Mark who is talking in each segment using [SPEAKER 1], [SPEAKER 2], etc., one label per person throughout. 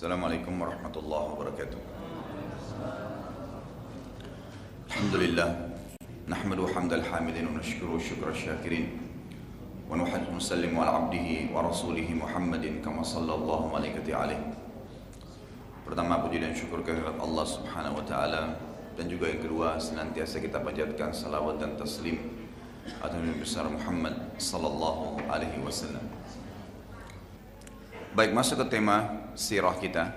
[SPEAKER 1] Assalamualaikum warahmatullahi wabarakatuh. Alhamdulillah. نحمد حمد الحامدين ونشكره شكر الشاكرين ونحمد نسلم على عبده ورسوله محمد كما صلى الله عليه عليه Pertama puji dan syukur kehadirat Allah Subhanahu wa taala dan juga yang kedua senantiasa kita panjatkan salawat dan taslim atas Nabi besar Muhammad sallallahu alaihi wasallam. Baik masuk ke tema sirah kita.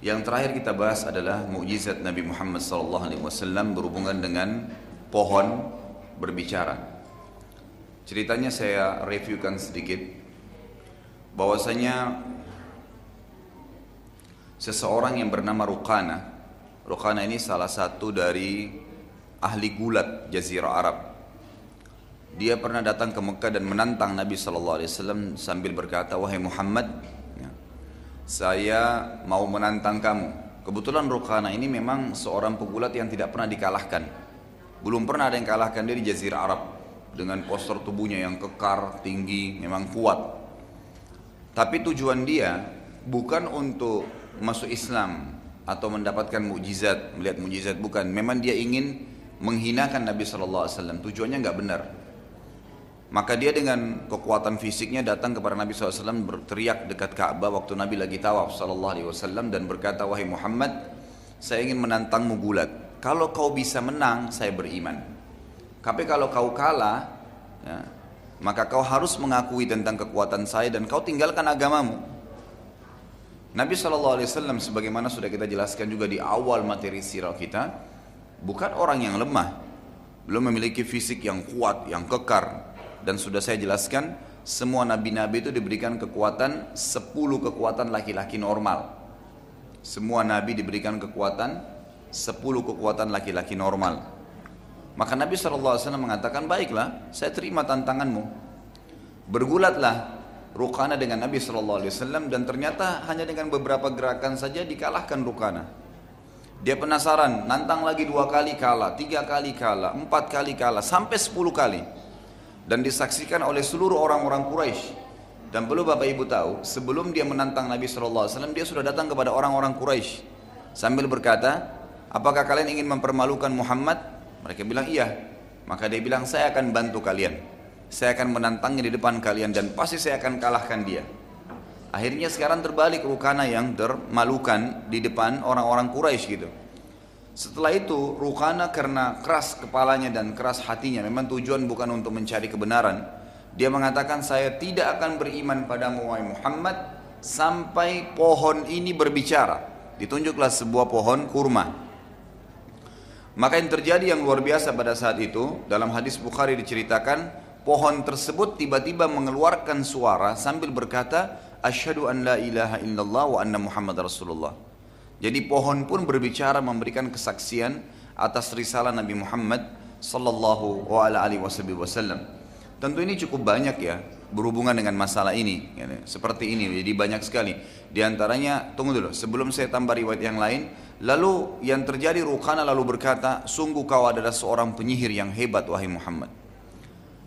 [SPEAKER 1] Yang terakhir kita bahas adalah mukjizat Nabi Muhammad wasallam berhubungan dengan pohon berbicara. Ceritanya saya reviewkan sedikit bahwasanya seseorang yang bernama Rukana. Rukana ini salah satu dari ahli gulat Jazirah Arab. Dia pernah datang ke Mekah dan menantang Nabi Wasallam sambil berkata, wahai Muhammad, saya mau menantang kamu. Kebetulan Rukana ini memang seorang pegulat yang tidak pernah dikalahkan. Belum pernah ada yang kalahkan dia di Jazirah Arab dengan postur tubuhnya yang kekar, tinggi, memang kuat. Tapi tujuan dia bukan untuk masuk Islam atau mendapatkan mukjizat, melihat mukjizat bukan. Memang dia ingin menghinakan Nabi Shallallahu Alaihi Wasallam. Tujuannya nggak benar. Maka dia dengan kekuatan fisiknya datang kepada Nabi SAW berteriak dekat Ka'bah waktu Nabi lagi tawaf Wasallam dan berkata wahai Muhammad saya ingin menantangmu gulat kalau kau bisa menang saya beriman. Tapi kalau kau kalah ya, maka kau harus mengakui tentang kekuatan saya dan kau tinggalkan agamamu. Nabi SAW sebagaimana sudah kita jelaskan juga di awal materi sirah kita bukan orang yang lemah belum memiliki fisik yang kuat, yang kekar dan sudah saya jelaskan semua nabi-nabi itu diberikan kekuatan 10 kekuatan laki-laki normal semua nabi diberikan kekuatan 10 kekuatan laki-laki normal maka Nabi SAW mengatakan baiklah saya terima tantanganmu bergulatlah Rukana dengan Nabi Shallallahu Alaihi Wasallam dan ternyata hanya dengan beberapa gerakan saja dikalahkan Rukana. Dia penasaran, nantang lagi dua kali kalah, tiga kali kalah, empat kali kalah, sampai sepuluh kali. Dan disaksikan oleh seluruh orang-orang Quraisy. Dan perlu Bapak Ibu tahu, sebelum dia menantang Nabi Wasallam, dia sudah datang kepada orang-orang Quraisy sambil berkata, apakah kalian ingin mempermalukan Muhammad? Mereka bilang iya. Maka dia bilang, saya akan bantu kalian saya akan menantangnya di depan kalian dan pasti saya akan kalahkan dia. Akhirnya sekarang terbalik Rukana yang termalukan di depan orang-orang Quraisy gitu. Setelah itu Rukana karena keras kepalanya dan keras hatinya, memang tujuan bukan untuk mencari kebenaran. Dia mengatakan saya tidak akan beriman padamu wahai Muhammad sampai pohon ini berbicara. Ditunjuklah sebuah pohon kurma. Maka yang terjadi yang luar biasa pada saat itu dalam hadis Bukhari diceritakan pohon tersebut tiba-tiba mengeluarkan suara sambil berkata asyhadu an la ilaha illallah wa anna muhammad rasulullah jadi pohon pun berbicara memberikan kesaksian atas risalah Nabi Muhammad sallallahu alaihi wasallam tentu ini cukup banyak ya berhubungan dengan masalah ini ya, seperti ini jadi banyak sekali di antaranya tunggu dulu sebelum saya tambah riwayat yang lain lalu yang terjadi Rukana lalu berkata sungguh kau adalah seorang penyihir yang hebat wahai Muhammad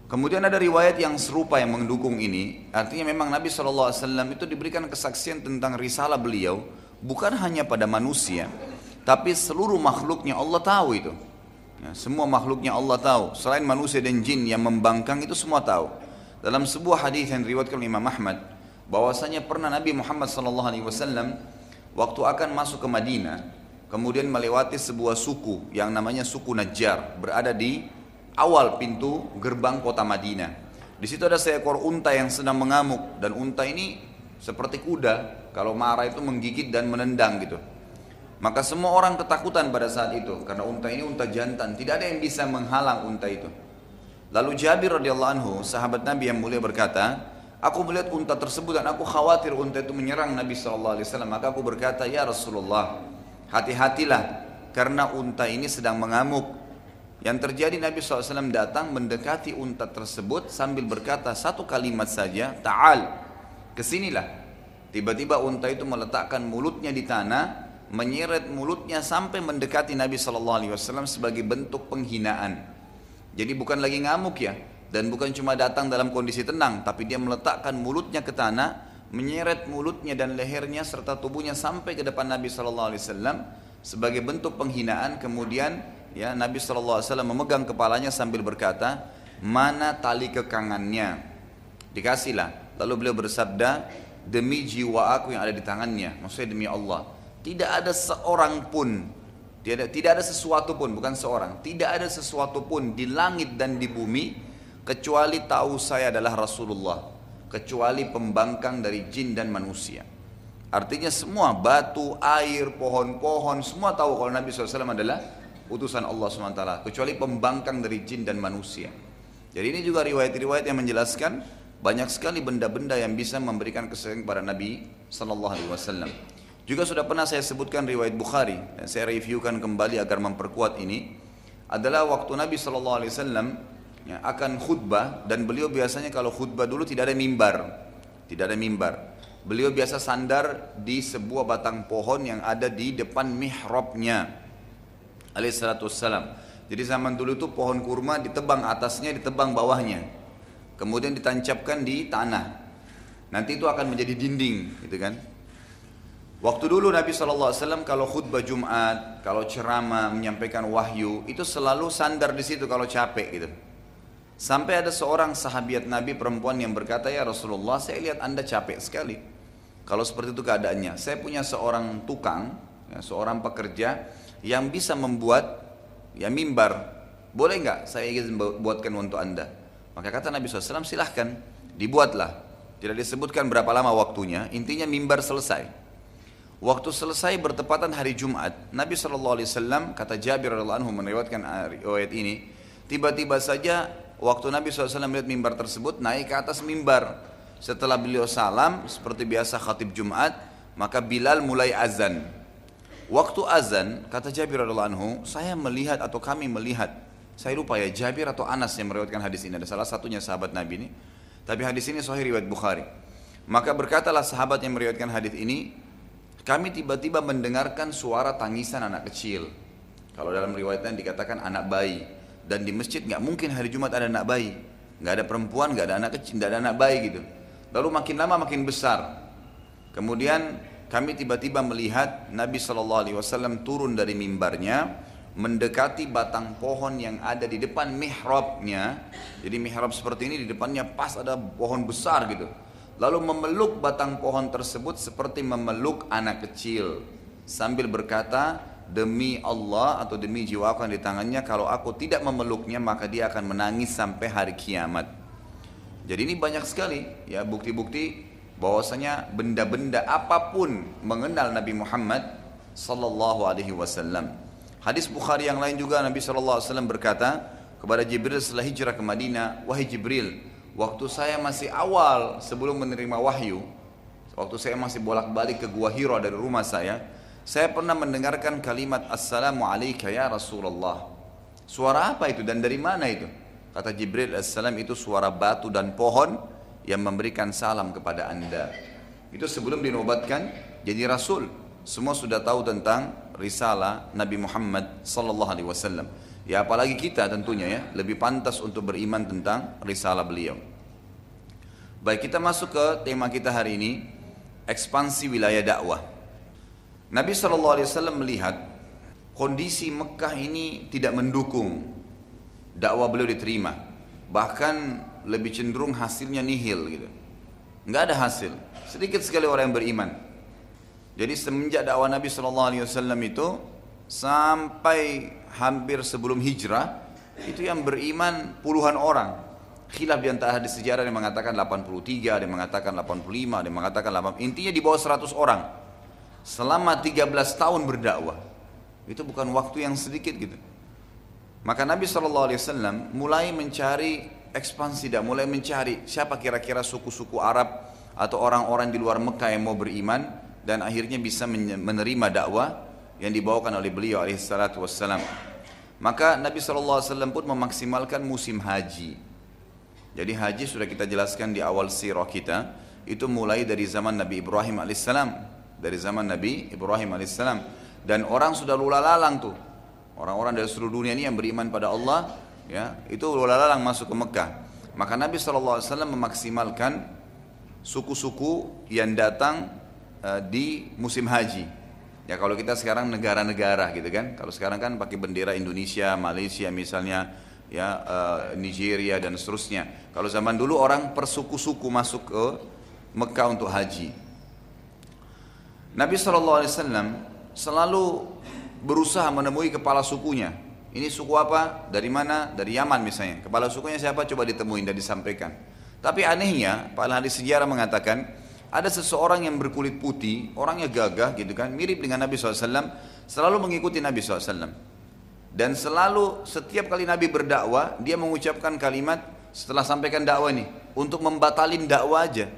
[SPEAKER 1] Kemudian ada riwayat yang serupa yang mendukung ini. Artinya memang Nabi SAW itu diberikan kesaksian tentang risalah beliau. Bukan hanya pada manusia. Tapi seluruh makhluknya Allah tahu itu. Ya, semua makhluknya Allah tahu. Selain manusia dan jin yang membangkang itu semua tahu. Dalam sebuah hadis yang diriwayatkan Imam Ahmad. bahwasanya pernah Nabi Muhammad SAW waktu akan masuk ke Madinah. Kemudian melewati sebuah suku yang namanya suku Najjar. Berada di awal pintu gerbang kota Madinah. Di situ ada seekor unta yang sedang mengamuk dan unta ini seperti kuda kalau marah itu menggigit dan menendang gitu. Maka semua orang ketakutan pada saat itu karena unta ini unta jantan, tidak ada yang bisa menghalang unta itu. Lalu Jabir radhiyallahu anhu, sahabat Nabi yang mulia berkata, aku melihat unta tersebut dan aku khawatir unta itu menyerang Nabi SAW. Maka aku berkata, ya Rasulullah, hati-hatilah karena unta ini sedang mengamuk yang terjadi Nabi SAW datang mendekati unta tersebut sambil berkata satu kalimat saja, Ta'al, ke sinilah. Tiba-tiba unta itu meletakkan mulutnya di tanah, menyeret mulutnya sampai mendekati Nabi SAW sebagai bentuk penghinaan. Jadi bukan lagi ngamuk ya, dan bukan cuma datang dalam kondisi tenang, tapi dia meletakkan mulutnya ke tanah, menyeret mulutnya dan lehernya serta tubuhnya sampai ke depan Nabi Shallallahu Alaihi Wasallam sebagai bentuk penghinaan. Kemudian ya Nabi Shallallahu Alaihi Wasallam memegang kepalanya sambil berkata, mana tali kekangannya? Dikasihlah. Lalu beliau bersabda, demi jiwa aku yang ada di tangannya, maksudnya demi Allah. Tidak ada seorang pun, tidak, tidak ada sesuatu pun, bukan seorang, tidak ada sesuatu pun di langit dan di bumi kecuali tahu saya adalah Rasulullah kecuali pembangkang dari jin dan manusia. Artinya semua batu, air, pohon-pohon semua tahu kalau Nabi SAW adalah utusan Allah SWT kecuali pembangkang dari jin dan manusia. Jadi ini juga riwayat-riwayat yang menjelaskan banyak sekali benda-benda yang bisa memberikan kesayangan kepada Nabi Sallallahu Alaihi Wasallam. Juga sudah pernah saya sebutkan riwayat Bukhari dan saya reviewkan kembali agar memperkuat ini adalah waktu Nabi Sallallahu Alaihi Wasallam ya, akan khutbah dan beliau biasanya kalau khutbah dulu tidak ada mimbar tidak ada mimbar. Beliau biasa sandar di sebuah batang pohon yang ada di depan mihrabnya alaihissalam jadi zaman dulu itu pohon kurma ditebang atasnya ditebang bawahnya kemudian ditancapkan di tanah nanti itu akan menjadi dinding gitu kan Waktu dulu Nabi SAW kalau khutbah Jumat, kalau ceramah, menyampaikan wahyu, itu selalu sandar di situ kalau capek gitu. Sampai ada seorang sahabat Nabi perempuan yang berkata, ya Rasulullah saya lihat anda capek sekali. Kalau seperti itu keadaannya. Saya punya seorang tukang, ya, seorang pekerja yang bisa membuat ya mimbar. Boleh nggak saya ingin buatkan untuk anda? Maka kata Nabi SAW silahkan dibuatlah. Tidak disebutkan berapa lama waktunya, intinya mimbar selesai. Waktu selesai bertepatan hari Jumat, Nabi SAW kata Jabir radhiallahu anhu meriwayatkan ayat ini, tiba-tiba saja Waktu Nabi SAW melihat mimbar tersebut naik ke atas mimbar. Setelah beliau salam seperti biasa khatib Jumat, maka Bilal mulai azan. Waktu azan, kata Jabir radhiallahu anhu, saya melihat atau kami melihat, saya lupa ya Jabir atau Anas yang meriwayatkan hadis ini, ada salah satunya sahabat Nabi ini. Tapi hadis ini sahih riwayat Bukhari. Maka berkatalah sahabat yang meriwayatkan hadis ini, kami tiba-tiba mendengarkan suara tangisan anak kecil. Kalau dalam riwayatnya dikatakan anak bayi dan di masjid nggak mungkin hari Jumat ada anak bayi nggak ada perempuan nggak ada anak kecil nggak ada anak bayi gitu lalu makin lama makin besar kemudian kami tiba-tiba melihat Nabi Shallallahu Alaihi Wasallam turun dari mimbarnya mendekati batang pohon yang ada di depan mihrabnya jadi mihrab seperti ini di depannya pas ada pohon besar gitu lalu memeluk batang pohon tersebut seperti memeluk anak kecil sambil berkata demi Allah atau demi jiwaku yang di tangannya kalau aku tidak memeluknya maka dia akan menangis sampai hari kiamat. Jadi ini banyak sekali ya bukti-bukti bahwasanya benda-benda apa pun mengenal Nabi Muhammad sallallahu alaihi wasallam. Hadis Bukhari yang lain juga Nabi wasallam berkata kepada Jibril setelah hijrah ke Madinah, "Wahai Jibril, waktu saya masih awal sebelum menerima wahyu, waktu saya masih bolak-balik ke Gua Hiro dari rumah saya, saya pernah mendengarkan kalimat Assalamualaikum ya Rasulullah. Suara apa itu dan dari mana itu? Kata Jibril Assalam itu suara batu dan pohon yang memberikan salam kepada anda. Itu sebelum dinobatkan jadi Rasul. Semua sudah tahu tentang risalah Nabi Muhammad Sallallahu Alaihi Wasallam. Ya apalagi kita tentunya ya lebih pantas untuk beriman tentang risalah beliau. Baik kita masuk ke tema kita hari ini ekspansi wilayah dakwah. Nabi SAW melihat kondisi Mekah ini tidak mendukung dakwah beliau diterima. Bahkan lebih cenderung hasilnya nihil gitu. Nggak ada hasil. Sedikit sekali orang yang beriman. Jadi semenjak dakwah Nabi SAW itu sampai hampir sebelum hijrah itu yang beriman puluhan orang. Khilaf di antara hadis sejarah yang mengatakan 83, ada yang mengatakan 85, ada yang mengatakan 8. Intinya di bawah 100 orang selama 13 tahun berdakwah itu bukan waktu yang sedikit gitu maka Nabi SAW mulai mencari ekspansi dan mulai mencari siapa kira-kira suku-suku Arab atau orang-orang di luar Mekah yang mau beriman dan akhirnya bisa menerima dakwah yang dibawakan oleh beliau alaihissalatu wassalam. Maka Nabi SAW pun memaksimalkan musim haji. Jadi haji sudah kita jelaskan di awal sirah kita itu mulai dari zaman Nabi Ibrahim alaihissalam dari zaman Nabi Ibrahim alaihissalam dan orang sudah lula lalang tuh. Orang-orang dari seluruh dunia ini yang beriman pada Allah ya itu lula lalang masuk ke Mekah. Maka Nabi SAW memaksimalkan suku-suku yang datang uh, di musim haji. Ya kalau kita sekarang negara-negara gitu kan, kalau sekarang kan pakai bendera Indonesia, Malaysia misalnya, ya uh, Nigeria dan seterusnya. Kalau zaman dulu orang persuku-suku masuk ke Mekah untuk haji. Nabi SAW selalu berusaha menemui kepala sukunya. Ini suku apa? Dari mana? Dari Yaman misalnya. Kepala sukunya siapa? Coba ditemuin dan disampaikan. Tapi anehnya, Pak hadis sejarah mengatakan, ada seseorang yang berkulit putih, orangnya gagah gitu kan, mirip dengan Nabi SAW, selalu mengikuti Nabi SAW. Dan selalu setiap kali Nabi berdakwah, dia mengucapkan kalimat setelah sampaikan dakwah ini, untuk membatalin dakwah aja.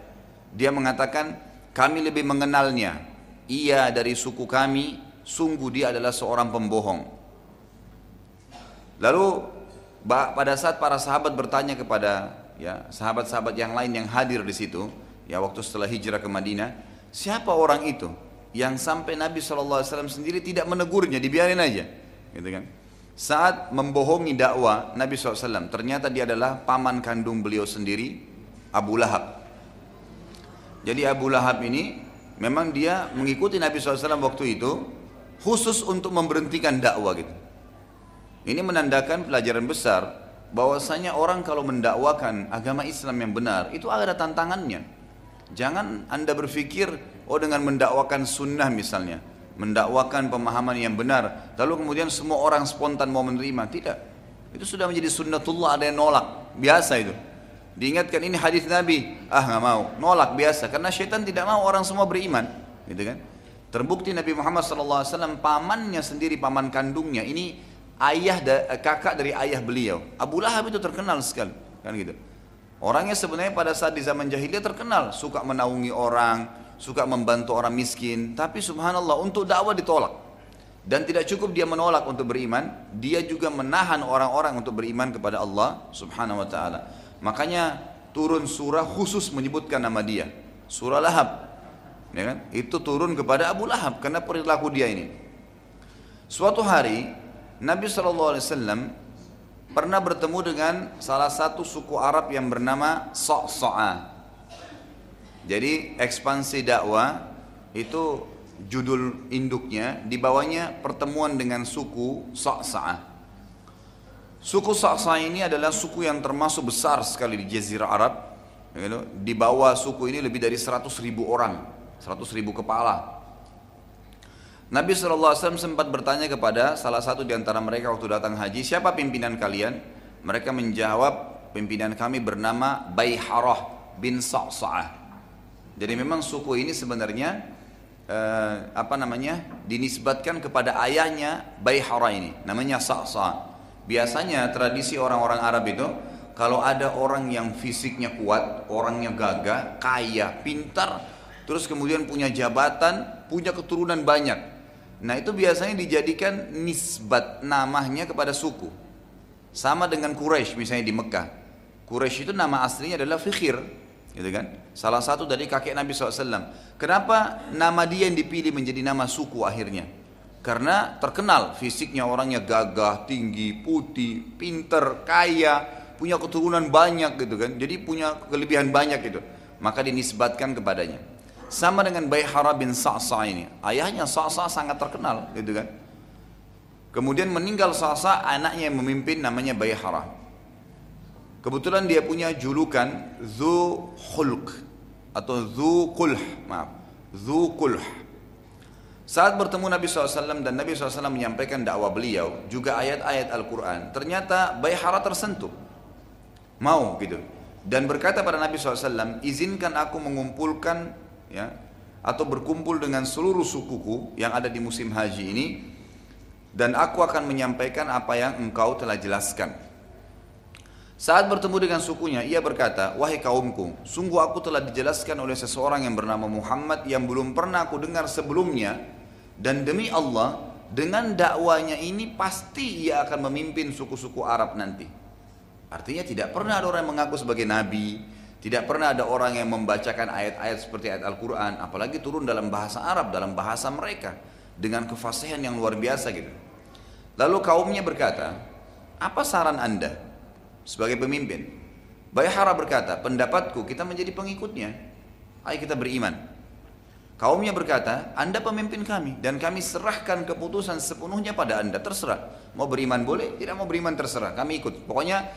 [SPEAKER 1] Dia mengatakan, kami lebih mengenalnya, ia dari suku kami, sungguh dia adalah seorang pembohong. Lalu pada saat para sahabat bertanya kepada ya sahabat-sahabat yang lain yang hadir di situ, ya waktu setelah hijrah ke Madinah, siapa orang itu yang sampai Nabi SAW sendiri tidak menegurnya, dibiarin aja, gitu kan? Saat membohongi dakwah Nabi SAW, ternyata dia adalah paman kandung beliau sendiri, Abu Lahab. Jadi Abu Lahab ini memang dia mengikuti Nabi SAW waktu itu khusus untuk memberhentikan dakwah gitu. Ini menandakan pelajaran besar bahwasanya orang kalau mendakwakan agama Islam yang benar itu ada tantangannya. Jangan Anda berpikir, oh dengan mendakwakan sunnah misalnya, mendakwakan pemahaman yang benar, lalu kemudian semua orang spontan mau menerima. Tidak. Itu sudah menjadi sunnatullah, ada yang nolak. Biasa itu. Diingatkan ini hadis Nabi, ah nggak mau, nolak biasa. Karena syaitan tidak mau orang semua beriman, gitu kan? Terbukti Nabi Muhammad SAW pamannya sendiri, paman kandungnya ini ayah kakak dari ayah beliau. Abu Lahab itu terkenal sekali, kan gitu. Orangnya sebenarnya pada saat di zaman jahiliyah terkenal, suka menaungi orang, suka membantu orang miskin, tapi subhanallah untuk dakwah ditolak. Dan tidak cukup dia menolak untuk beriman, dia juga menahan orang-orang untuk beriman kepada Allah subhanahu wa ta'ala. Makanya turun surah khusus menyebutkan nama dia, surah Lahab. Ya kan? Itu turun kepada Abu Lahab karena perilaku dia ini. Suatu hari Nabi SAW pernah bertemu dengan salah satu suku Arab yang bernama So'so'a. Jadi ekspansi dakwah itu judul induknya di bawahnya pertemuan dengan suku So'so'a. Suku So'so'a ini adalah suku yang termasuk besar sekali di Jazirah Arab. Gitu. Di bawah suku ini lebih dari 100 ribu orang, 100 ribu kepala. Nabi SAW sempat bertanya kepada salah satu di antara mereka waktu datang haji, siapa pimpinan kalian? Mereka menjawab, pimpinan kami bernama Bayharah bin Sa'sa'ah. Jadi memang suku ini sebenarnya eh, apa namanya dinisbatkan kepada ayahnya Bayharah ini, namanya Sa'sa'ah. Biasanya tradisi orang-orang Arab itu kalau ada orang yang fisiknya kuat, orangnya gagah, kaya, pintar, terus kemudian punya jabatan, punya keturunan banyak, Nah itu biasanya dijadikan nisbat namanya kepada suku. Sama dengan Quraisy misalnya di Mekah. Quraisy itu nama aslinya adalah Fikhir. Gitu kan? Salah satu dari kakek Nabi SAW. Kenapa nama dia yang dipilih menjadi nama suku akhirnya? Karena terkenal fisiknya orangnya gagah, tinggi, putih, pinter, kaya, punya keturunan banyak gitu kan. Jadi punya kelebihan banyak gitu. Maka dinisbatkan kepadanya. Sama dengan Bayhara bin Sa'sa ini. Ayahnya Sa'sa sangat terkenal gitu kan. Kemudian meninggal Sa'sa anaknya yang memimpin namanya Bayhara. Kebetulan dia punya julukan Zu Khulq atau Zu Kulh, maaf. Zu Kulh. Saat bertemu Nabi SAW dan Nabi SAW menyampaikan dakwah beliau, juga ayat-ayat Al-Quran, ternyata Bayhara tersentuh. Mau gitu. Dan berkata pada Nabi SAW, izinkan aku mengumpulkan ya atau berkumpul dengan seluruh sukuku yang ada di musim haji ini dan aku akan menyampaikan apa yang engkau telah jelaskan. Saat bertemu dengan sukunya, ia berkata, Wahai kaumku, sungguh aku telah dijelaskan oleh seseorang yang bernama Muhammad yang belum pernah aku dengar sebelumnya, dan demi Allah, dengan dakwanya ini pasti ia akan memimpin suku-suku Arab nanti. Artinya tidak pernah ada orang yang mengaku sebagai nabi, tidak pernah ada orang yang membacakan ayat-ayat seperti ayat Al-Quran, apalagi turun dalam bahasa Arab, dalam bahasa mereka, dengan kefasihan yang luar biasa gitu. Lalu kaumnya berkata, apa saran anda sebagai pemimpin? Bayhara berkata, pendapatku kita menjadi pengikutnya. Ayo kita beriman. Kaumnya berkata, Anda pemimpin kami dan kami serahkan keputusan sepenuhnya pada Anda. Terserah. Mau beriman boleh, tidak mau beriman terserah. Kami ikut. Pokoknya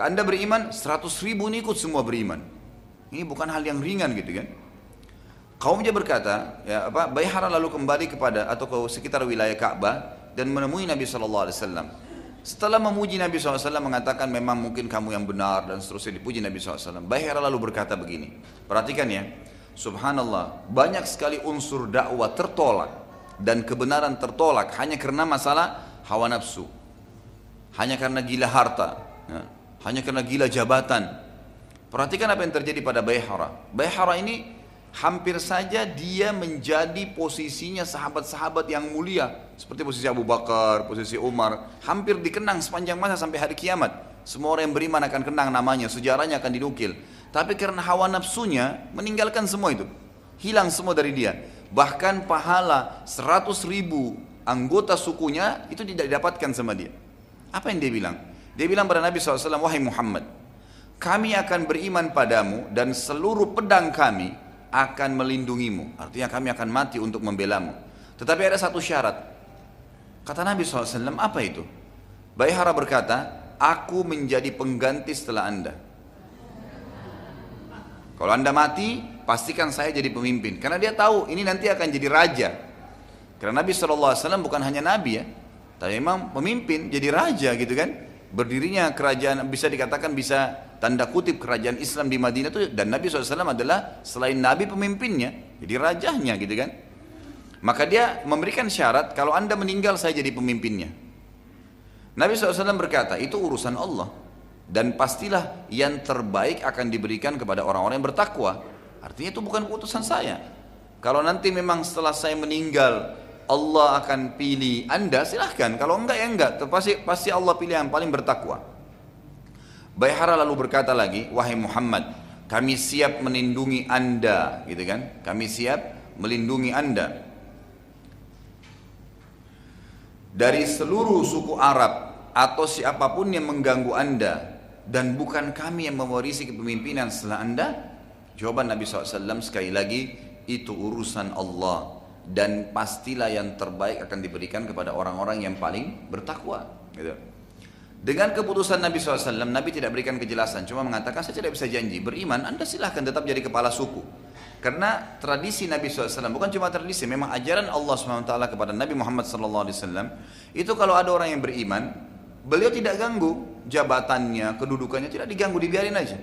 [SPEAKER 1] Anda beriman, 100 ribu ini ikut semua beriman. Ini bukan hal yang ringan gitu kan. Kaumnya berkata, ya apa? Bayhara lalu kembali kepada atau ke sekitar wilayah Ka'bah dan menemui Nabi Wasallam. Setelah memuji Nabi SAW mengatakan memang mungkin kamu yang benar dan seterusnya dipuji Nabi SAW. Bayhara lalu berkata begini. Perhatikan ya. Subhanallah, banyak sekali unsur dakwah tertolak dan kebenaran tertolak hanya karena masalah hawa nafsu. Hanya karena gila harta, ya. Hanya karena gila jabatan. Perhatikan apa yang terjadi pada Bayhara. Bayhara ini hampir saja dia menjadi posisinya sahabat-sahabat yang mulia seperti posisi Abu Bakar, posisi Umar, hampir dikenang sepanjang masa sampai hari kiamat. Semua orang yang beriman akan kenang namanya, sejarahnya akan dinukil. Tapi karena hawa nafsunya meninggalkan semua itu. Hilang semua dari dia. Bahkan pahala 100 ribu anggota sukunya itu tidak didapatkan sama dia. Apa yang dia bilang? Dia bilang pada Nabi SAW, Wahai Muhammad, kami akan beriman padamu dan seluruh pedang kami akan melindungimu. Artinya kami akan mati untuk membelamu. Tetapi ada satu syarat. Kata Nabi SAW, apa itu? Bayhara berkata, aku menjadi pengganti setelah anda. Kalau anda mati, pastikan saya jadi pemimpin. Karena dia tahu ini nanti akan jadi raja. Karena Nabi SAW bukan hanya Nabi ya. Tapi memang pemimpin, jadi raja gitu kan. Berdirinya kerajaan, bisa dikatakan bisa tanda kutip kerajaan Islam di Madinah itu. Dan Nabi SAW adalah selain Nabi pemimpinnya. Jadi rajanya gitu kan. Maka dia memberikan syarat, kalau anda meninggal saya jadi pemimpinnya. Nabi SAW berkata, itu urusan Allah dan pastilah yang terbaik akan diberikan kepada orang-orang yang bertakwa. Artinya itu bukan keputusan saya. Kalau nanti memang setelah saya meninggal Allah akan pilih Anda silahkan. Kalau enggak ya enggak. Pasti pasti Allah pilih yang paling bertakwa. Bayhara lalu berkata lagi, wahai Muhammad, kami siap melindungi Anda, gitu kan? Kami siap melindungi Anda dari seluruh suku Arab atau siapa pun yang mengganggu Anda dan bukan kami yang mewarisi kepemimpinan setelah anda? Jawaban Nabi SAW sekali lagi, itu urusan Allah dan pastilah yang terbaik akan diberikan kepada orang-orang yang paling bertakwa. Gitu. Dengan keputusan Nabi SAW, Nabi tidak berikan kejelasan, cuma mengatakan saya tidak bisa janji, beriman, anda silahkan tetap jadi kepala suku. Karena tradisi Nabi SAW, bukan cuma tradisi, memang ajaran Allah SWT kepada Nabi Muhammad SAW, itu kalau ada orang yang beriman, beliau tidak ganggu, jabatannya, kedudukannya tidak diganggu, dibiarin aja.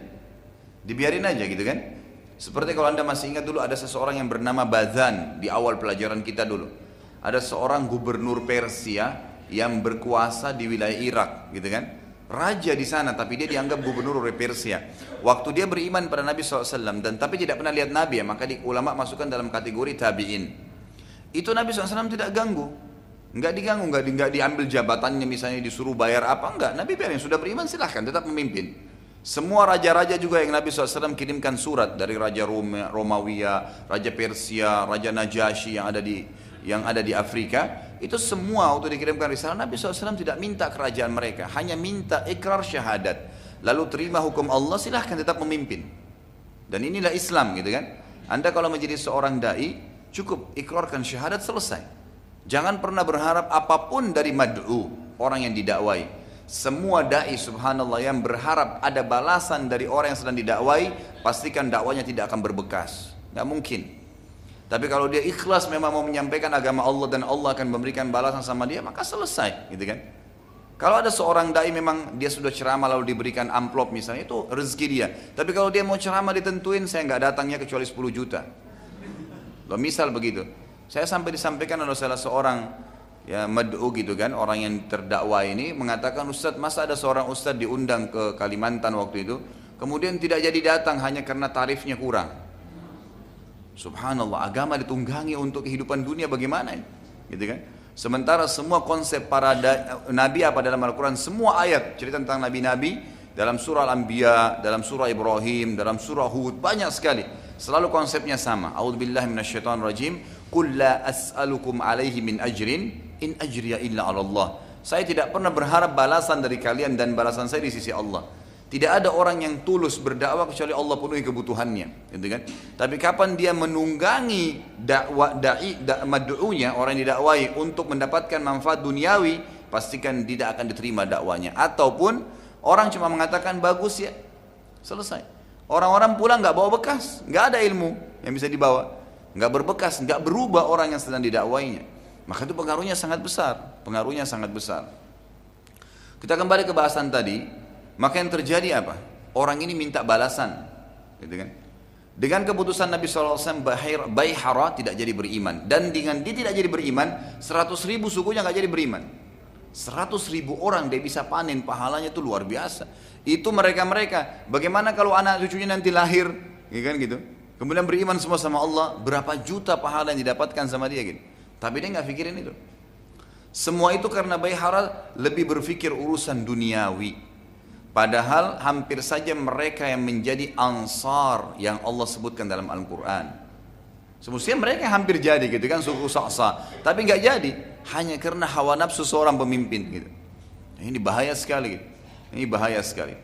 [SPEAKER 1] Dibiarin aja gitu kan. Seperti kalau anda masih ingat dulu ada seseorang yang bernama Bazan di awal pelajaran kita dulu. Ada seorang gubernur Persia yang berkuasa di wilayah Irak gitu kan. Raja di sana tapi dia dianggap gubernur oleh Persia. Waktu dia beriman pada Nabi SAW dan tapi tidak pernah lihat Nabi ya maka di, ulama masukkan dalam kategori tabi'in. Itu Nabi SAW tidak ganggu. Enggak diganggu, enggak, di, enggak diambil jabatannya misalnya disuruh bayar apa, enggak. Nabi biarin, sudah beriman silahkan, tetap memimpin. Semua raja-raja juga yang Nabi SAW kirimkan surat dari Raja Roma, Romawiya, Raja Persia, Raja Najasyi yang ada di yang ada di Afrika, itu semua waktu dikirimkan risalah Nabi SAW tidak minta kerajaan mereka, hanya minta ikrar syahadat. Lalu terima hukum Allah, silahkan tetap memimpin. Dan inilah Islam gitu kan. Anda kalau menjadi seorang da'i, cukup ikrarkan syahadat selesai. Jangan pernah berharap apa pun dari mad'u, orang yang didakwai. Semua dai subhanallah yang berharap ada balasan dari orang yang sedang didakwai, pastikan dakwanya tidak akan berbekas. Nggak mungkin. Tapi kalau dia ikhlas memang mau menyampaikan agama Allah dan Allah akan memberikan balasan sama dia, maka selesai, gitu kan? Kalau ada seorang dai memang dia sudah ceramah lalu diberikan amplop misalnya itu rezeki dia. Tapi kalau dia mau ceramah ditentuin saya nggak datangnya kecuali 10 juta. Lo misal begitu. Saya sampai disampaikan oleh salah seorang ya mad'u gitu kan, orang yang terdakwa ini mengatakan Ustadz masa ada seorang Ustadz diundang ke Kalimantan waktu itu, kemudian tidak jadi datang hanya karena tarifnya kurang. Subhanallah, agama ditunggangi untuk kehidupan dunia bagaimana Gitu kan? Sementara semua konsep para nabi apa dalam Al-Quran, semua ayat cerita tentang nabi-nabi dalam surah Al-Anbiya, dalam surah Ibrahim, dalam surah Hud, banyak sekali. Selalu konsepnya sama. A'udzubillahi minasyaitonirrajim. Qul la as'alukum alaihi min ajrin in ajriya illa 'ala Allah. Saya tidak pernah berharap balasan dari kalian dan balasan saya di sisi Allah. Tidak ada orang yang tulus berdakwah kecuali Allah penuhi kebutuhannya, gitu kan? Tapi kapan dia menunggangi dakwah dai da, mad'unya orang yang didakwai untuk mendapatkan manfaat duniawi, pastikan tidak akan diterima dakwanya. Ataupun orang cuma mengatakan bagus ya, selesai. Orang-orang pulang nggak bawa bekas, nggak ada ilmu yang bisa dibawa, nggak berbekas, nggak berubah orang yang sedang didakwainya. Maka itu pengaruhnya sangat besar, pengaruhnya sangat besar. Kita kembali ke bahasan tadi, maka yang terjadi apa? Orang ini minta balasan, gitu kan? Dengan keputusan Nabi SAW Bayhara tidak jadi beriman. Dan dengan dia tidak jadi beriman 100 ribu sukunya nggak jadi beriman. 100 ribu orang dia bisa panen Pahalanya itu luar biasa. Itu mereka-mereka. Bagaimana kalau anak cucunya nanti lahir? Gitu kan gitu? Kemudian beriman semua sama Allah Berapa juta pahala yang didapatkan sama dia gitu Tapi dia nggak pikirin itu Semua itu karena Bayhara lebih berpikir urusan duniawi Padahal hampir saja mereka yang menjadi ansar yang Allah sebutkan dalam Al-Quran. Semestinya mereka hampir jadi gitu kan suku Sa'sa. Tapi nggak jadi. Hanya karena hawa nafsu seorang pemimpin gitu. Ini bahaya sekali. Gitu. Ini bahaya sekali.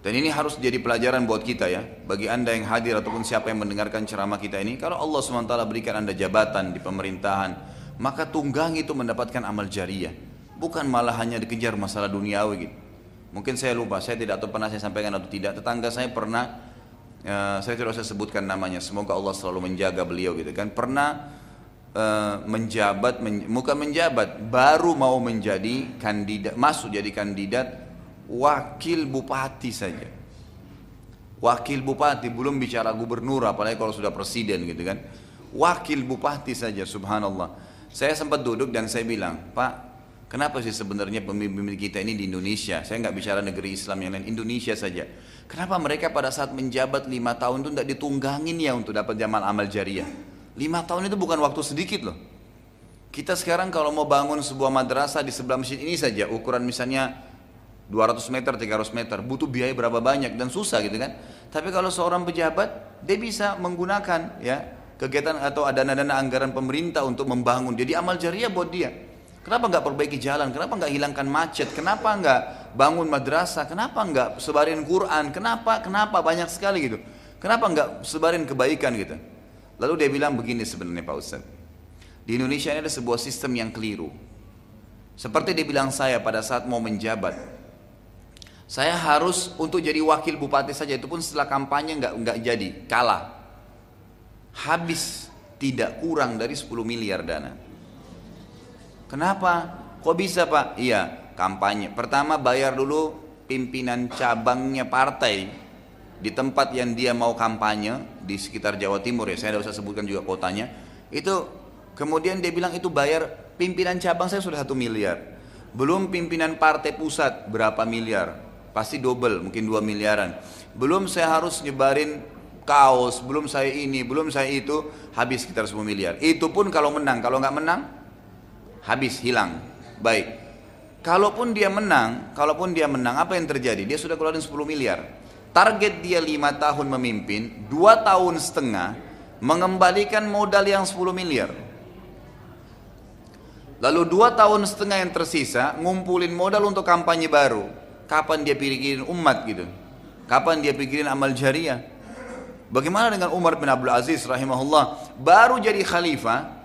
[SPEAKER 1] Dan ini harus jadi pelajaran buat kita ya. Bagi anda yang hadir ataupun siapa yang mendengarkan ceramah kita ini. Kalau Allah SWT berikan anda jabatan di pemerintahan. Maka tunggangi itu mendapatkan amal jariah. Bukan malah hanya dikejar masalah duniawi gitu. Mungkin saya lupa, saya tidak tahu pernah saya sampaikan atau tidak. Tetangga saya pernah, uh, saya tidak usah sebutkan namanya. Semoga Allah selalu menjaga beliau gitu kan. Pernah uh, menjabat, men, bukan menjabat, baru mau menjadi kandidat, masuk jadi kandidat wakil bupati saja. Wakil bupati belum bicara gubernur, apalagi kalau sudah presiden gitu kan. Wakil bupati saja, subhanallah. Saya sempat duduk dan saya bilang, Pak, Kenapa sih sebenarnya pemimpin kita ini di Indonesia? Saya nggak bicara negeri Islam yang lain, Indonesia saja. Kenapa mereka pada saat menjabat lima tahun itu tidak ditunggangin ya untuk dapat jamal amal jariah? Lima tahun itu bukan waktu sedikit loh. Kita sekarang kalau mau bangun sebuah madrasah di sebelah masjid ini saja, ukuran misalnya 200 meter, 300 meter, butuh biaya berapa banyak dan susah gitu kan. Tapi kalau seorang pejabat, dia bisa menggunakan ya kegiatan atau dana-dana anggaran pemerintah untuk membangun. Jadi amal jariah buat dia. Kenapa nggak perbaiki jalan? Kenapa nggak hilangkan macet? Kenapa nggak bangun madrasah? Kenapa nggak sebarin Quran? Kenapa? Kenapa banyak sekali gitu? Kenapa nggak sebarin kebaikan gitu? Lalu dia bilang begini sebenarnya Pak Ustaz. Di Indonesia ini ada sebuah sistem yang keliru. Seperti dia bilang saya pada saat mau menjabat. Saya harus untuk jadi wakil bupati saja itu pun setelah kampanye nggak nggak jadi kalah. Habis tidak kurang dari 10 miliar dana. Kenapa? Kok bisa pak? Iya, kampanye. Pertama bayar dulu pimpinan cabangnya partai di tempat yang dia mau kampanye di sekitar Jawa Timur ya. Saya tidak usah sebutkan juga kotanya. Itu kemudian dia bilang itu bayar pimpinan cabang saya sudah satu miliar. Belum pimpinan partai pusat berapa miliar? Pasti double, mungkin dua miliaran. Belum saya harus nyebarin kaos, belum saya ini, belum saya itu, habis sekitar 10 miliar. Itu pun kalau menang, kalau nggak menang, habis hilang. Baik. Kalaupun dia menang, kalaupun dia menang, apa yang terjadi? Dia sudah keluarin 10 miliar. Target dia 5 tahun memimpin, 2 tahun setengah mengembalikan modal yang 10 miliar. Lalu 2 tahun setengah yang tersisa ngumpulin modal untuk kampanye baru. Kapan dia pikirin umat gitu? Kapan dia pikirin amal jariah? Bagaimana dengan Umar bin Abdul Aziz rahimahullah? Baru jadi khalifah,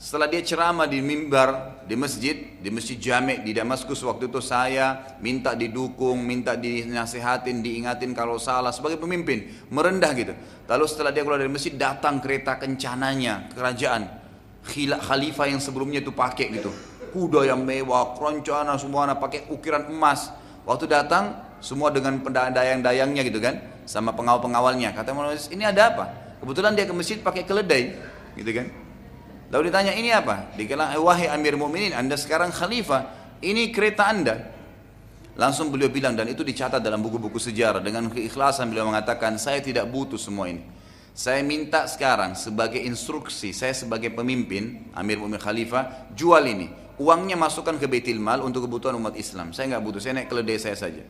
[SPEAKER 1] setelah dia ceramah di mimbar di masjid, di masjid Jami di Damaskus waktu itu saya minta didukung, minta dinasihatin, diingatin kalau salah sebagai pemimpin, merendah gitu. Lalu setelah dia keluar dari masjid datang kereta kencananya kerajaan khalifah yang sebelumnya itu pakai gitu. Kuda yang mewah, keroncana semua anak pakai ukiran emas. Waktu datang semua dengan dayang-dayangnya gitu kan, sama pengawal-pengawalnya. Kata Muhammad, ini ada apa? Kebetulan dia ke masjid pakai keledai, gitu kan. Lalu ditanya ini apa? Dikatakan eh, wahai Amir Mukminin, Anda sekarang khalifah, ini kereta Anda. Langsung beliau bilang dan itu dicatat dalam buku-buku sejarah dengan keikhlasan beliau mengatakan saya tidak butuh semua ini. Saya minta sekarang sebagai instruksi saya sebagai pemimpin Amir Mukminin Khalifah jual ini. Uangnya masukkan ke Baitul Mal untuk kebutuhan umat Islam. Saya nggak butuh, saya naik keledai saya saja.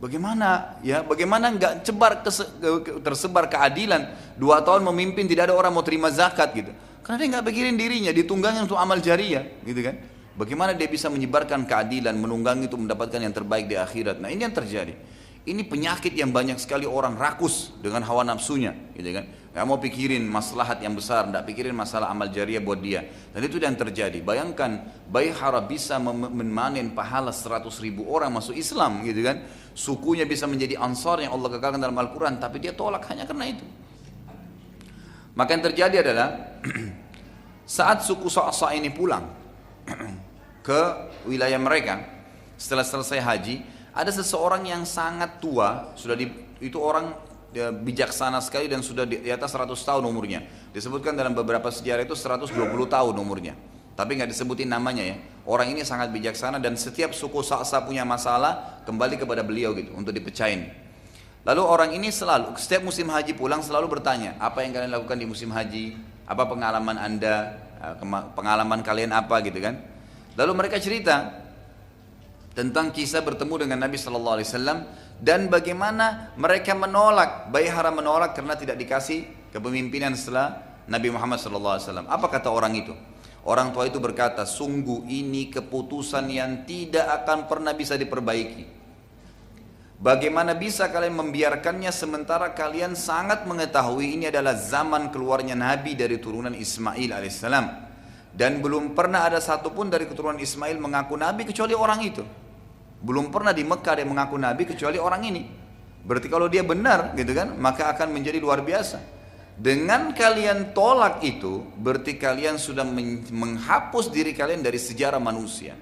[SPEAKER 1] Bagaimana ya? Bagaimana nggak cebar tersebar keadilan? Dua tahun memimpin tidak ada orang mau terima zakat gitu. Karena dia nggak pikirin dirinya, ditunggangin untuk amal jariah, gitu kan? Bagaimana dia bisa menyebarkan keadilan, menunggangi itu mendapatkan yang terbaik di akhirat. Nah ini yang terjadi. Ini penyakit yang banyak sekali orang rakus dengan hawa nafsunya, gitu kan? Gak mau pikirin maslahat yang besar, gak pikirin masalah amal jariah buat dia. Dan itu yang terjadi. Bayangkan, Bayhara bisa memanen pahala 100 ribu orang masuk Islam, gitu kan? Sukunya bisa menjadi ansar yang Allah kekalkan dalam Al-Quran, tapi dia tolak hanya karena itu. Maka yang terjadi adalah saat suku Sa'sa ini pulang ke wilayah mereka setelah selesai haji, ada seseorang yang sangat tua, sudah di, itu orang dia bijaksana sekali dan sudah di, atas 100 tahun umurnya. Disebutkan dalam beberapa sejarah itu 120 tahun umurnya. Tapi nggak disebutin namanya ya. Orang ini sangat bijaksana dan setiap suku Sa'sa punya masalah kembali kepada beliau gitu untuk dipecahin. Lalu orang ini selalu setiap musim haji pulang selalu bertanya, apa yang kalian lakukan di musim haji? Apa pengalaman anda? Eh, pengalaman kalian apa gitu kan? Lalu mereka cerita, tentang kisah bertemu dengan Nabi Shallallahu Alaihi Wasallam dan bagaimana mereka menolak Bayhara menolak karena tidak dikasih kepemimpinan setelah Nabi Muhammad Wasallam. Apa kata orang itu? Orang tua itu berkata, sungguh ini keputusan yang tidak akan pernah bisa diperbaiki. Bagaimana bisa kalian membiarkannya sementara kalian sangat mengetahui ini adalah zaman keluarnya Nabi dari turunan Ismail alaihissalam dan belum pernah ada satupun dari keturunan Ismail mengaku nabi kecuali orang itu. Belum pernah di Mekah dia mengaku nabi kecuali orang ini. Berarti kalau dia benar gitu kan, maka akan menjadi luar biasa. Dengan kalian tolak itu, berarti kalian sudah menghapus diri kalian dari sejarah manusia.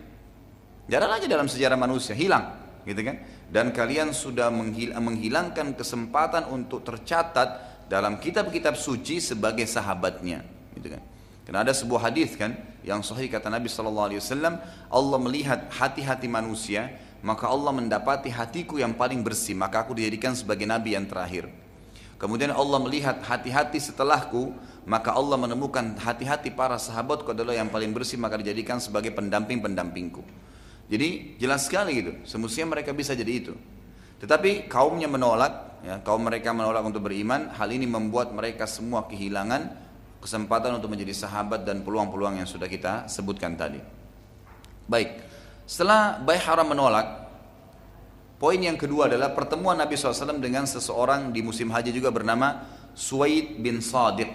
[SPEAKER 1] Jarang lagi dalam sejarah manusia, hilang, gitu kan? Dan kalian sudah menghilangkan kesempatan untuk tercatat dalam kitab-kitab suci sebagai sahabatnya, gitu kan? Karena ada sebuah hadis kan yang sahih kata Nabi sallallahu alaihi wasallam, Allah melihat hati-hati manusia, maka Allah mendapati hatiku yang paling bersih, maka aku dijadikan sebagai nabi yang terakhir. Kemudian Allah melihat hati-hati setelahku, maka Allah menemukan hati-hati para sahabatku adalah yang paling bersih, maka dijadikan sebagai pendamping-pendampingku. Jadi jelas sekali gitu, semestinya mereka bisa jadi itu. Tetapi kaumnya menolak, ya, kaum mereka menolak untuk beriman, hal ini membuat mereka semua kehilangan kesempatan untuk menjadi sahabat dan peluang-peluang yang sudah kita sebutkan tadi. Baik, setelah Bayhara menolak, poin yang kedua adalah pertemuan Nabi SAW dengan seseorang di musim haji juga bernama Suwaid bin Sadiq.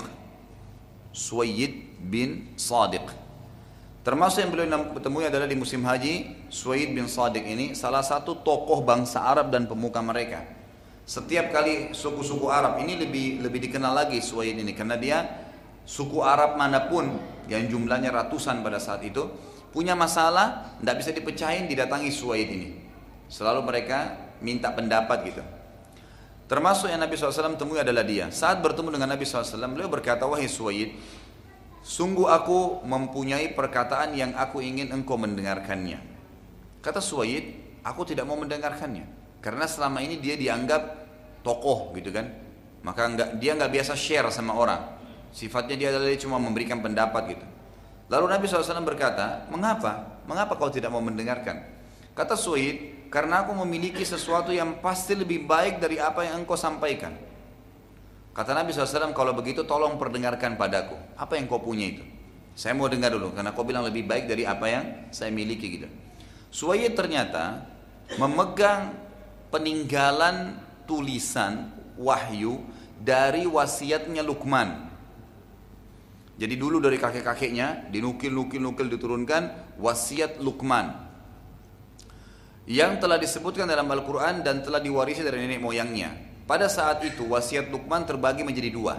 [SPEAKER 1] Suwaid bin Sadiq. Termasuk yang beliau bertemu adalah di musim haji, Suwaid bin Sadiq ini salah satu tokoh bangsa Arab dan pemuka mereka. Setiap kali suku-suku Arab ini lebih lebih dikenal lagi Suwaid ini karena dia suku Arab mana pun yang jumlahnya ratusan pada saat itu punya masalah tidak bisa dipecahin didatangi Suwaid ini. Selalu mereka minta pendapat gitu. Termasuk yang Nabi SAW temui adalah dia. Saat bertemu dengan Nabi SAW beliau berkata wahai Suwaid sungguh aku mempunyai perkataan yang aku ingin engkau mendengarkannya. Kata Suwaid aku tidak mau mendengarkannya. Karena selama ini dia dianggap tokoh gitu kan. Maka enggak, dia nggak biasa share sama orang. Sifatnya dia adalah dia cuma memberikan pendapat gitu. Lalu Nabi SAW berkata, mengapa? Mengapa kau tidak mau mendengarkan? Kata Suhaid, karena aku memiliki sesuatu yang pasti lebih baik dari apa yang engkau sampaikan. Kata Nabi SAW, kalau begitu tolong perdengarkan padaku. Apa yang kau punya itu? Saya mau dengar dulu, karena kau bilang lebih baik dari apa yang saya miliki gitu. Ternyata memegang peninggalan tulisan wahyu dari wasiatnya Lukman jadi dulu dari kakek-kakeknya dinukil-nukil-nukil diturunkan wasiat Luqman yang telah disebutkan dalam Al-Quran dan telah diwarisi dari nenek moyangnya. Pada saat itu wasiat Luqman terbagi menjadi dua.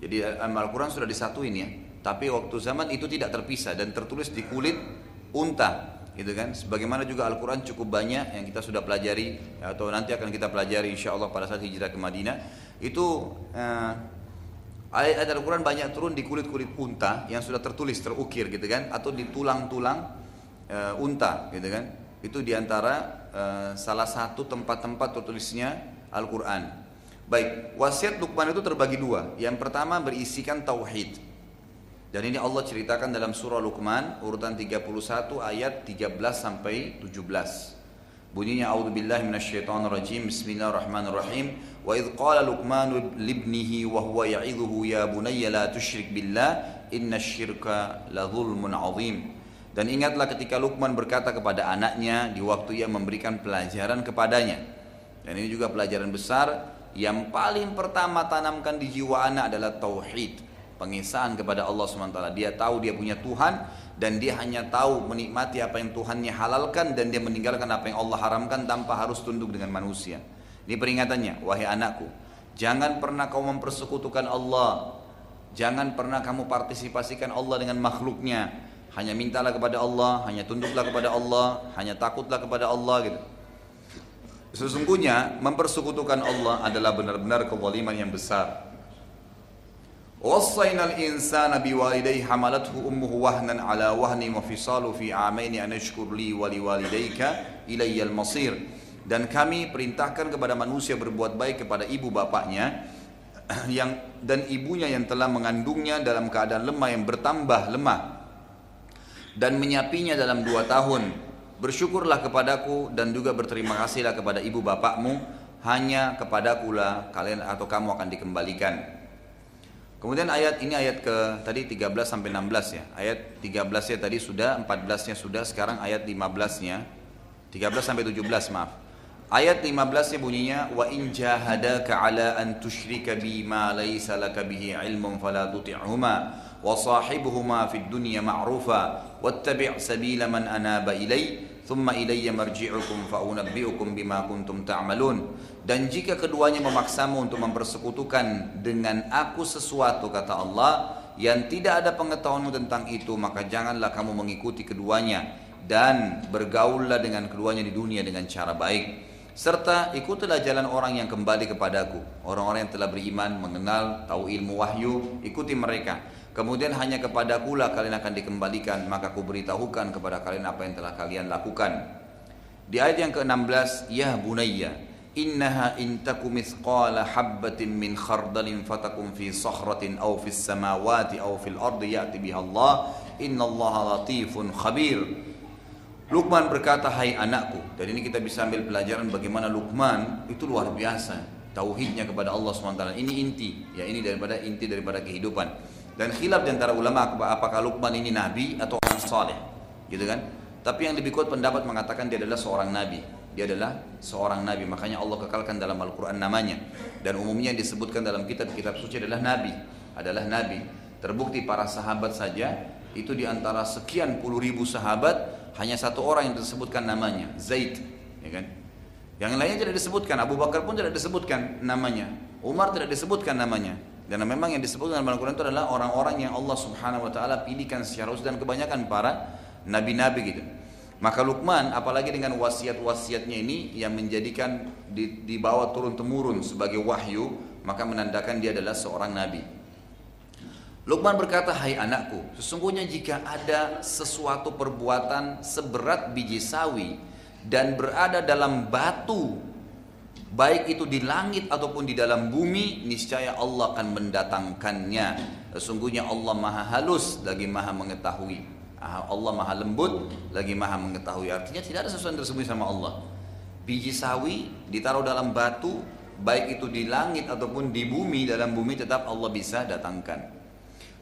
[SPEAKER 1] Jadi Al-Quran sudah disatuin ya. Tapi waktu zaman itu tidak terpisah dan tertulis di kulit unta gitu kan sebagaimana juga Al-Quran cukup banyak yang kita sudah pelajari atau nanti akan kita pelajari insya Allah pada saat hijrah ke Madinah itu eh, Ayat-ayat Al-Quran banyak turun di kulit-kulit unta yang sudah tertulis, terukir gitu kan, atau di tulang-tulang e, unta gitu kan. Itu di antara e, salah satu tempat-tempat tertulisnya Al-Quran. Baik, wasiat Luqman itu terbagi dua. Yang pertama berisikan tauhid. Dan ini Allah ceritakan dalam surah Luqman urutan 31 ayat 13 sampai 17. Bunyinya A'udzubillahi minasyaitonirrajim. Bismillahirrahmanirrahim. Wa idh qala Luqman libnihi wa huwa ya'idhuhu ya bunayya la tusyrik billah innasyirka la zulmun 'adzim. Dan ingatlah ketika Luqman berkata kepada anaknya di waktu ia memberikan pelajaran kepadanya. Dan ini juga pelajaran besar yang paling pertama tanamkan di jiwa anak adalah tauhid, pengisahan kepada Allah SWT. Dia tahu dia punya Tuhan dan dia hanya tahu menikmati apa yang Tuhannya halalkan dan dia meninggalkan apa yang Allah haramkan tanpa harus tunduk dengan manusia. Ini peringatannya, wahai anakku, jangan pernah kau mempersekutukan Allah. Jangan pernah kamu partisipasikan Allah dengan makhluknya hanya mintalah kepada Allah, hanya tunduklah kepada Allah, hanya takutlah kepada Allah gitu. Sesungguhnya mempersekutukan Allah adalah benar-benar kezaliman yang besar. Biwalidayhi hamalathu ummuhu wahnan ala wahni wa fisalu fi amaini an ashkur li wa liwalidayka ilayya al-masir. Dan kami perintahkan kepada manusia berbuat baik kepada ibu bapaknya yang dan ibunya yang telah mengandungnya dalam keadaan lemah yang bertambah lemah dan menyapinya dalam dua tahun. Bersyukurlah kepadaku dan juga berterima kasihlah kepada ibu bapakmu. Hanya kepadakulah kalian atau kamu akan dikembalikan. Kemudian ayat ini ayat ke tadi 13 sampai 16 ya. Ayat 13-nya tadi sudah, 14-nya sudah, sekarang ayat 15-nya 13 sampai 17 maaf. Ayat 15-nya bunyinya wa in jahadaka ala an tusyrika bi ma laysa laka bihi ilmun fala tuti'huma وصاحبهما في الدنيا معروفا واتبع سبيل من أناب إلي ثم إلي مرجعكم فأنبئكم بما كنتم تعملون dan jika keduanya memaksamu untuk mempersekutukan dengan aku sesuatu kata Allah yang tidak ada pengetahuanmu tentang itu maka janganlah kamu mengikuti keduanya dan bergaullah dengan keduanya di dunia dengan cara baik serta ikutilah jalan orang yang kembali kepadaku orang-orang yang telah beriman mengenal tahu ilmu wahyu ikuti mereka Kemudian hanya kepadaku lah kalian akan dikembalikan, maka aku beritahukan kepada kalian apa yang telah kalian lakukan. Di ayat yang ke-16, Ya bunayya, innaha intaku mithqala habbatin min khardalin fatakum fi sahratin aw fi samawati aw fil ardi ya'ti biha Allah, innallaha latifun khabir. Luqman berkata, hai anakku, dan ini kita bisa ambil pelajaran bagaimana Luqman itu luar biasa. Tauhidnya kepada Allah SWT. Ini inti, ya ini daripada inti daripada kehidupan. Dan khilaf di antara ulama apakah Luqman ini nabi atau orang saleh. Gitu kan? Tapi yang lebih kuat pendapat mengatakan dia adalah seorang nabi. Dia adalah seorang nabi. Makanya Allah kekalkan dalam Al-Qur'an namanya. Dan umumnya yang disebutkan dalam kitab-kitab suci adalah nabi. Adalah nabi. Terbukti para sahabat saja itu di antara sekian puluh ribu sahabat hanya satu orang yang disebutkan namanya Zaid ya kan yang lainnya tidak disebutkan Abu Bakar pun tidak disebutkan namanya Umar tidak disebutkan namanya dan memang yang disebutkan dalam Al-Quran itu adalah orang-orang yang Allah subhanahu wa ta'ala pilihkan secara khusus dan kebanyakan para nabi-nabi gitu. Maka Luqman apalagi dengan wasiat-wasiatnya ini yang menjadikan di, dibawa turun-temurun sebagai wahyu, maka menandakan dia adalah seorang nabi. Luqman berkata, "Hai anakku, sesungguhnya jika ada sesuatu perbuatan seberat biji sawi dan berada dalam batu baik itu di langit ataupun di dalam bumi niscaya Allah akan mendatangkannya. Sesungguhnya Allah maha halus lagi maha mengetahui. Ah, Allah maha lembut lagi maha mengetahui. Artinya tidak ada sesuatu yang tersembunyi sama Allah. Biji sawi ditaruh dalam batu baik itu di langit ataupun di bumi dalam bumi tetap Allah bisa datangkan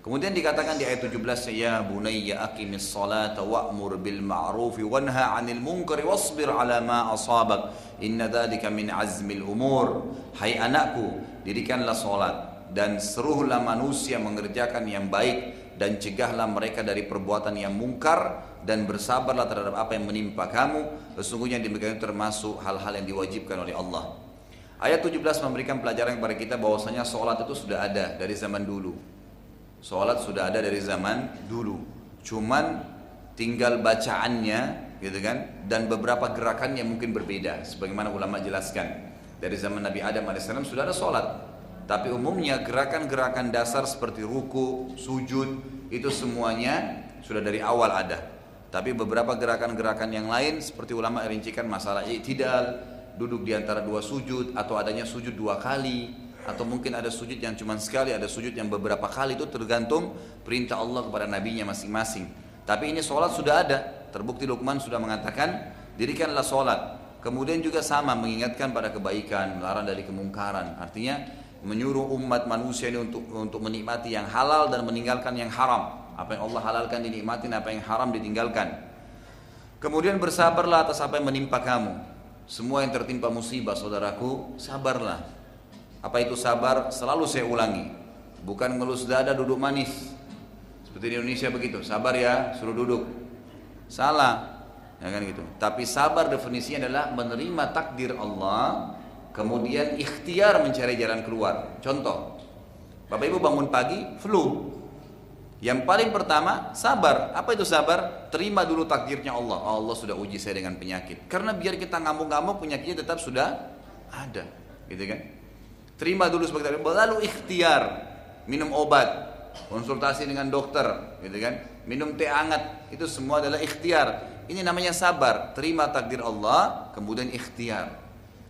[SPEAKER 1] Kemudian dikatakan di ayat 17 ya bunayya aqimis salata wa'mur bil ma'ruf wanha 'anil munkar wasbir 'ala ma asabak. Inna dzalika min azmil umur. Hai anakku dirikanlah salat dan seruhlah manusia mengerjakan yang baik dan cegahlah mereka dari perbuatan yang mungkar dan bersabarlah terhadap apa yang menimpa kamu. Sesungguhnya demikian termasuk hal-hal yang diwajibkan oleh Allah. Ayat 17 memberikan pelajaran kepada kita bahwasanya sholat itu sudah ada dari zaman dulu Sholat sudah ada dari zaman dulu. Cuman tinggal bacaannya gitu kan dan beberapa gerakannya mungkin berbeda sebagaimana ulama jelaskan. Dari zaman Nabi Adam AS sudah ada sholat. Tapi umumnya gerakan-gerakan dasar seperti ruku, sujud itu semuanya sudah dari awal ada. Tapi beberapa gerakan-gerakan yang lain seperti ulama rincikan masalah i'tidal duduk di antara dua sujud atau adanya sujud dua kali atau mungkin ada sujud yang cuma sekali, ada sujud yang beberapa kali itu tergantung perintah Allah kepada nabinya masing-masing. Tapi ini sholat sudah ada, terbukti Luqman sudah mengatakan dirikanlah sholat. Kemudian juga sama mengingatkan pada kebaikan, melarang dari kemungkaran. Artinya menyuruh umat manusia ini untuk untuk menikmati yang halal dan meninggalkan yang haram. Apa yang Allah halalkan dinikmatin, apa yang haram ditinggalkan. Kemudian bersabarlah atas apa yang menimpa kamu. Semua yang tertimpa musibah saudaraku, sabarlah. Apa itu sabar? Selalu saya ulangi. Bukan ngelus dada duduk manis. Seperti di Indonesia begitu. Sabar ya, suruh duduk. Salah. Ya kan gitu. Tapi sabar definisinya adalah menerima takdir Allah, kemudian ikhtiar mencari jalan keluar. Contoh, Bapak Ibu bangun pagi, flu. Yang paling pertama, sabar. Apa itu sabar? Terima dulu takdirnya Allah. Oh, Allah sudah uji saya dengan penyakit. Karena biar kita ngamuk-ngamuk, penyakitnya tetap sudah ada. Gitu kan? Terima dulu sebagai takdir. Lalu ikhtiar. Minum obat. Konsultasi dengan dokter. Gitu kan? Minum teh hangat. Itu semua adalah ikhtiar. Ini namanya sabar. Terima takdir Allah, kemudian ikhtiar.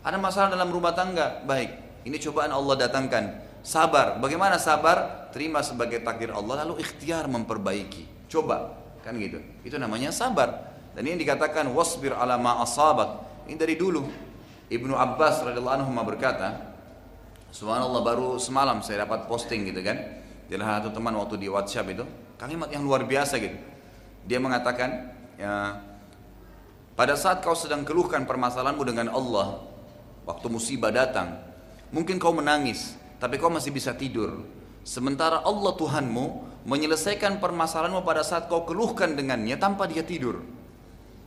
[SPEAKER 1] Ada masalah dalam rumah tangga? Baik. Ini cobaan Allah datangkan. Sabar. Bagaimana sabar? terima sebagai takdir Allah lalu ikhtiar memperbaiki. Coba, kan gitu. Itu namanya sabar. Dan ini dikatakan wasbir ala ma asabak. Ini dari dulu. Ibnu Abbas radhiyallahu anhu berkata, Subhanallah baru semalam saya dapat posting gitu kan. Dari satu teman waktu di WhatsApp itu, kalimat yang luar biasa gitu. Dia mengatakan, ya, pada saat kau sedang keluhkan permasalahanmu dengan Allah, waktu musibah datang, mungkin kau menangis, tapi kau masih bisa tidur. Sementara Allah Tuhanmu menyelesaikan permasalahanmu pada saat kau keluhkan dengannya tanpa dia tidur.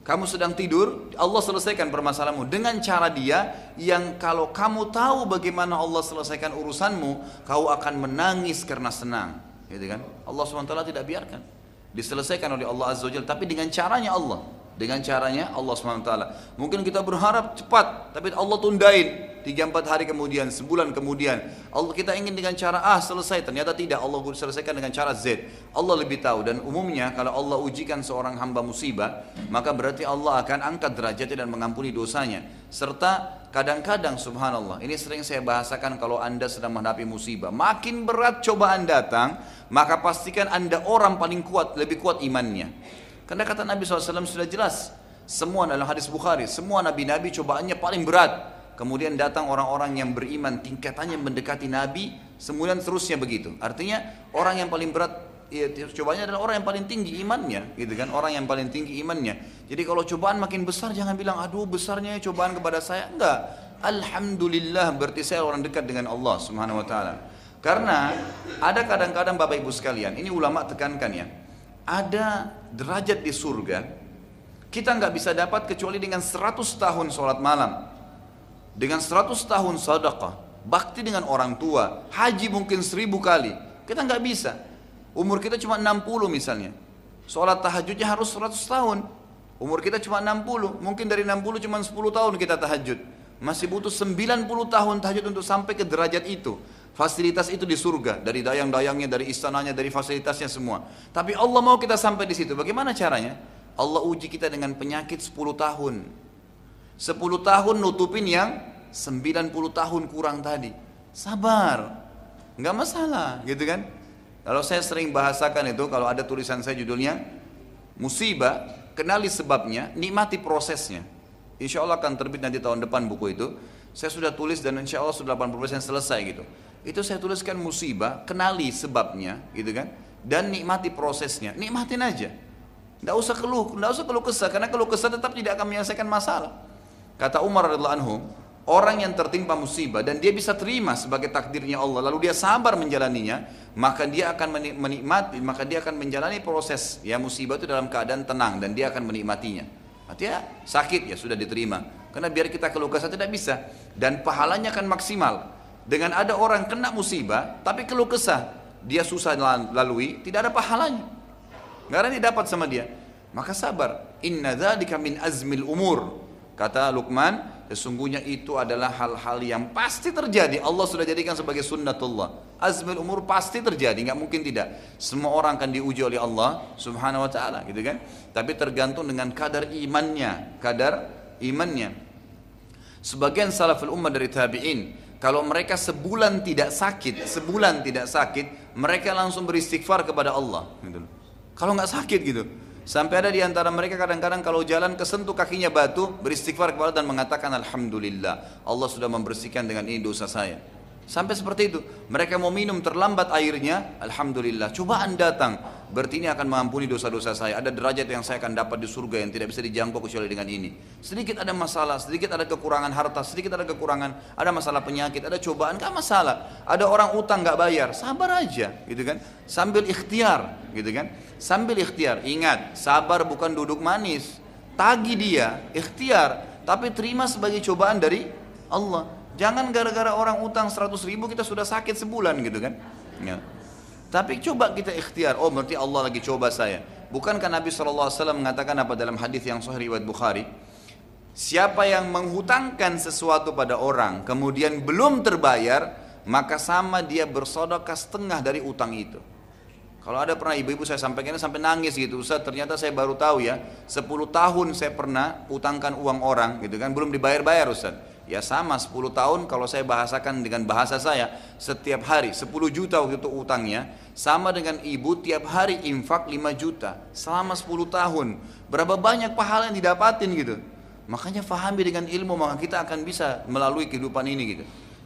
[SPEAKER 1] Kamu sedang tidur, Allah selesaikan permasalahanmu dengan cara dia yang kalau kamu tahu bagaimana Allah selesaikan urusanmu, kau akan menangis karena senang. Gitu kan? Allah SWT tidak biarkan. Diselesaikan oleh Allah Azza Jalla, tapi dengan caranya Allah. Dengan caranya Allah SWT. Mungkin kita berharap cepat, tapi Allah tundain. Tiga empat hari kemudian, sebulan kemudian. Allah kita ingin dengan cara A selesai, ternyata tidak. Allah selesaikan dengan cara Z. Allah lebih tahu. Dan umumnya kalau Allah ujikan seorang hamba musibah, maka berarti Allah akan angkat derajatnya dan mengampuni dosanya. Serta kadang-kadang subhanallah, ini sering saya bahasakan kalau anda sedang menghadapi musibah. Makin berat cobaan datang, maka pastikan anda orang paling kuat, lebih kuat imannya. Karena kata Nabi SAW sudah jelas. Semua dalam hadis Bukhari, semua nabi-nabi cobaannya paling berat. Kemudian datang orang-orang yang beriman tingkatannya mendekati Nabi, kemudian terusnya begitu. Artinya orang yang paling berat ya, cobanya adalah orang yang paling tinggi imannya, gitu kan? Orang yang paling tinggi imannya. Jadi kalau cobaan makin besar jangan bilang aduh besarnya cobaan kepada saya. Enggak. Alhamdulillah berarti saya orang dekat dengan Allah Subhanahu wa taala. Karena ada kadang-kadang Bapak Ibu sekalian, ini ulama tekankan ya ada derajat di surga kita nggak bisa dapat kecuali dengan 100 tahun sholat malam. Dengan 100 tahun sadaqah bakti dengan orang tua haji mungkin seribu kali. Kita nggak bisa. Umur kita cuma 60 misalnya. Sholat tahajudnya harus 100 tahun. Umur kita cuma 60 mungkin dari 60 cuma 10 tahun kita tahajud. Masih butuh 90 tahun tahajud untuk sampai ke derajat itu Fasilitas itu di surga, dari dayang-dayangnya, dari istananya, dari fasilitasnya semua. Tapi Allah mau kita sampai di situ. Bagaimana caranya? Allah uji kita dengan penyakit 10 tahun. 10 tahun nutupin yang 90 tahun kurang tadi. Sabar. Enggak masalah, gitu kan? Kalau saya sering bahasakan itu, kalau ada tulisan saya judulnya, musibah, kenali sebabnya, nikmati prosesnya. Insya Allah akan terbit nanti tahun depan buku itu. Saya sudah tulis dan insya Allah sudah 80% selesai gitu. Itu saya tuliskan musibah, kenali sebabnya, gitu kan? Dan nikmati prosesnya. Nikmatin aja. Tidak usah keluh, tidak usah keluh kesah, karena keluh kesah tetap tidak akan menyelesaikan masalah. Kata Umar radhiallahu anhu, orang yang tertimpa musibah dan dia bisa terima sebagai takdirnya Allah, lalu dia sabar menjalaninya, maka dia akan menikmati, maka dia akan menjalani proses ya musibah itu dalam keadaan tenang dan dia akan menikmatinya. Artinya sakit ya sudah diterima. Karena biar kita keluh kesah tidak bisa dan pahalanya akan maksimal. Dengan ada orang kena musibah, tapi keluh kesah, dia susah lalui, tidak ada pahalanya. Nggak ada dapat sama dia. Maka sabar. Inna dzalika min azmil umur. Kata Luqman, sesungguhnya itu adalah hal-hal yang pasti terjadi. Allah sudah jadikan sebagai sunnatullah. Azmil umur pasti terjadi, nggak mungkin tidak. Semua orang akan diuji oleh Allah Subhanahu wa taala, gitu kan? Tapi tergantung dengan kadar imannya, kadar imannya. Sebagian salaful ummah dari tabi'in kalau mereka sebulan tidak sakit, sebulan tidak sakit, mereka langsung beristighfar kepada Allah. Gitu. Kalau nggak sakit gitu, sampai ada di antara mereka kadang-kadang kalau jalan kesentuh kakinya batu, beristighfar kepada Allah dan mengatakan Alhamdulillah, Allah sudah membersihkan dengan ini dosa saya. Sampai seperti itu, mereka mau minum terlambat airnya, Alhamdulillah, cobaan datang, berarti ini akan mengampuni dosa-dosa saya. Ada derajat yang saya akan dapat di surga yang tidak bisa dijangkau kecuali dengan ini. Sedikit ada masalah, sedikit ada kekurangan harta, sedikit ada kekurangan, ada masalah penyakit, ada cobaan, gak masalah. Ada orang utang gak bayar, sabar aja, gitu kan? Sambil ikhtiar, gitu kan? Sambil ikhtiar, ingat, sabar bukan duduk manis. Tagi dia, ikhtiar, tapi terima sebagai cobaan dari Allah. Jangan gara-gara orang utang 100 ribu kita sudah sakit sebulan gitu kan. Ya. Tapi coba kita ikhtiar, oh berarti Allah lagi coba saya. Bukankah Nabi SAW mengatakan apa dalam hadis yang sahih riwayat Bukhari? Siapa yang menghutangkan sesuatu pada orang kemudian belum terbayar, maka sama dia bersodokah setengah dari utang itu. Kalau ada pernah ibu-ibu saya sampaikan sampai nangis gitu, Ustaz ternyata saya baru tahu ya, 10 tahun saya pernah utangkan uang orang gitu kan, belum dibayar-bayar Ustaz. Ya sama 10 tahun kalau saya bahasakan dengan bahasa saya Setiap hari 10 juta waktu itu utangnya Sama dengan ibu tiap hari infak 5 juta Selama 10 tahun. Berapa banyak pahala yang didapatin gitu. Makanya fahami dengan ilmu maka kita akan bisa melalui kehidupan ini gitu.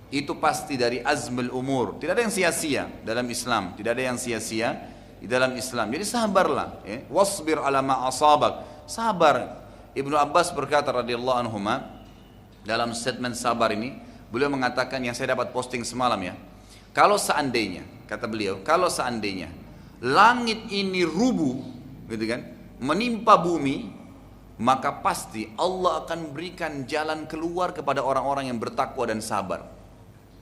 [SPEAKER 1] Itu pasti dari azmul umur. Tidak ada yang sia-sia dalam Islam. Tidak ada yang sia-sia di dalam Islam. Jadi sabarlah ya. Wasbir ala asabak. Sabar. Ibnu Abbas berkata radhiyallahu anhumah dalam statement sabar ini beliau mengatakan yang saya dapat posting semalam ya kalau seandainya kata beliau kalau seandainya langit ini rubuh gitu kan menimpa bumi maka pasti Allah akan berikan jalan keluar kepada orang-orang yang bertakwa dan sabar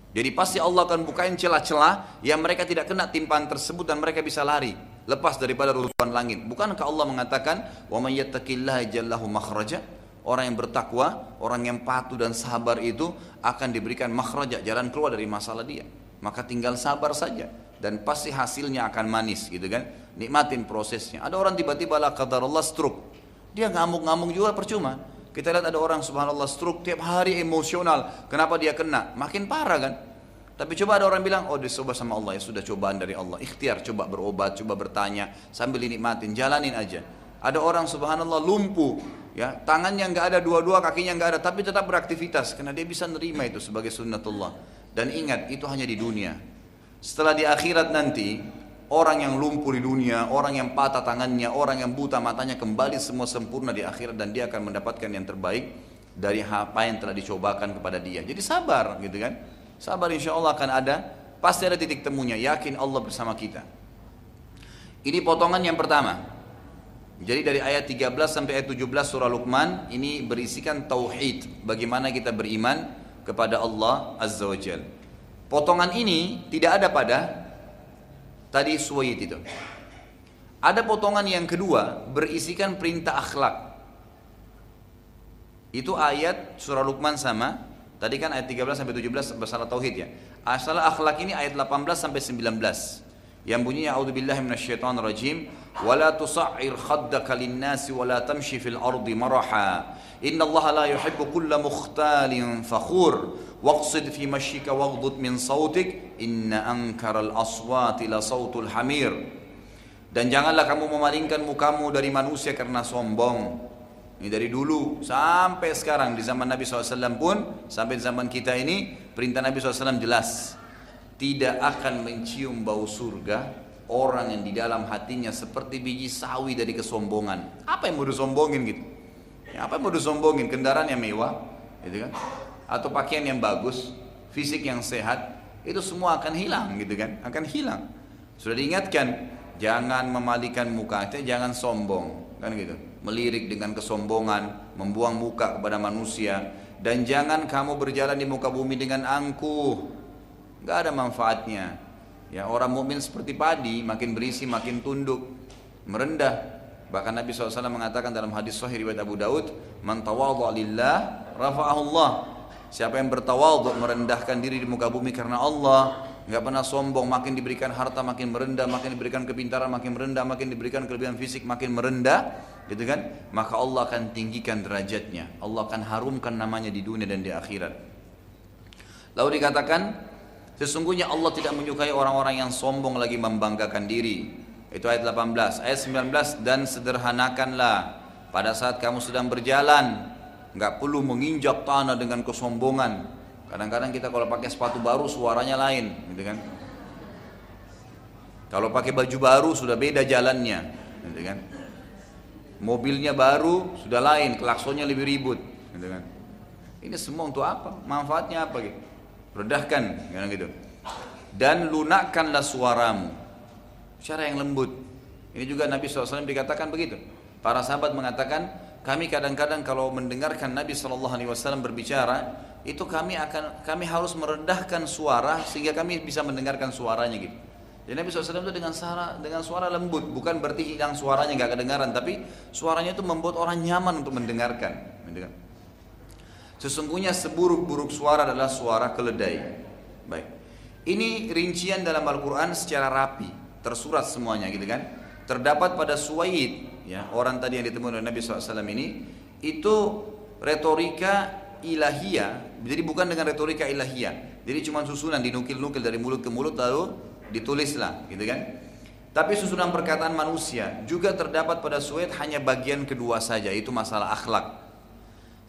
[SPEAKER 1] jadi pasti Allah akan bukain celah-celah yang mereka tidak kena timpaan tersebut dan mereka bisa lari lepas daripada runtuhan langit. Bukankah Allah mengatakan, "Wa may yattaqillaha makhraja?" Orang yang bertakwa, orang yang patuh dan sabar itu akan diberikan makhraja, jalan keluar dari masalah dia. Maka tinggal sabar saja dan pasti hasilnya akan manis gitu kan. Nikmatin prosesnya. Ada orang tiba-tiba lah kata Allah stroke. Dia ngamuk-ngamuk juga percuma. Kita lihat ada orang subhanallah stroke tiap hari emosional. Kenapa dia kena? Makin parah kan? Tapi coba ada orang bilang, oh dicoba sama Allah ya sudah cobaan dari Allah. Ikhtiar, coba berobat, coba bertanya sambil dinikmatin, jalanin aja. Ada orang subhanallah lumpuh, ya tangannya nggak ada dua-dua, kakinya nggak ada, tapi tetap beraktivitas karena dia bisa nerima itu sebagai sunnatullah. Dan ingat itu hanya di dunia. Setelah di akhirat nanti orang yang lumpuh di dunia, orang yang patah tangannya, orang yang buta matanya kembali semua sempurna di akhirat dan dia akan mendapatkan yang terbaik dari apa yang telah dicobakan kepada dia. Jadi sabar gitu kan. Sabar insya Allah akan ada, pasti ada titik temunya, yakin Allah bersama kita. Ini potongan yang pertama. Jadi dari ayat 13 sampai ayat 17 surah Luqman ini berisikan tauhid, bagaimana kita beriman kepada Allah Azza wa Jal. Potongan ini tidak ada pada tadi suwayit itu. Ada potongan yang kedua berisikan perintah akhlak. Itu ayat surah Luqman sama. Tadi kan ayat 13 sampai 17 masalah tauhid ya. Asal akhlak ini ayat 18 sampai 19 yang bunyinya a'udzubillahi minasyaitonirrajim wala tusa'ir khaddaka lin-nasi wala tamshi fil ardi maraha. Innallaha la yuhibbu kulla mukhtalin fakhur. Waqsid fi mashyika waghdud min sautik. Inna ankaral aswati la sautul hamir. Dan janganlah kamu memalingkan mukamu dari manusia karena sombong. Ini dari dulu sampai sekarang di zaman Nabi SAW pun sampai zaman kita ini perintah Nabi SAW jelas tidak akan mencium bau surga orang yang di dalam hatinya seperti biji sawi dari kesombongan. Apa yang mau disombongin gitu? Ya, apa yang mau disombongin? Kendaraan yang mewah, gitu kan? Atau pakaian yang bagus, fisik yang sehat, itu semua akan hilang gitu kan? Akan hilang. Sudah diingatkan, jangan memalikan muka, jangan sombong, kan gitu. Melirik dengan kesombongan, membuang muka kepada manusia, dan jangan kamu berjalan di muka bumi dengan angkuh, nggak ada manfaatnya. Ya orang mukmin seperti padi, makin berisi makin tunduk, merendah. Bahkan Nabi SAW mengatakan dalam hadis Sahih riwayat Abu Daud, "Man lillah, rafa'ahu Allah." Siapa yang bertawadhu merendahkan diri di muka bumi karena Allah, nggak pernah sombong, makin diberikan harta makin merendah, makin diberikan kepintaran makin merendah, makin diberikan kelebihan fisik makin merendah, gitu kan? Maka Allah akan tinggikan derajatnya. Allah akan harumkan namanya di dunia dan di akhirat. Lalu dikatakan Sesungguhnya Allah tidak menyukai orang-orang yang sombong lagi membanggakan diri. Itu ayat 18. Ayat 19 dan sederhanakanlah pada saat kamu sedang berjalan, nggak perlu menginjak tanah dengan kesombongan. Kadang-kadang kita kalau pakai sepatu baru suaranya lain, gitu kan? Kalau pakai baju baru sudah beda jalannya, gitu kan? Mobilnya baru sudah lain, klaksonnya lebih ribut, gitu kan? Ini semua untuk apa? Manfaatnya apa gitu? Redahkan, kan gitu. Dan lunakkanlah suaramu. Cara yang lembut. Ini juga Nabi SAW dikatakan begitu. Para sahabat mengatakan, kami kadang-kadang kalau mendengarkan Nabi SAW berbicara, itu kami akan kami harus merendahkan suara sehingga kami bisa mendengarkan suaranya gitu. Jadi Nabi SAW itu dengan suara dengan suara lembut, bukan berarti hilang suaranya nggak kedengaran, tapi suaranya itu membuat orang nyaman untuk mendengarkan. Sesungguhnya seburuk-buruk suara adalah suara keledai. Baik. Ini rincian dalam Al-Quran secara rapi, tersurat semuanya gitu kan. Terdapat pada Suwaid, ya orang tadi yang ditemui oleh Nabi SAW ini, itu retorika ilahiyah, jadi bukan dengan retorika ilahiyah. Jadi cuma susunan dinukil-nukil dari mulut ke mulut lalu ditulislah, gitu kan? Tapi susunan perkataan manusia juga terdapat pada Suwaid hanya bagian kedua saja, itu masalah akhlak.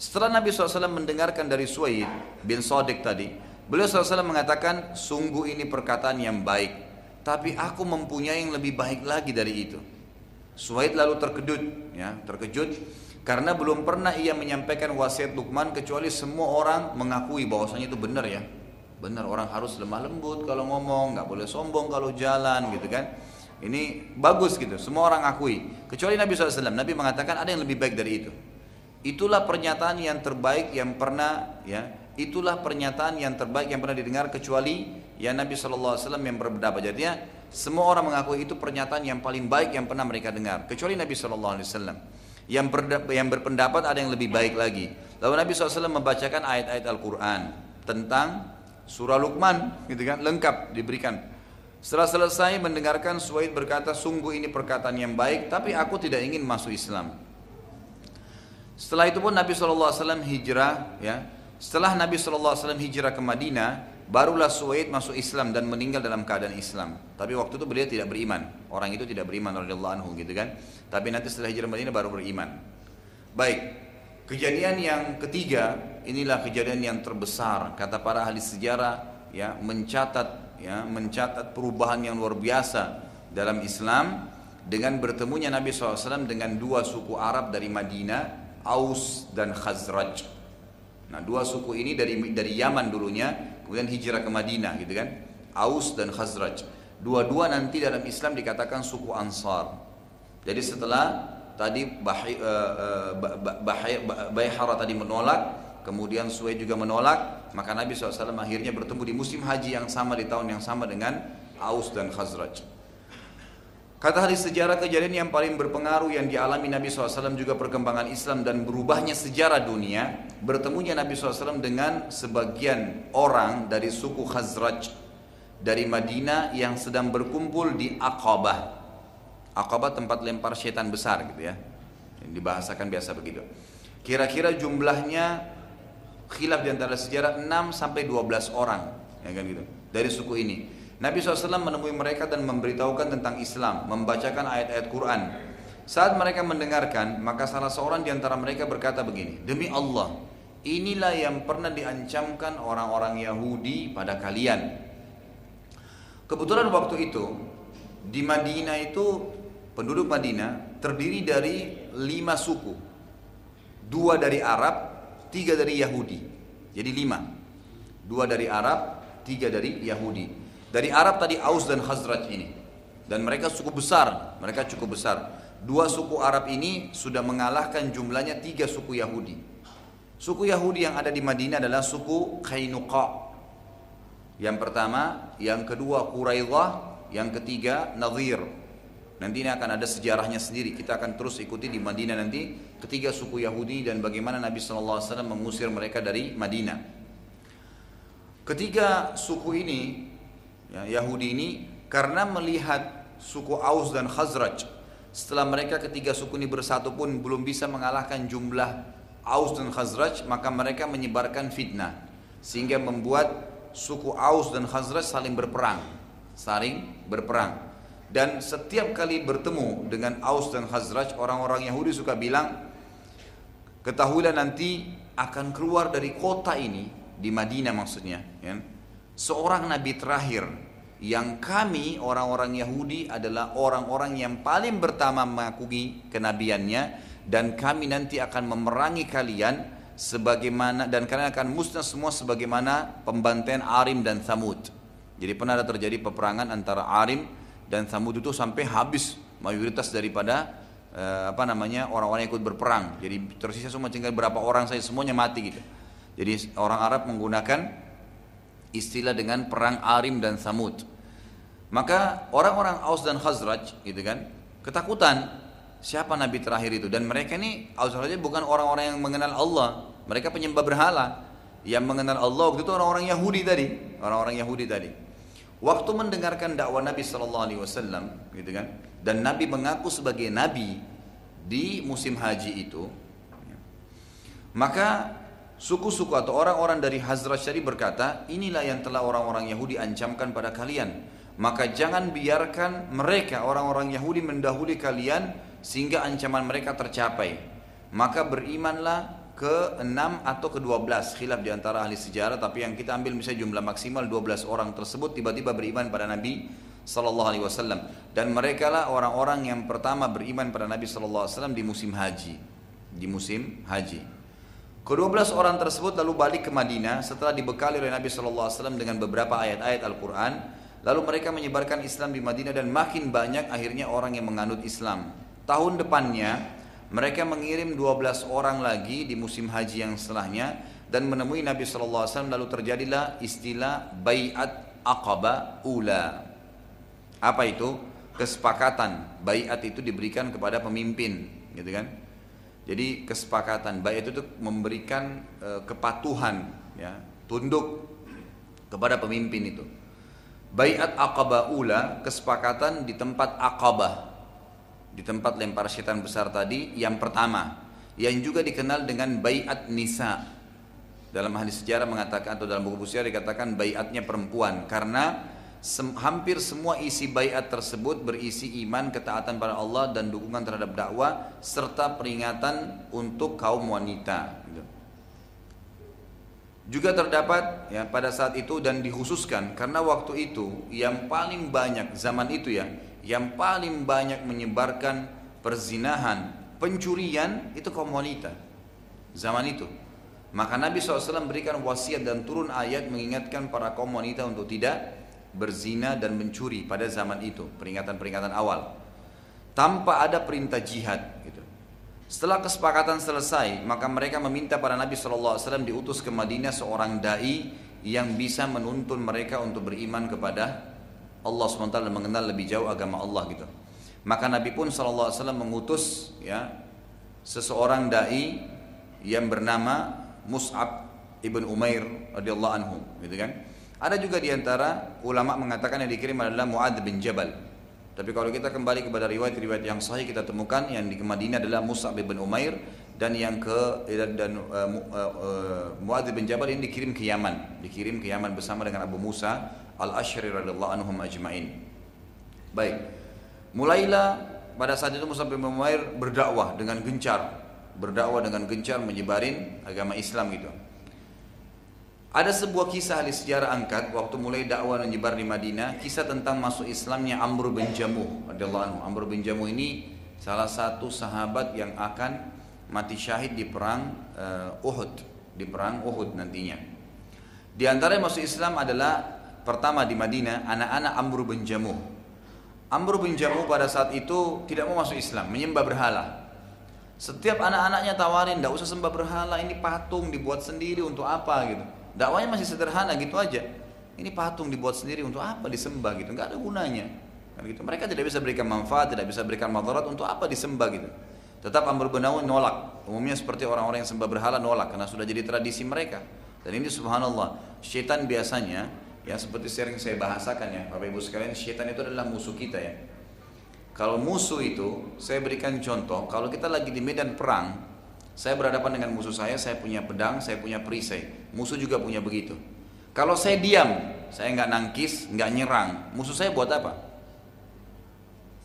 [SPEAKER 1] Setelah Nabi SAW mendengarkan dari Suwaid bin Sodik tadi, beliau SAW mengatakan, sungguh ini perkataan yang baik, tapi aku mempunyai yang lebih baik lagi dari itu. Suwaid lalu terkejut, ya, terkejut karena belum pernah ia menyampaikan wasiat Luqman kecuali semua orang mengakui bahwasanya itu benar ya. Benar orang harus lemah lembut kalau ngomong, nggak boleh sombong kalau jalan gitu kan. Ini bagus gitu, semua orang akui. Kecuali Nabi SAW, Nabi mengatakan ada yang lebih baik dari itu. Itulah pernyataan yang terbaik yang pernah ya, itulah pernyataan yang terbaik yang pernah didengar kecuali ya Nabi SAW yang berbeda Jadi ya, semua orang mengakui itu pernyataan yang paling baik yang pernah mereka dengar kecuali Nabi SAW. Yang, yang berpendapat ada yang lebih baik lagi. Lalu Nabi SAW membacakan ayat-ayat Al-Quran tentang surah Luqman, gitu kan, lengkap diberikan. Setelah selesai mendengarkan Suwaid berkata, sungguh ini perkataan yang baik, tapi aku tidak ingin masuk Islam. Setelah itu pun Nabi SAW hijrah ya. Setelah Nabi SAW hijrah ke Madinah, barulah Suwaid masuk Islam dan meninggal dalam keadaan Islam. Tapi waktu itu beliau tidak beriman. Orang itu tidak beriman anhu gitu kan. Tapi nanti setelah hijrah Madinah baru beriman. Baik. Kejadian yang ketiga, inilah kejadian yang terbesar kata para ahli sejarah ya mencatat ya mencatat perubahan yang luar biasa dalam Islam dengan bertemunya Nabi SAW dengan dua suku Arab dari Madinah Aus dan Khazraj. Nah, dua suku ini dari dari Yaman dulunya, kemudian hijrah ke Madinah gitu kan. Aus dan Khazraj. Dua-dua nanti dalam Islam dikatakan suku Ansar. Jadi setelah tadi uh, Bayhara tadi menolak, kemudian Suwaid juga menolak, maka Nabi SAW akhirnya bertemu di musim haji yang sama di tahun yang sama dengan Aus dan Khazraj. Kata hadis sejarah kejadian yang paling berpengaruh yang dialami Nabi SAW juga perkembangan Islam dan berubahnya sejarah dunia bertemunya Nabi SAW dengan sebagian orang dari suku Khazraj dari Madinah yang sedang berkumpul di Aqabah. Aqabah tempat lempar setan besar gitu ya. Yang dibahasakan biasa begitu. Kira-kira jumlahnya khilaf di antara sejarah 6 sampai 12 orang ya kan gitu dari suku ini Nabi SAW menemui mereka dan memberitahukan tentang Islam, membacakan ayat-ayat Quran. Saat mereka mendengarkan, maka salah seorang di antara mereka berkata begini, Demi Allah, inilah yang pernah diancamkan orang-orang Yahudi pada kalian. Kebetulan waktu itu, di Madinah itu, penduduk Madinah terdiri dari lima suku. Dua dari Arab, tiga dari Yahudi. Jadi lima. Dua dari Arab, tiga dari Yahudi. Dari Arab tadi Aus dan Khazraj ini. Dan mereka cukup besar, mereka cukup besar. Dua suku Arab ini sudah mengalahkan jumlahnya tiga suku Yahudi. Suku Yahudi yang ada di Madinah adalah suku Kainuqa. Yang pertama, yang kedua Quraidah, yang ketiga Nadir. Nanti ini akan ada sejarahnya sendiri. Kita akan terus ikuti di Madinah nanti ketiga suku Yahudi dan bagaimana Nabi SAW mengusir mereka dari Madinah. Ketiga suku ini ya, Yahudi ini karena melihat suku Aus dan Khazraj setelah mereka ketiga suku ini bersatu pun belum bisa mengalahkan jumlah Aus dan Khazraj maka mereka menyebarkan fitnah sehingga membuat suku Aus dan Khazraj saling berperang saling berperang. Dan setiap kali bertemu dengan Aus dan Khazraj orang-orang Yahudi suka bilang ketahuilah nanti akan keluar dari kota ini di Madinah maksudnya ya, seorang nabi terakhir yang kami orang-orang Yahudi adalah orang-orang yang paling pertama mengakui kenabiannya dan kami nanti akan memerangi kalian sebagaimana dan kalian akan musnah semua sebagaimana pembantaian Arim dan Samud. Jadi pernah ada terjadi peperangan antara Arim dan Samud itu sampai habis mayoritas daripada eh, apa namanya orang-orang yang ikut berperang. Jadi tersisa semua tinggal berapa orang saja semuanya mati gitu. Jadi orang Arab menggunakan istilah dengan perang Arim dan Samud. Maka orang-orang Aus dan Khazraj gitu kan, ketakutan siapa nabi terakhir itu dan mereka ini Aus Khazraj bukan orang-orang yang mengenal Allah, mereka penyembah berhala. Yang mengenal Allah waktu itu orang-orang Yahudi tadi, orang-orang Yahudi tadi. Waktu mendengarkan dakwah Nabi Shallallahu Alaihi Wasallam, gitu kan, dan Nabi mengaku sebagai Nabi di musim haji itu, maka Suku-suku atau orang-orang dari Hazrat tadi berkata, inilah yang telah orang-orang Yahudi ancamkan pada kalian. Maka jangan biarkan mereka orang-orang Yahudi mendahului kalian sehingga ancaman mereka tercapai. Maka berimanlah ke 6 atau ke 12 khilaf di antara ahli sejarah tapi yang kita ambil misalnya jumlah maksimal 12 orang tersebut tiba-tiba beriman pada Nabi sallallahu alaihi wasallam dan mereka lah orang-orang yang pertama beriman pada Nabi sallallahu alaihi wasallam di musim haji di musim haji Kedua belas orang tersebut lalu balik ke Madinah setelah dibekali oleh Nabi SAW dengan beberapa ayat-ayat Al-Quran. Lalu mereka menyebarkan Islam di Madinah dan makin banyak akhirnya orang yang menganut Islam. Tahun depannya mereka mengirim 12 orang lagi di musim haji yang setelahnya dan menemui Nabi SAW lalu terjadilah istilah bayat aqaba ula. Apa itu? Kesepakatan. Bayat itu diberikan kepada pemimpin, gitu kan? Jadi kesepakatan baik itu tuh memberikan e, kepatuhan ya, tunduk kepada pemimpin itu. Bayat Aqabah Ula, kesepakatan di tempat Aqabah. Di tempat lempar setan besar tadi yang pertama yang juga dikenal dengan Bayat Nisa. Dalam hadis sejarah mengatakan atau dalam buku sejarah dikatakan bayatnya perempuan karena hampir semua isi bayat tersebut berisi iman, ketaatan pada Allah dan dukungan terhadap dakwah serta peringatan untuk kaum wanita. Gitu. Juga terdapat ya pada saat itu dan dikhususkan karena waktu itu yang paling banyak zaman itu ya, yang paling banyak menyebarkan perzinahan, pencurian itu kaum wanita. Zaman itu. Maka Nabi SAW berikan wasiat dan turun ayat mengingatkan para kaum wanita untuk tidak berzina dan mencuri pada zaman itu, peringatan-peringatan awal. Tanpa ada perintah jihad gitu. Setelah kesepakatan selesai, maka mereka meminta pada Nabi SAW diutus ke Madinah seorang dai yang bisa menuntun mereka untuk beriman kepada Allah SWT dan mengenal lebih jauh agama Allah gitu. Maka Nabi pun SAW mengutus ya seseorang dai yang bernama Mus'ab ibn Umair radhiyallahu anhu, gitu kan? Ada juga di antara ulama mengatakan yang dikirim adalah Muad bin Jabal. Tapi kalau kita kembali kepada riwayat-riwayat yang sahih kita temukan yang di Madinah adalah Musa bin Umair dan yang ke dan uh, uh, Muad bin Jabal ini dikirim ke Yaman, dikirim ke Yaman bersama dengan Abu Musa al-Ashri radhiyallahu anhum ajmain. Baik. Mulailah pada saat itu Musa bin Umair berdakwah dengan gencar, berdakwah dengan gencar menyebarin agama Islam gitu. Ada sebuah kisah di sejarah angkat waktu mulai dakwah menyebar di Madinah, kisah tentang masuk Islamnya Amr bin Jamuh radhiyallahu. Amr bin Jamuh ini salah satu sahabat yang akan mati syahid di perang uh, Uhud, di perang Uhud nantinya. Di antara yang masuk Islam adalah pertama di Madinah anak-anak Amr bin Jamuh. Amr bin Jamuh pada saat itu tidak mau masuk Islam, menyembah berhala. Setiap anak-anaknya tawarin, tidak usah sembah berhala, ini patung dibuat sendiri untuk apa gitu. Dakwanya masih sederhana gitu aja. Ini patung dibuat sendiri untuk apa disembah gitu, nggak ada gunanya. Kan gitu. Mereka tidak bisa berikan manfaat, tidak bisa berikan madarat untuk apa disembah gitu. Tetap Amr bin nolak. Umumnya seperti orang-orang yang sembah berhala nolak karena sudah jadi tradisi mereka. Dan ini subhanallah, syaitan biasanya ya seperti sering saya bahasakan ya, Bapak Ibu sekalian, syaitan itu adalah musuh kita ya. Kalau musuh itu, saya berikan contoh, kalau kita lagi di medan perang, saya berhadapan dengan musuh saya, saya punya pedang, saya punya perisai. Musuh juga punya begitu. Kalau saya diam, saya nggak nangkis, nggak nyerang, musuh saya buat apa?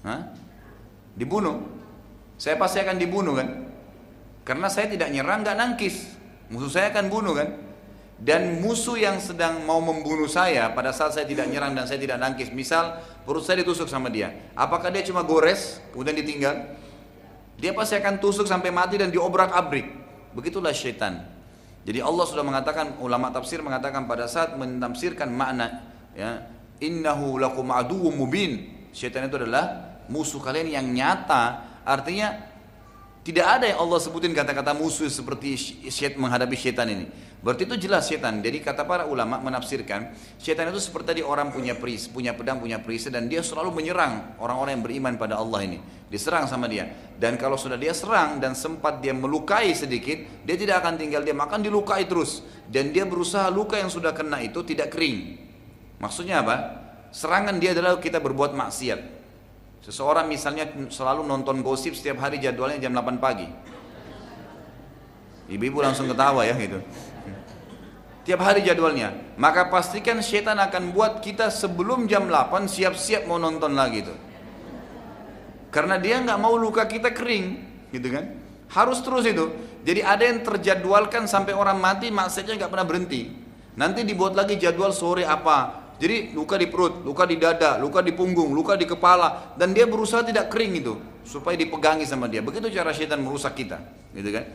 [SPEAKER 1] Hah? Dibunuh. Saya pasti akan dibunuh kan? Karena saya tidak nyerang, nggak nangkis. Musuh saya akan bunuh kan? dan musuh yang sedang mau membunuh saya pada saat saya tidak nyerang dan saya tidak nangkis misal perut saya ditusuk sama dia apakah dia cuma gores kemudian ditinggal dia pasti akan tusuk sampai mati dan diobrak abrik begitulah syaitan. Jadi Allah sudah mengatakan ulama tafsir mengatakan pada saat mentafsirkan makna ya innahu lakum aduwwum mubin. Syaitan itu adalah musuh kalian yang nyata. Artinya tidak ada yang Allah sebutin kata-kata musuh seperti syaitan menghadapi syaitan ini. Berarti itu jelas syaitan. Jadi kata para ulama menafsirkan, syaitan itu seperti tadi orang punya peris, punya pedang, punya perisai dan dia selalu menyerang orang-orang yang beriman pada Allah ini. Diserang sama dia. Dan kalau sudah dia serang dan sempat dia melukai sedikit, dia tidak akan tinggal dia makan dilukai terus. Dan dia berusaha luka yang sudah kena itu tidak kering. Maksudnya apa? Serangan dia adalah kita berbuat maksiat. Seseorang misalnya selalu nonton gosip setiap hari jadwalnya jam 8 pagi. Ibu-ibu langsung ketawa ya gitu. Tiap hari jadwalnya. Maka pastikan setan akan buat kita sebelum jam 8 siap-siap mau nonton lagi tuh. Karena dia nggak mau luka kita kering, gitu kan? Harus terus itu. Jadi ada yang terjadwalkan sampai orang mati maksudnya nggak pernah berhenti. Nanti dibuat lagi jadwal sore apa, jadi luka di perut, luka di dada, luka di punggung, luka di kepala dan dia berusaha tidak kering itu supaya dipegangi sama dia. Begitu cara syaitan merusak kita, gitu kan?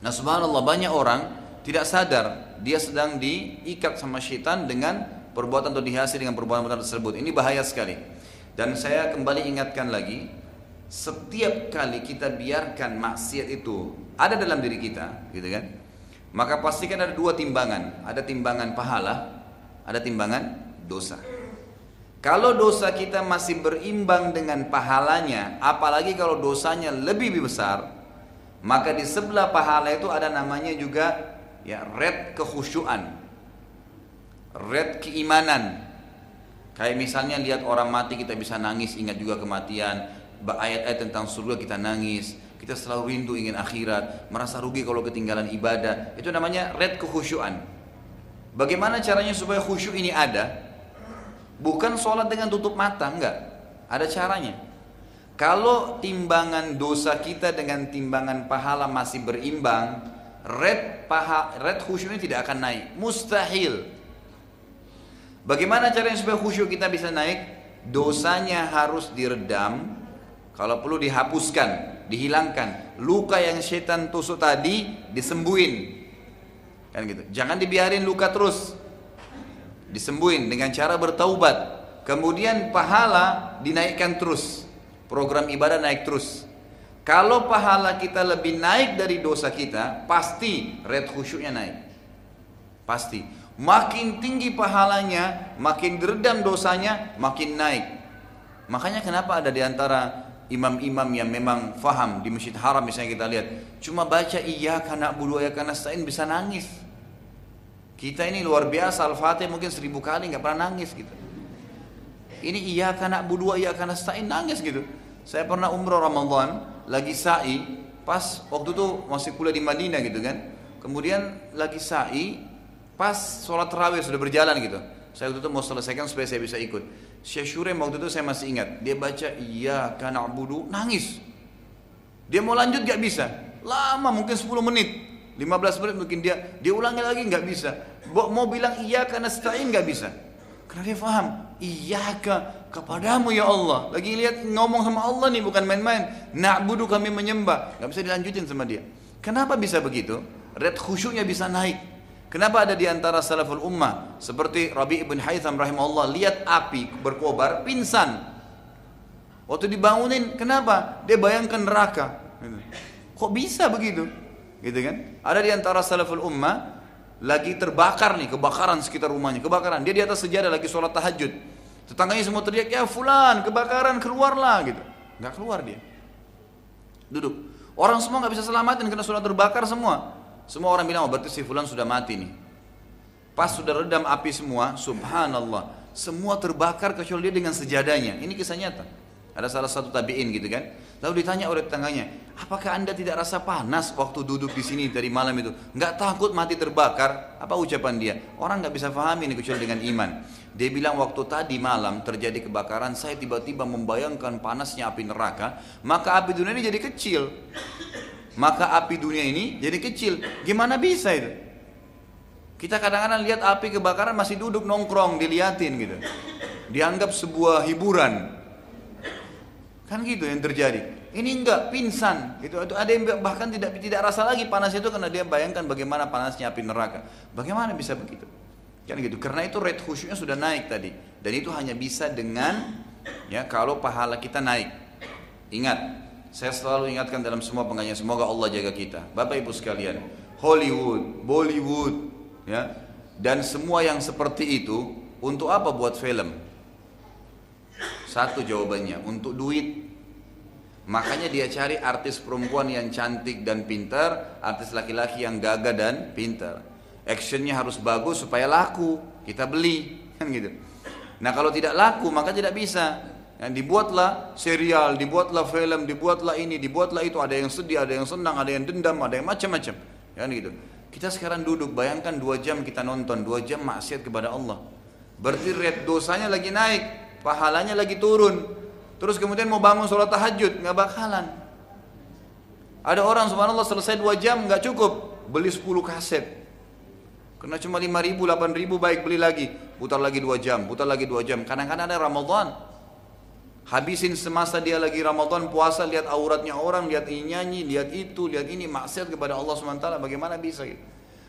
[SPEAKER 1] Nah, subhanallah banyak orang tidak sadar dia sedang diikat sama syaitan dengan perbuatan atau dihiasi dengan perbuatan tersebut. Ini bahaya sekali. Dan saya kembali ingatkan lagi, setiap kali kita biarkan maksiat itu ada dalam diri kita, gitu kan? Maka pastikan ada dua timbangan, ada timbangan pahala, ada timbangan dosa. Kalau dosa kita masih berimbang dengan pahalanya, apalagi kalau dosanya lebih besar, maka di sebelah pahala itu ada namanya juga ya red kekhusyuan, red keimanan. Kayak misalnya lihat orang mati kita bisa nangis ingat juga kematian, ayat-ayat tentang surga kita nangis, kita selalu rindu ingin akhirat, merasa rugi kalau ketinggalan ibadah. Itu namanya red kekhusyuan. Bagaimana caranya supaya khusyuk ini ada? Bukan sholat dengan tutup mata, enggak. Ada caranya. Kalau timbangan dosa kita dengan timbangan pahala masih berimbang, red paha, red khusyuk ini tidak akan naik. Mustahil. Bagaimana caranya supaya khusyuk kita bisa naik? Dosanya harus diredam, kalau perlu dihapuskan, dihilangkan. Luka yang setan tusuk tadi disembuhin, Kan gitu. Jangan dibiarin luka terus. Disembuhin dengan cara bertaubat. Kemudian pahala dinaikkan terus. Program ibadah naik terus. Kalau pahala kita lebih naik dari dosa kita, pasti red khusyuknya naik. Pasti. Makin tinggi pahalanya, makin diredam dosanya, makin naik. Makanya kenapa ada di antara imam-imam yang memang faham di masjid haram misalnya kita lihat cuma baca iya karena bulu ya karena stain bisa nangis kita ini luar biasa Al-Fatih mungkin seribu kali nggak pernah nangis gitu. Ini iya karena budua iya karena sa'i nangis gitu. Saya pernah umroh Ramadan lagi sa'i pas waktu itu masih kuliah di Madinah gitu kan. Kemudian lagi sa'i pas sholat terawih sudah berjalan gitu. Saya waktu itu mau selesaikan supaya saya bisa ikut. Syekh Syurem waktu itu saya masih ingat. Dia baca iya karena budu nangis. Dia mau lanjut gak bisa. Lama mungkin 10 menit. 15 menit mungkin dia dia ulangi lagi nggak bisa. Mau bilang iya karena setain nggak bisa. Karena dia faham, iya kepadamu ya Allah. Lagi lihat ngomong sama Allah nih bukan main-main. Na'budu kami menyembah. Nggak bisa dilanjutin sama dia. Kenapa bisa begitu? Red khusyuknya bisa naik. Kenapa ada di antara salaful ummah seperti Rabi ibn Haytham rahimahullah lihat api berkobar pingsan. Waktu dibangunin, kenapa? Dia bayangkan neraka. Kok bisa begitu? gitu kan? Ada di antara salaful ummah lagi terbakar nih, kebakaran sekitar rumahnya, kebakaran. Dia di atas sejadah lagi sholat tahajud. Tetangganya semua teriak, ya fulan, kebakaran, keluarlah gitu. Nggak keluar dia. Duduk. Orang semua nggak bisa selamatin karena sudah terbakar semua. Semua orang bilang, oh berarti si fulan sudah mati nih. Pas sudah redam api semua, subhanallah. Semua terbakar kecuali dia dengan sejadahnya. Ini kisah nyata. Ada salah satu tabiin gitu kan. Lalu ditanya oleh tetangganya, apakah anda tidak rasa panas waktu duduk di sini dari malam itu? Nggak takut mati terbakar? Apa ucapan dia? Orang nggak bisa pahami ini kecuali dengan iman. Dia bilang waktu tadi malam terjadi kebakaran, saya tiba-tiba membayangkan panasnya api neraka, maka api dunia ini jadi kecil. Maka api dunia ini jadi kecil. Gimana bisa itu? Kita kadang-kadang lihat api kebakaran masih duduk nongkrong diliatin gitu. Dianggap sebuah hiburan. Kan gitu yang terjadi. Ini enggak pingsan. Itu, itu ada yang bahkan tidak tidak rasa lagi panas itu karena dia bayangkan bagaimana panasnya api neraka. Bagaimana bisa begitu? Kan gitu. Karena itu rate khusyuknya sudah naik tadi. Dan itu hanya bisa dengan ya kalau pahala kita naik. Ingat, saya selalu ingatkan dalam semua pengajian semoga Allah jaga kita. Bapak Ibu sekalian, Hollywood, Bollywood, ya dan semua yang seperti itu untuk apa buat film satu jawabannya untuk duit makanya dia cari artis perempuan yang cantik dan pintar artis laki-laki yang gagah dan pintar actionnya harus bagus supaya laku kita beli kan gitu nah kalau tidak laku maka tidak bisa yang dibuatlah serial, dibuatlah film, dibuatlah ini, dibuatlah itu. Ada yang sedih, ada yang senang, ada yang dendam, ada yang macam-macam. Kan gitu. Kita sekarang duduk, bayangkan dua jam kita nonton, dua jam maksiat kepada Allah. Berarti red dosanya lagi naik, pahalanya lagi turun. Terus kemudian mau bangun sholat tahajud, nggak bakalan. Ada orang subhanallah selesai dua jam nggak cukup, beli 10 kaset. Karena cuma 5 ribu, 8 ribu baik beli lagi. Putar lagi dua jam, putar lagi dua jam. Kadang-kadang ada Ramadan. Habisin semasa dia lagi Ramadan puasa lihat auratnya orang, lihat ini nyanyi, lihat itu, lihat ini maksiat kepada Allah SWT bagaimana bisa gitu.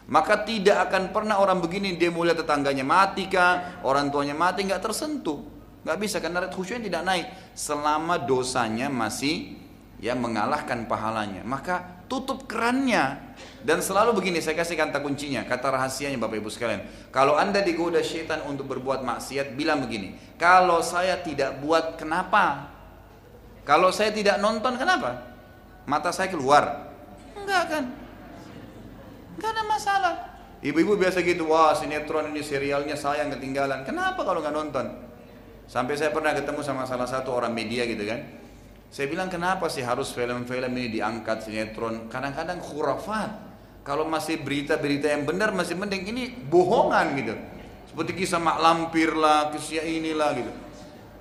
[SPEAKER 1] Maka tidak akan pernah orang begini dia mulia tetangganya mati kah, orang tuanya mati nggak tersentuh. nggak bisa karena khusyuknya tidak naik selama dosanya masih ya mengalahkan pahalanya. Maka tutup kerannya dan selalu begini, saya kasih kata kuncinya, kata rahasianya Bapak Ibu sekalian. Kalau Anda digoda syaitan untuk berbuat maksiat, bilang begini, kalau saya tidak buat, kenapa? Kalau saya tidak nonton, kenapa? Mata saya keluar? Enggak kan? Enggak ada masalah. Ibu-ibu biasa gitu, wah sinetron ini serialnya saya yang ketinggalan. Kenapa kalau nggak nonton? Sampai saya pernah ketemu sama salah satu orang media gitu kan. Saya bilang kenapa sih harus film-film ini diangkat sinetron? Kadang-kadang khurafat. Kalau masih berita-berita yang benar masih mending ini bohongan gitu. Seperti kisah mak lampir lah, kisah inilah gitu.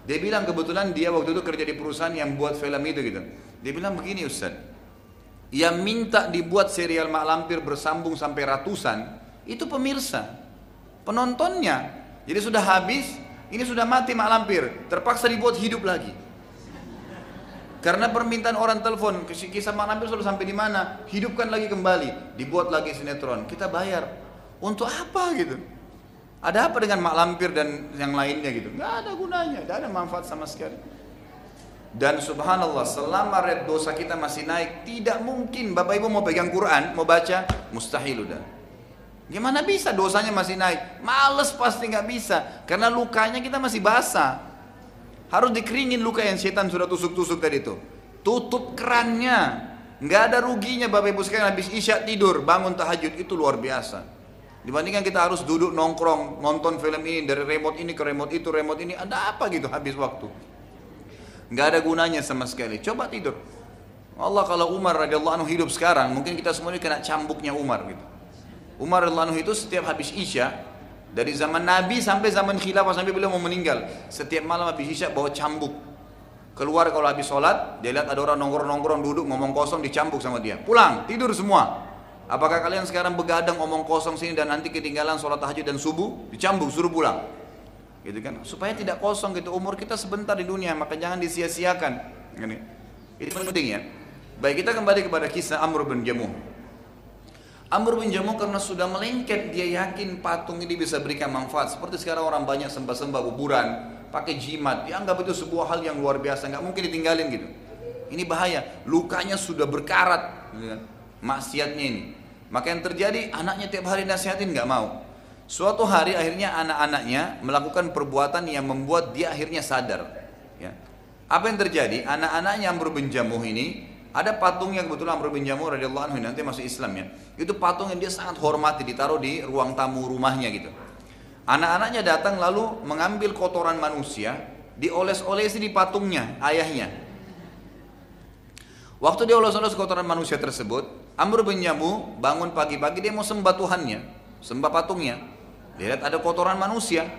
[SPEAKER 1] Dia bilang kebetulan dia waktu itu kerja di perusahaan yang buat film itu gitu. Dia bilang begini Ustaz. Yang minta dibuat serial mak lampir bersambung sampai ratusan itu pemirsa, penontonnya. Jadi sudah habis, ini sudah mati mak lampir, terpaksa dibuat hidup lagi. Karena permintaan orang telepon, kisah Mak Nabil sudah sampai di mana? Hidupkan lagi kembali, dibuat lagi sinetron. Kita bayar. Untuk apa gitu? Ada apa dengan Mak Lampir dan yang lainnya gitu? Gak ada gunanya, gak ada manfaat sama sekali. Dan subhanallah selama red dosa kita masih naik Tidak mungkin Bapak Ibu mau pegang Quran Mau baca Mustahil udah Gimana bisa dosanya masih naik Males pasti nggak bisa Karena lukanya kita masih basah harus dikeringin luka yang setan sudah tusuk-tusuk tadi itu. Tutup kerannya. Nggak ada ruginya Bapak Ibu sekalian habis isya tidur, bangun tahajud itu luar biasa. Dibandingkan kita harus duduk nongkrong, nonton film ini dari remote ini ke remote itu, remote ini, ada apa gitu habis waktu. Nggak ada gunanya sama sekali. Coba tidur. Allah kalau Umar radhiyallahu anhu hidup sekarang, mungkin kita semua ini kena cambuknya Umar gitu. Umar radhiyallahu anhu itu setiap habis isya dari zaman Nabi sampai zaman khilafah sampai beliau mau meninggal. Setiap malam habis isya bawa cambuk. Keluar kalau habis sholat, dia lihat ada orang nongkrong-nongkrong duduk ngomong kosong dicambuk sama dia. Pulang, tidur semua. Apakah kalian sekarang begadang ngomong kosong sini dan nanti ketinggalan sholat tahajud dan subuh? Dicambuk, suruh pulang. Gitu kan? Supaya tidak kosong gitu. Umur kita sebentar di dunia, maka jangan disia-siakan. Ini. Penting ya. Baik, kita kembali kepada kisah Amr bin Jamuh. Amr bin Jamuh karena sudah melengket dia yakin patung ini bisa berikan manfaat. Seperti sekarang orang banyak sembah-sembah kuburan pakai jimat. Dianggap itu sebuah hal yang luar biasa nggak mungkin ditinggalin gitu. Ini bahaya. Lukanya sudah berkarat gitu kan. maksiatnya ini. Maka yang terjadi anaknya tiap hari nasihatin nggak mau. Suatu hari akhirnya anak-anaknya melakukan perbuatan yang membuat dia akhirnya sadar ya. Apa yang terjadi? Anak-anaknya Amr bin Jamuh ini ada patung yang kebetulan Amr bin Jamur radhiyallahu anhu nanti masuk Islam ya. Itu patung yang dia sangat hormati ditaruh di ruang tamu rumahnya gitu. Anak-anaknya datang lalu mengambil kotoran manusia, dioles-olesi di patungnya ayahnya. Waktu dia oles-oles kotoran manusia tersebut, Amr bin Jamu bangun pagi-pagi dia mau sembah Tuhannya, sembah patungnya. Dia lihat ada kotoran manusia,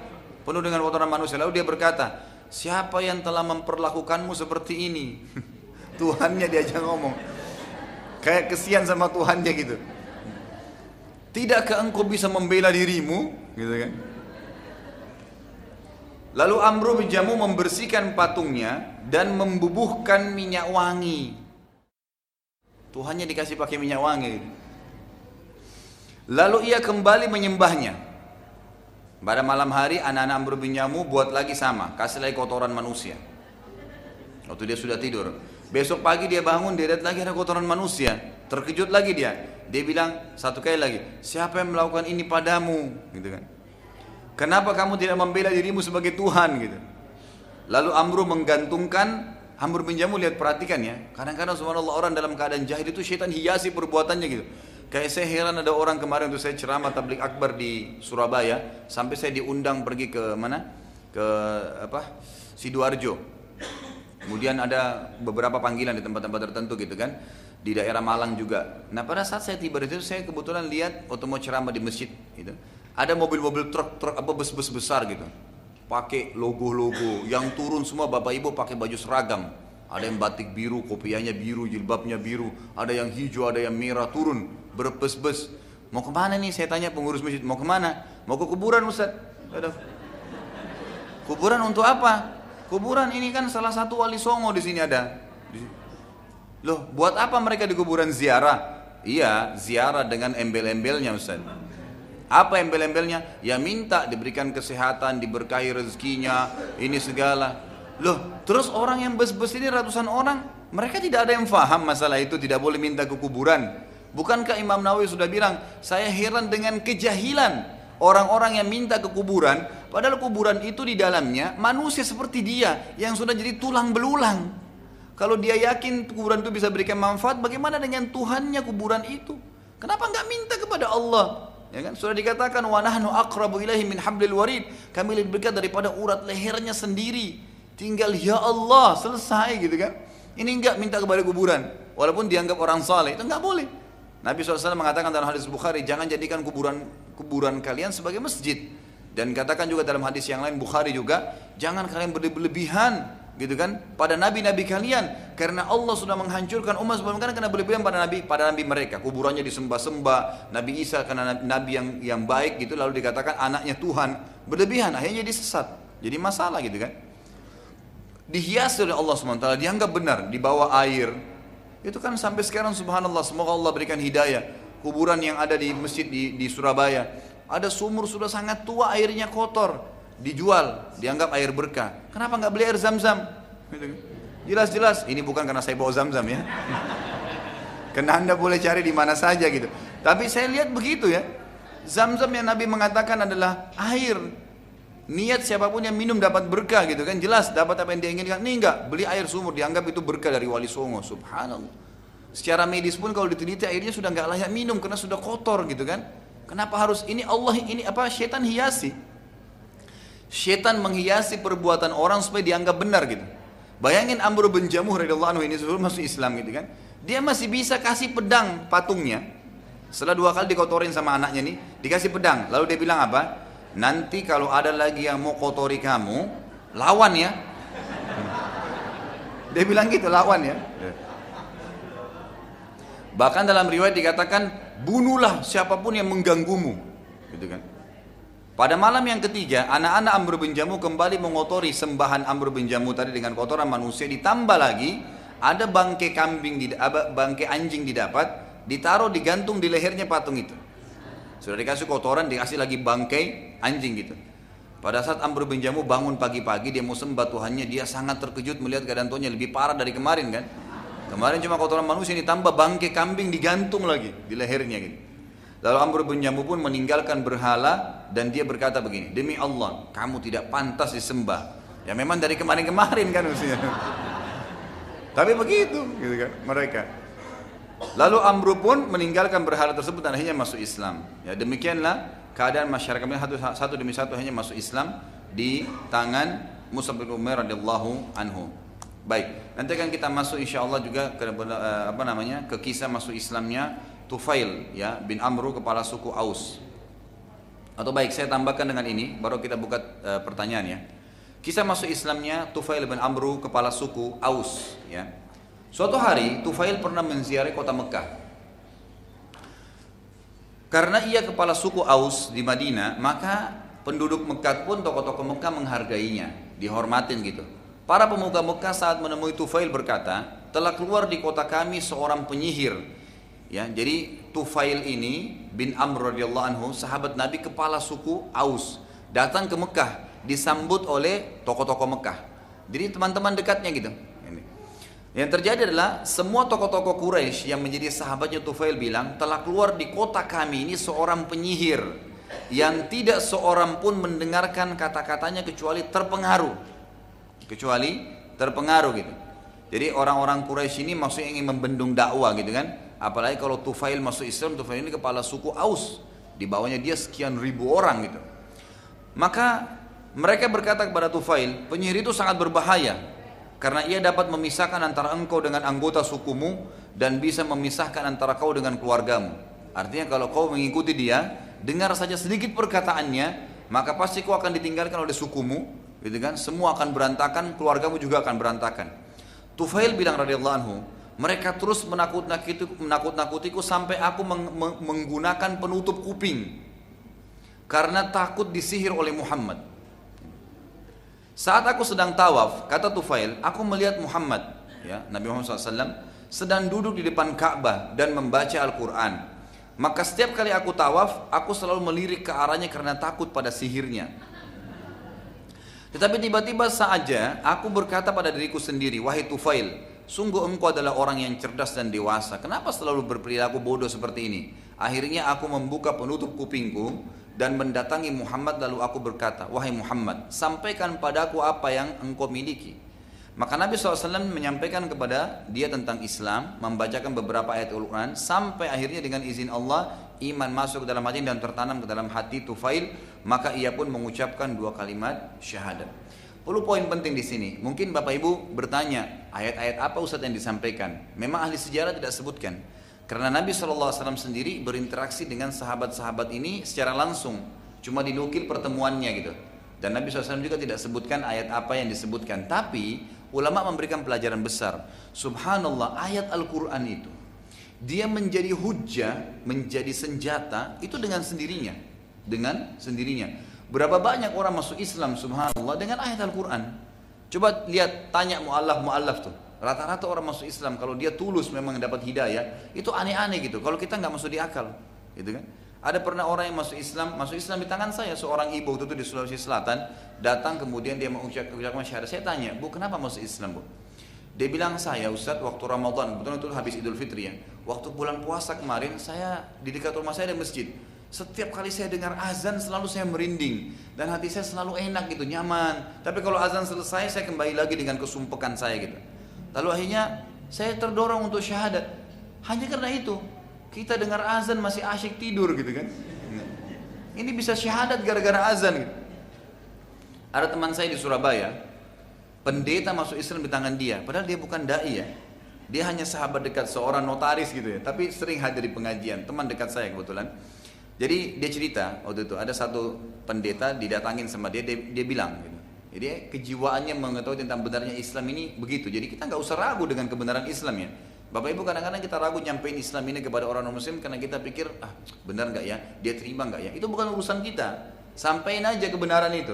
[SPEAKER 1] penuh dengan kotoran manusia. Lalu dia berkata, siapa yang telah memperlakukanmu seperti ini? Tuhannya diajak ngomong. Kayak kesian sama Tuhannya gitu. Tidakkah engkau bisa membela dirimu? Gitu kan? Lalu Amru bin Jamu membersihkan patungnya dan membubuhkan minyak wangi. Tuhannya dikasih pakai minyak wangi. Lalu ia kembali menyembahnya. Pada malam hari anak-anak Amr bin Jamu buat lagi sama, kasih lagi kotoran manusia. Waktu dia sudah tidur. Besok pagi dia bangun, dia lihat lagi ada kotoran manusia. Terkejut lagi dia. Dia bilang satu kali lagi, siapa yang melakukan ini padamu? Gitu kan. Kenapa kamu tidak membela dirimu sebagai Tuhan gitu? Lalu Amru menggantungkan Amr bin Jamu lihat perhatikan ya. Kadang-kadang subhanallah orang dalam keadaan jahil itu syaitan hiasi perbuatannya gitu. Kayak saya heran ada orang kemarin tuh saya ceramah tablik akbar di Surabaya sampai saya diundang pergi ke mana? Ke apa? Sidoarjo. Kemudian ada beberapa panggilan di tempat-tempat tertentu gitu kan di daerah Malang juga. Nah pada saat saya tiba di situ saya kebetulan lihat waktu mau ceramah di masjid gitu. Ada mobil-mobil truk truk apa bus-bus besar gitu. Pakai logo-logo yang turun semua bapak ibu pakai baju seragam. Ada yang batik biru, kopiahnya biru, jilbabnya biru. Ada yang hijau, ada yang merah turun berbes-bes. Mau ke mana nih? Saya tanya pengurus masjid. Mau ke mana? Mau ke kuburan Ustaz. Kuburan untuk apa? Kuburan ini kan salah satu wali songo di sini ada. Loh, buat apa mereka di kuburan ziarah? Iya, ziarah dengan embel-embelnya Ustaz. Apa embel-embelnya? Ya minta diberikan kesehatan, diberkahi rezekinya, ini segala. Loh, terus orang yang bes-bes ini ratusan orang, mereka tidak ada yang faham masalah itu, tidak boleh minta ke kuburan. Bukankah Imam Nawawi sudah bilang, saya heran dengan kejahilan orang-orang yang minta ke kuburan, padahal kuburan itu di dalamnya manusia seperti dia yang sudah jadi tulang belulang. Kalau dia yakin kuburan itu bisa berikan manfaat, bagaimana dengan Tuhannya kuburan itu? Kenapa nggak minta kepada Allah? Ya kan? Sudah dikatakan wa nahnu aqrabu ilaihi min hablil warid. Kami lebih dekat daripada urat lehernya sendiri. Tinggal ya Allah, selesai gitu kan. Ini enggak minta kepada kuburan. Walaupun dianggap orang saleh, itu enggak boleh. Nabi SAW mengatakan dalam hadis Bukhari, jangan jadikan kuburan kuburan kalian sebagai masjid. Dan katakan juga dalam hadis yang lain Bukhari juga, jangan kalian berlebihan gitu kan pada nabi-nabi kalian. Karena Allah sudah menghancurkan umat sebelum kalian karena berlebihan pada nabi pada nabi mereka. Kuburannya disembah-sembah Nabi Isa karena nabi yang yang baik gitu lalu dikatakan anaknya Tuhan. Berlebihan akhirnya jadi sesat jadi masalah gitu kan. Dihiasi oleh Allah SWT dianggap benar di bawah air. Itu kan sampai sekarang subhanallah semoga Allah berikan hidayah kuburan yang ada di masjid di, di Surabaya ada sumur sudah sangat tua airnya kotor dijual, dianggap air berkah. Kenapa nggak beli air zam-zam? Gitu kan. Jelas-jelas, ini bukan karena saya bawa zam-zam ya. karena anda boleh cari di mana saja gitu. Tapi saya lihat begitu ya. Zam-zam yang Nabi mengatakan adalah air. Niat siapa pun yang minum dapat berkah gitu kan. Jelas dapat apa yang dia inginkan. Ini enggak, beli air sumur dianggap itu berkah dari wali songo. Subhanallah. Secara medis pun kalau diteliti airnya sudah nggak layak minum karena sudah kotor gitu kan. Kenapa harus ini Allah ini apa setan hiasi? Syaitan menghiasi perbuatan orang supaya dianggap benar gitu. Bayangin Amr bin Jamuh radhiyallahu anhu ini sebelum masuk Islam gitu kan. Dia masih bisa kasih pedang patungnya. Setelah dua kali dikotorin sama anaknya nih, dikasih pedang. Lalu dia bilang apa? Nanti kalau ada lagi yang mau kotori kamu, lawan ya. Dia bilang gitu, lawan ya. Bahkan dalam riwayat dikatakan, bunuhlah siapa pun yang mengganggumu. Gitu kan. Pada malam yang ketiga, anak-anak Amr bin Jamu kembali mengotori sembahan Amr bin Jamu tadi dengan kotoran manusia. Ditambah lagi, ada bangke kambing, di, bangke anjing didapat, ditaruh digantung di lehernya patung itu. Sudah dikasih kotoran, dikasih lagi bangke anjing gitu. Pada saat Amr bin Jamu bangun pagi-pagi, dia mau sembah Tuhannya, dia sangat terkejut melihat keadaan Tuhannya lebih parah dari kemarin kan. Kemarin cuma kotoran manusia, ini tambah bangke kambing digantung lagi di lehernya gitu. Lalu Amr bin Jamu pun meninggalkan berhala dan dia berkata begini, demi Allah, kamu tidak pantas disembah. Ya memang dari kemarin-kemarin kan mestinya. Tapi begitu, gitu kan mereka. Lalu Amr pun meninggalkan berhala tersebut dan akhirnya masuk Islam. Ya demikianlah keadaan masyarakat satu, satu demi satu hanya masuk Islam di tangan Musa bin Umar radhiyallahu anhu. Baik, nanti akan kita masuk insya Allah juga ke eh, apa namanya ke kisah masuk Islamnya Tufail ya bin Amru kepala suku Aus. Atau baik saya tambahkan dengan ini baru kita buka e, pertanyaan ya. Kisah masuk Islamnya Tufail bin Amru kepala suku Aus ya. Suatu hari Tufail pernah menziarahi kota Mekah. Karena ia kepala suku Aus di Madinah, maka penduduk Mekah pun tokoh-tokoh Mekah menghargainya, dihormatin gitu. Para pemuka Mekah saat menemui Tufail berkata, telah keluar di kota kami seorang penyihir. Ya, jadi Tufail ini bin Amr radhiyallahu anhu, sahabat Nabi kepala suku Aus, datang ke Mekah, disambut oleh tokoh-tokoh Mekah. Jadi teman-teman dekatnya gitu. Yang terjadi adalah semua tokoh-tokoh Quraisy yang menjadi sahabatnya Tufail bilang telah keluar di kota kami ini seorang penyihir yang tidak seorang pun mendengarkan kata-katanya kecuali terpengaruh. Kecuali terpengaruh gitu. Jadi orang-orang Quraisy ini maksudnya ingin membendung dakwah gitu kan. Apalagi kalau Tufail masuk Islam, Tufail ini kepala suku Aus. Di bawahnya dia sekian ribu orang gitu. Maka mereka berkata kepada Tufail, penyihir itu sangat berbahaya karena ia dapat memisahkan antara engkau dengan anggota sukumu dan bisa memisahkan antara kau dengan keluargamu. Artinya kalau kau mengikuti dia, dengar saja sedikit perkataannya, maka pasti kau akan ditinggalkan oleh sukumu, gitu kan? Semua akan berantakan, keluargamu juga akan berantakan. Tufail bilang radhiyallahu anhu, mereka terus menakut-nakutiku, menakut-nakutiku sampai aku meng menggunakan penutup kuping karena takut disihir oleh Muhammad. Saat aku sedang tawaf, kata Tufail, aku melihat Muhammad, ya, Nabi Muhammad SAW, sedang duduk di depan Ka'bah dan membaca Al-Quran. Maka setiap kali aku tawaf, aku selalu melirik ke arahnya karena takut pada sihirnya. Tetapi tiba-tiba saja aku berkata pada diriku sendiri, wahai Tufail, sungguh engkau adalah orang yang cerdas dan dewasa. Kenapa selalu berperilaku bodoh seperti ini? Akhirnya aku membuka penutup kupingku dan mendatangi Muhammad lalu aku berkata, wahai Muhammad, sampaikan padaku apa yang engkau miliki. Maka Nabi SAW menyampaikan kepada dia tentang Islam, membacakan beberapa ayat Al-Quran, sampai akhirnya dengan izin Allah, iman masuk ke dalam hati dan tertanam ke dalam hati Tufail, maka ia pun mengucapkan dua kalimat syahadat. Perlu poin penting di sini. Mungkin Bapak Ibu bertanya, ayat-ayat apa Ustaz yang disampaikan? Memang ahli sejarah tidak sebutkan. Karena Nabi SAW sendiri berinteraksi dengan sahabat-sahabat ini secara langsung. Cuma dinukil pertemuannya gitu. Dan Nabi SAW juga tidak sebutkan ayat apa yang disebutkan. Tapi ulama memberikan pelajaran besar. Subhanallah ayat Al-Quran itu. Dia menjadi hujah, menjadi senjata itu dengan sendirinya. Dengan sendirinya. Berapa banyak orang masuk Islam subhanallah dengan ayat Al-Quran. Coba lihat, tanya mu'allaf-mu'allaf tuh. Rata-rata orang masuk Islam kalau dia tulus memang dapat hidayah, itu aneh-aneh gitu. Kalau kita nggak masuk di akal, gitu kan? Ada pernah orang yang masuk Islam, masuk Islam di tangan saya seorang ibu itu di Sulawesi Selatan datang kemudian dia mengucapkan syahadat. Saya tanya, bu kenapa masuk Islam bu? Dia bilang saya Ustaz waktu Ramadan, kebetulan itu habis Idul Fitri ya. Waktu bulan puasa kemarin saya di dekat rumah saya ada masjid. Setiap kali saya dengar azan selalu saya merinding dan hati saya selalu enak gitu, nyaman. Tapi kalau azan selesai saya kembali lagi dengan kesumpekan saya gitu. Lalu akhirnya saya terdorong untuk syahadat. Hanya karena itu. Kita dengar azan masih asyik tidur gitu kan. Ini bisa syahadat gara-gara azan gitu. Ada teman saya di Surabaya, pendeta masuk Islam di tangan dia, padahal dia bukan dai ya. Dia hanya sahabat dekat seorang notaris gitu ya, tapi sering hadir di pengajian, teman dekat saya kebetulan. Jadi dia cerita waktu itu ada satu pendeta didatangin sama dia, dia, dia bilang gitu, jadi kejiwaannya mengetahui tentang benarnya Islam ini begitu. Jadi kita nggak usah ragu dengan kebenaran Islam ya. Bapak Ibu kadang-kadang kita ragu nyampein Islam ini kepada orang Muslim karena kita pikir ah benar nggak ya, dia terima nggak ya. Itu bukan urusan kita. Sampaikan aja kebenaran itu.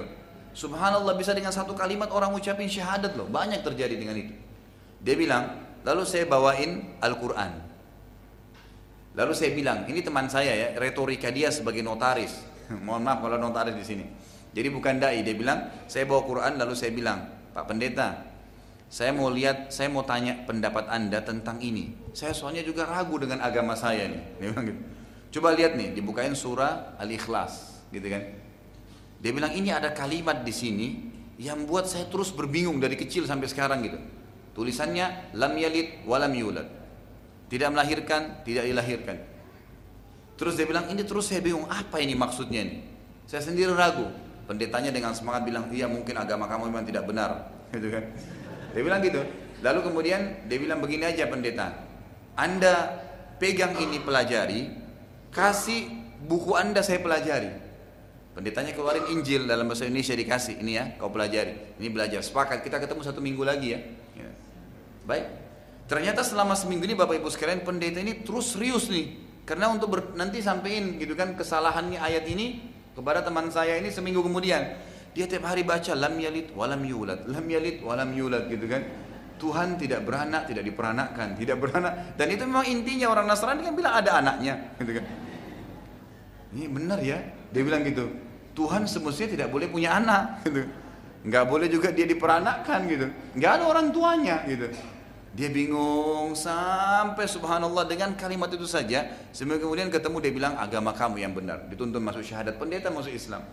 [SPEAKER 1] Subhanallah bisa dengan satu kalimat orang ucapin syahadat loh. Banyak terjadi dengan itu. Dia bilang, lalu saya bawain Al-Quran. Lalu saya bilang, ini teman saya ya, retorika dia sebagai notaris. Mohon maaf kalau notaris di sini. Jadi bukan dai, dia bilang, saya bawa Quran lalu saya bilang, Pak Pendeta, saya mau lihat, saya mau tanya pendapat Anda tentang ini. Saya soalnya juga ragu dengan agama saya nih. Gitu. Coba lihat nih, dibukain surah Al-Ikhlas, gitu kan. Dia bilang ini ada kalimat di sini yang buat saya terus berbingung dari kecil sampai sekarang gitu. Tulisannya lam yalid walam yulad. Tidak melahirkan, tidak dilahirkan. Terus dia bilang ini terus saya bingung apa ini maksudnya ini. Saya sendiri ragu. Pendetanya dengan semangat bilang, iya mungkin agama kamu memang tidak benar. Gitu kan. Dia bilang gitu. Lalu kemudian dia bilang begini aja pendeta. Anda pegang ini pelajari, kasih buku Anda saya pelajari. Pendetanya keluarin Injil dalam bahasa Indonesia dikasih. Ini ya, kau pelajari. Ini belajar. Sepakat, kita ketemu satu minggu lagi ya. ya. Baik. Ternyata selama seminggu ini Bapak Ibu sekalian pendeta ini terus serius nih Karena untuk ber, nanti sampein gitu kan kesalahannya ayat ini kepada teman saya ini seminggu kemudian. Dia tiap hari baca lam yalid walam yulad, lam yalid walam yulad gitu kan. Tuhan tidak beranak, tidak diperanakkan, tidak beranak. Dan itu memang intinya orang Nasrani kan bilang ada anaknya, gitu kan. Ini benar ya, dia bilang gitu. Tuhan semestinya tidak boleh punya anak, gitu. Nggak boleh juga dia diperanakkan gitu. Nggak ada orang tuanya gitu. Dia bingung sampai subhanallah dengan kalimat itu saja. Sampai kemudian ketemu dia bilang agama kamu yang benar. Dituntun masuk syahadat pendeta masuk Islam.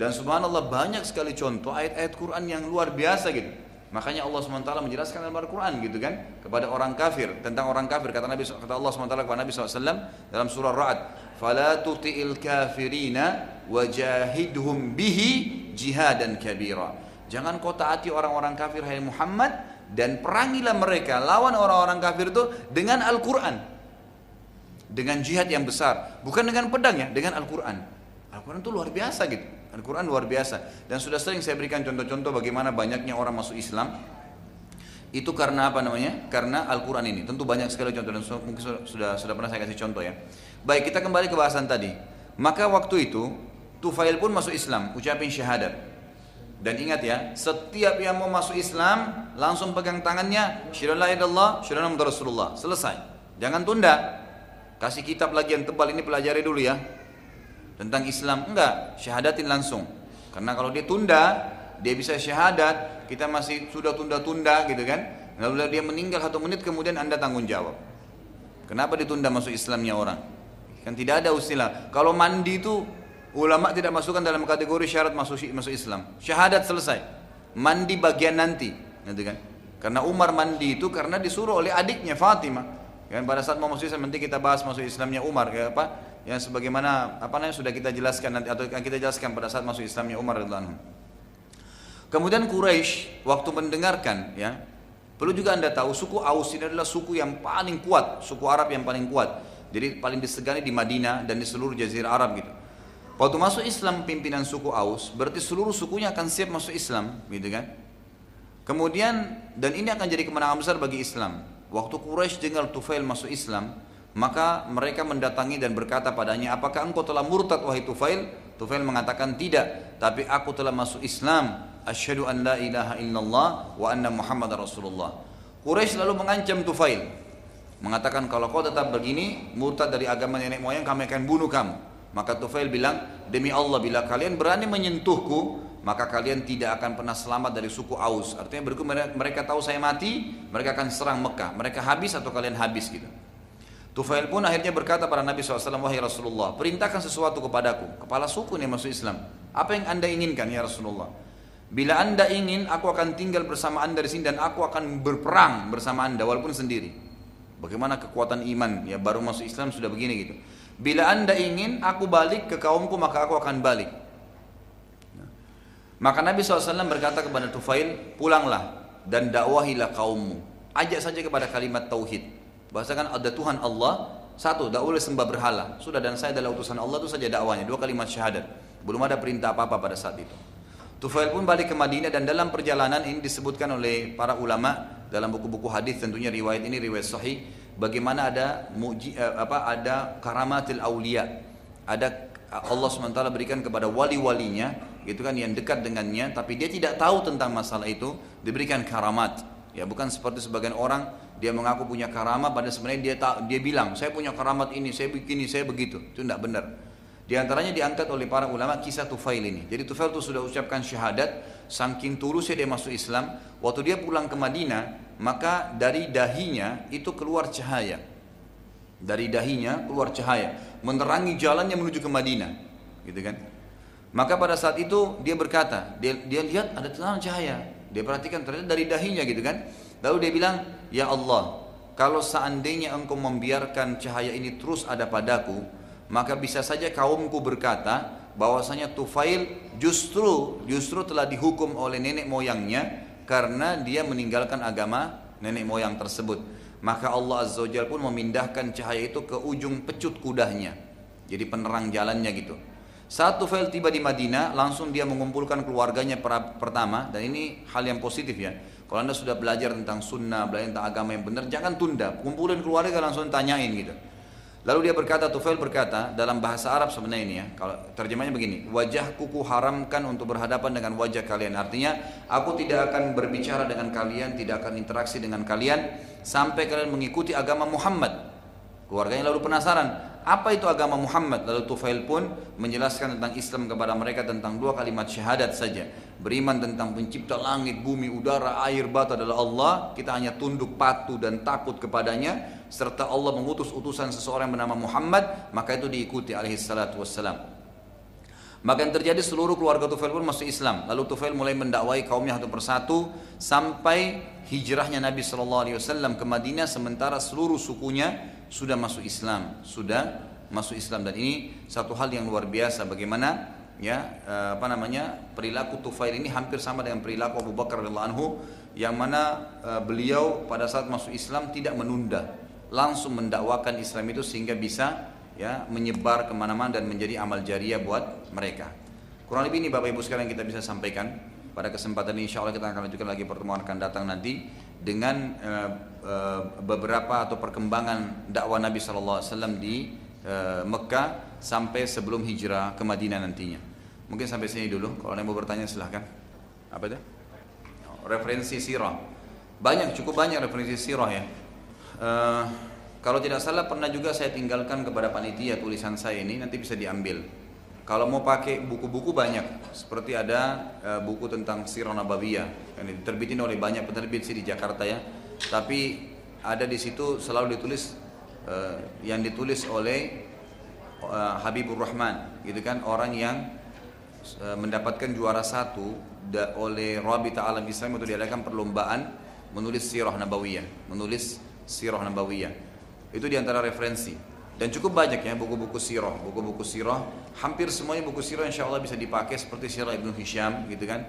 [SPEAKER 1] Dan subhanallah banyak sekali contoh ayat-ayat Quran yang luar biasa gitu. Makanya Allah SWT menjelaskan dalam Al-Quran gitu kan kepada orang kafir tentang orang kafir. Kata Nabi kata Allah SWT kepada Nabi SAW dalam surah Ra'ad fala tuti'il kafirina wajahidhum bihi jihadan kabira. Jangan kau taati orang-orang kafir hai Muhammad dan perangilah mereka lawan orang-orang kafir itu dengan Al-Quran. Dengan jihad yang besar. Bukan dengan pedang ya dengan Al-Quran Al-Quran itu luar biasa gitu Al-Quran luar biasa dan sudah sering saya berikan contoh-contoh bagaimana banyaknya orang masuk Islam itu karena apa namanya? Karena Al-Quran ini. Tentu banyak sekali contoh dan mungkin sudah sudah pernah saya kasih contoh ya. Baik kita kembali ke bahasan tadi. Maka waktu itu Tufail pun masuk Islam, ucapin syahadat. Dan ingat ya, setiap yang mau masuk Islam langsung pegang tangannya, syirallah Allah, syirallah Rasulullah. Selesai. Jangan tunda. Kasih kitab lagi yang tebal ini pelajari dulu ya. Tentang Islam enggak, syahadatin langsung. Karena kalau dia tunda, dia bisa syahadat, kita masih sudah tunda-tunda gitu kan. Lalu dia meninggal satu menit kemudian Anda tanggung jawab. Kenapa ditunda masuk Islamnya orang? Kan tidak ada usilah. Kalau mandi itu ulama tidak masukkan dalam kategori syarat masuk masuk Islam. Syahadat selesai. Mandi bagian nanti, gitu kan? Karena Umar mandi itu karena disuruh oleh adiknya Fatimah. Kan pada saat mau masuk Islam nanti kita bahas masuk Islamnya Umar ya apa? yang sebagaimana apa namanya sudah kita jelaskan nanti atau kita jelaskan pada saat masuk Islamnya Umar radhiallahu Kemudian Quraisy waktu mendengarkan ya perlu juga anda tahu suku Aus ini adalah suku yang paling kuat suku Arab yang paling kuat jadi paling disegani di Madinah dan di seluruh Jazirah Arab gitu. Waktu masuk Islam pimpinan suku Aus berarti seluruh sukunya akan siap masuk Islam gitu kan. Kemudian dan ini akan jadi kemenangan besar bagi Islam. Waktu Quraisy dengar Tufail masuk Islam, maka mereka mendatangi dan berkata padanya, apakah engkau telah murtad wahai Tufail? Tufail mengatakan tidak, tapi aku telah masuk Islam. Asyhadu an la ilaha illallah wa anna Muhammad Rasulullah. Quraisy lalu mengancam Tufail. Mengatakan kalau kau tetap begini, murtad dari agama nenek moyang, kami akan bunuh kamu. Maka Tufail bilang, demi Allah bila kalian berani menyentuhku, maka kalian tidak akan pernah selamat dari suku Aus. Artinya berikut mereka tahu saya mati, mereka akan serang Mekah. Mereka habis atau kalian habis gitu. Tufail pun akhirnya berkata pada Nabi SAW, Wahai Rasulullah, perintahkan sesuatu kepadaku. Kepala suku ini masuk Islam. Apa yang anda inginkan ya Rasulullah? Bila anda ingin, aku akan tinggal bersama anda di sini dan aku akan berperang bersama anda walaupun sendiri. Bagaimana kekuatan iman ya baru masuk Islam sudah begini gitu. Bila anda ingin, aku balik ke kaumku maka aku akan balik. Maka Nabi SAW berkata kepada Tufail, pulanglah dan dakwahilah kaummu. Ajak saja kepada kalimat tauhid. Bahasakan ada Tuhan Allah, satu, boleh sembah berhala. Sudah dan saya adalah utusan Allah itu saja dakwanya, dua kalimat syahadat. Belum ada perintah apa-apa pada saat itu. Tufail pun balik ke Madinah dan dalam perjalanan ini disebutkan oleh para ulama dalam buku-buku hadis tentunya riwayat ini riwayat sahih bagaimana ada muji, eh, apa ada karamatil aulia ada Allah SWT berikan kepada wali-walinya gitu kan yang dekat dengannya tapi dia tidak tahu tentang masalah itu diberikan karamat. Ya bukan seperti sebagian orang dia mengaku punya karamat pada sebenarnya dia tak dia bilang saya punya karamat ini saya begini saya begitu. Itu tidak benar. Di antaranya diangkat oleh para ulama kisah Tufail ini. Jadi Tufail itu sudah ucapkan syahadat saking tulusnya dia masuk Islam. Waktu dia pulang ke Madinah maka dari dahinya itu keluar cahaya. Dari dahinya keluar cahaya menerangi jalannya menuju ke Madinah. Gitu kan maka pada saat itu dia berkata dia, dia lihat ada terang cahaya dia perhatikan ternyata dari dahinya gitu kan Lalu dia bilang, Ya Allah, kalau seandainya engkau membiarkan cahaya ini terus ada padaku, maka bisa saja kaumku berkata bahwasanya Tufail justru justru telah dihukum oleh nenek moyangnya karena dia meninggalkan agama nenek moyang tersebut. Maka Allah Azza wa pun memindahkan cahaya itu ke ujung pecut kudanya. Jadi penerang jalannya gitu. Saat Tufail tiba di Madinah, langsung dia mengumpulkan keluarganya pertama dan ini hal yang positif ya. Kalau anda sudah belajar tentang sunnah, belajar tentang agama yang benar, jangan tunda. Kumpulin keluarga langsung tanyain gitu. Lalu dia berkata, Tufail berkata, dalam bahasa Arab sebenarnya ini ya, kalau terjemahnya begini, wajahku ku haramkan untuk berhadapan dengan wajah kalian. Artinya, aku tidak akan berbicara dengan kalian, tidak akan interaksi dengan kalian, sampai kalian mengikuti agama Muhammad. Keluarganya lalu penasaran, apa itu agama Muhammad? Lalu Tufail pun menjelaskan tentang Islam kepada mereka tentang dua kalimat syahadat saja. Beriman tentang pencipta langit, bumi, udara, air, batu adalah Allah. Kita hanya tunduk, patuh dan takut kepadanya. Serta Allah mengutus utusan seseorang yang bernama Muhammad. Maka itu diikuti alaihi salatu wassalam. Maka yang terjadi seluruh keluarga Tufail pun masuk Islam. Lalu Tufail mulai mendakwai kaumnya satu persatu sampai hijrahnya Nabi SAW ke Madinah sementara seluruh sukunya sudah masuk Islam, sudah masuk Islam. Dan ini satu hal yang luar biasa. Bagaimana ya eh, apa namanya perilaku Tufail ini hampir sama dengan perilaku Abu Bakar radhiyallahu anhu yang mana uh, beliau pada saat masuk Islam tidak menunda langsung mendakwakan Islam itu sehingga bisa ya menyebar ke mana-mana dan menjadi amal jariah buat mereka. Kurang lebih ini Bapak Ibu sekalian kita bisa sampaikan. Pada kesempatan ini insya Allah kita akan lanjutkan lagi pertemuan akan datang nanti dengan uh, uh, beberapa atau perkembangan dakwah Nabi SAW di uh, Mekah sampai sebelum hijrah ke Madinah nantinya. Mungkin sampai sini dulu. Kalau ada yang mau bertanya silahkan. Apa itu? Referensi sirah. Banyak, cukup banyak referensi sirah ya. Uh, kalau tidak salah pernah juga saya tinggalkan kepada panitia tulisan saya ini nanti bisa diambil. Kalau mau pakai buku-buku banyak, seperti ada uh, buku tentang Sirah Nabawiyah yang diterbitin oleh banyak penerbit sih di Jakarta ya. Tapi ada di situ selalu ditulis uh, yang ditulis oleh uh, Habibur Rahman, gitu kan orang yang uh, mendapatkan juara satu da, oleh Rabita Alam Islam untuk diadakan perlombaan menulis Sirah Nabawiyah, menulis Sirah Nabawiyah. Itu di antara referensi. Dan cukup banyak ya buku-buku sirah, buku-buku sirah. Hampir semuanya buku sirah insya Allah bisa dipakai seperti sirah Ibnu Hisham gitu kan.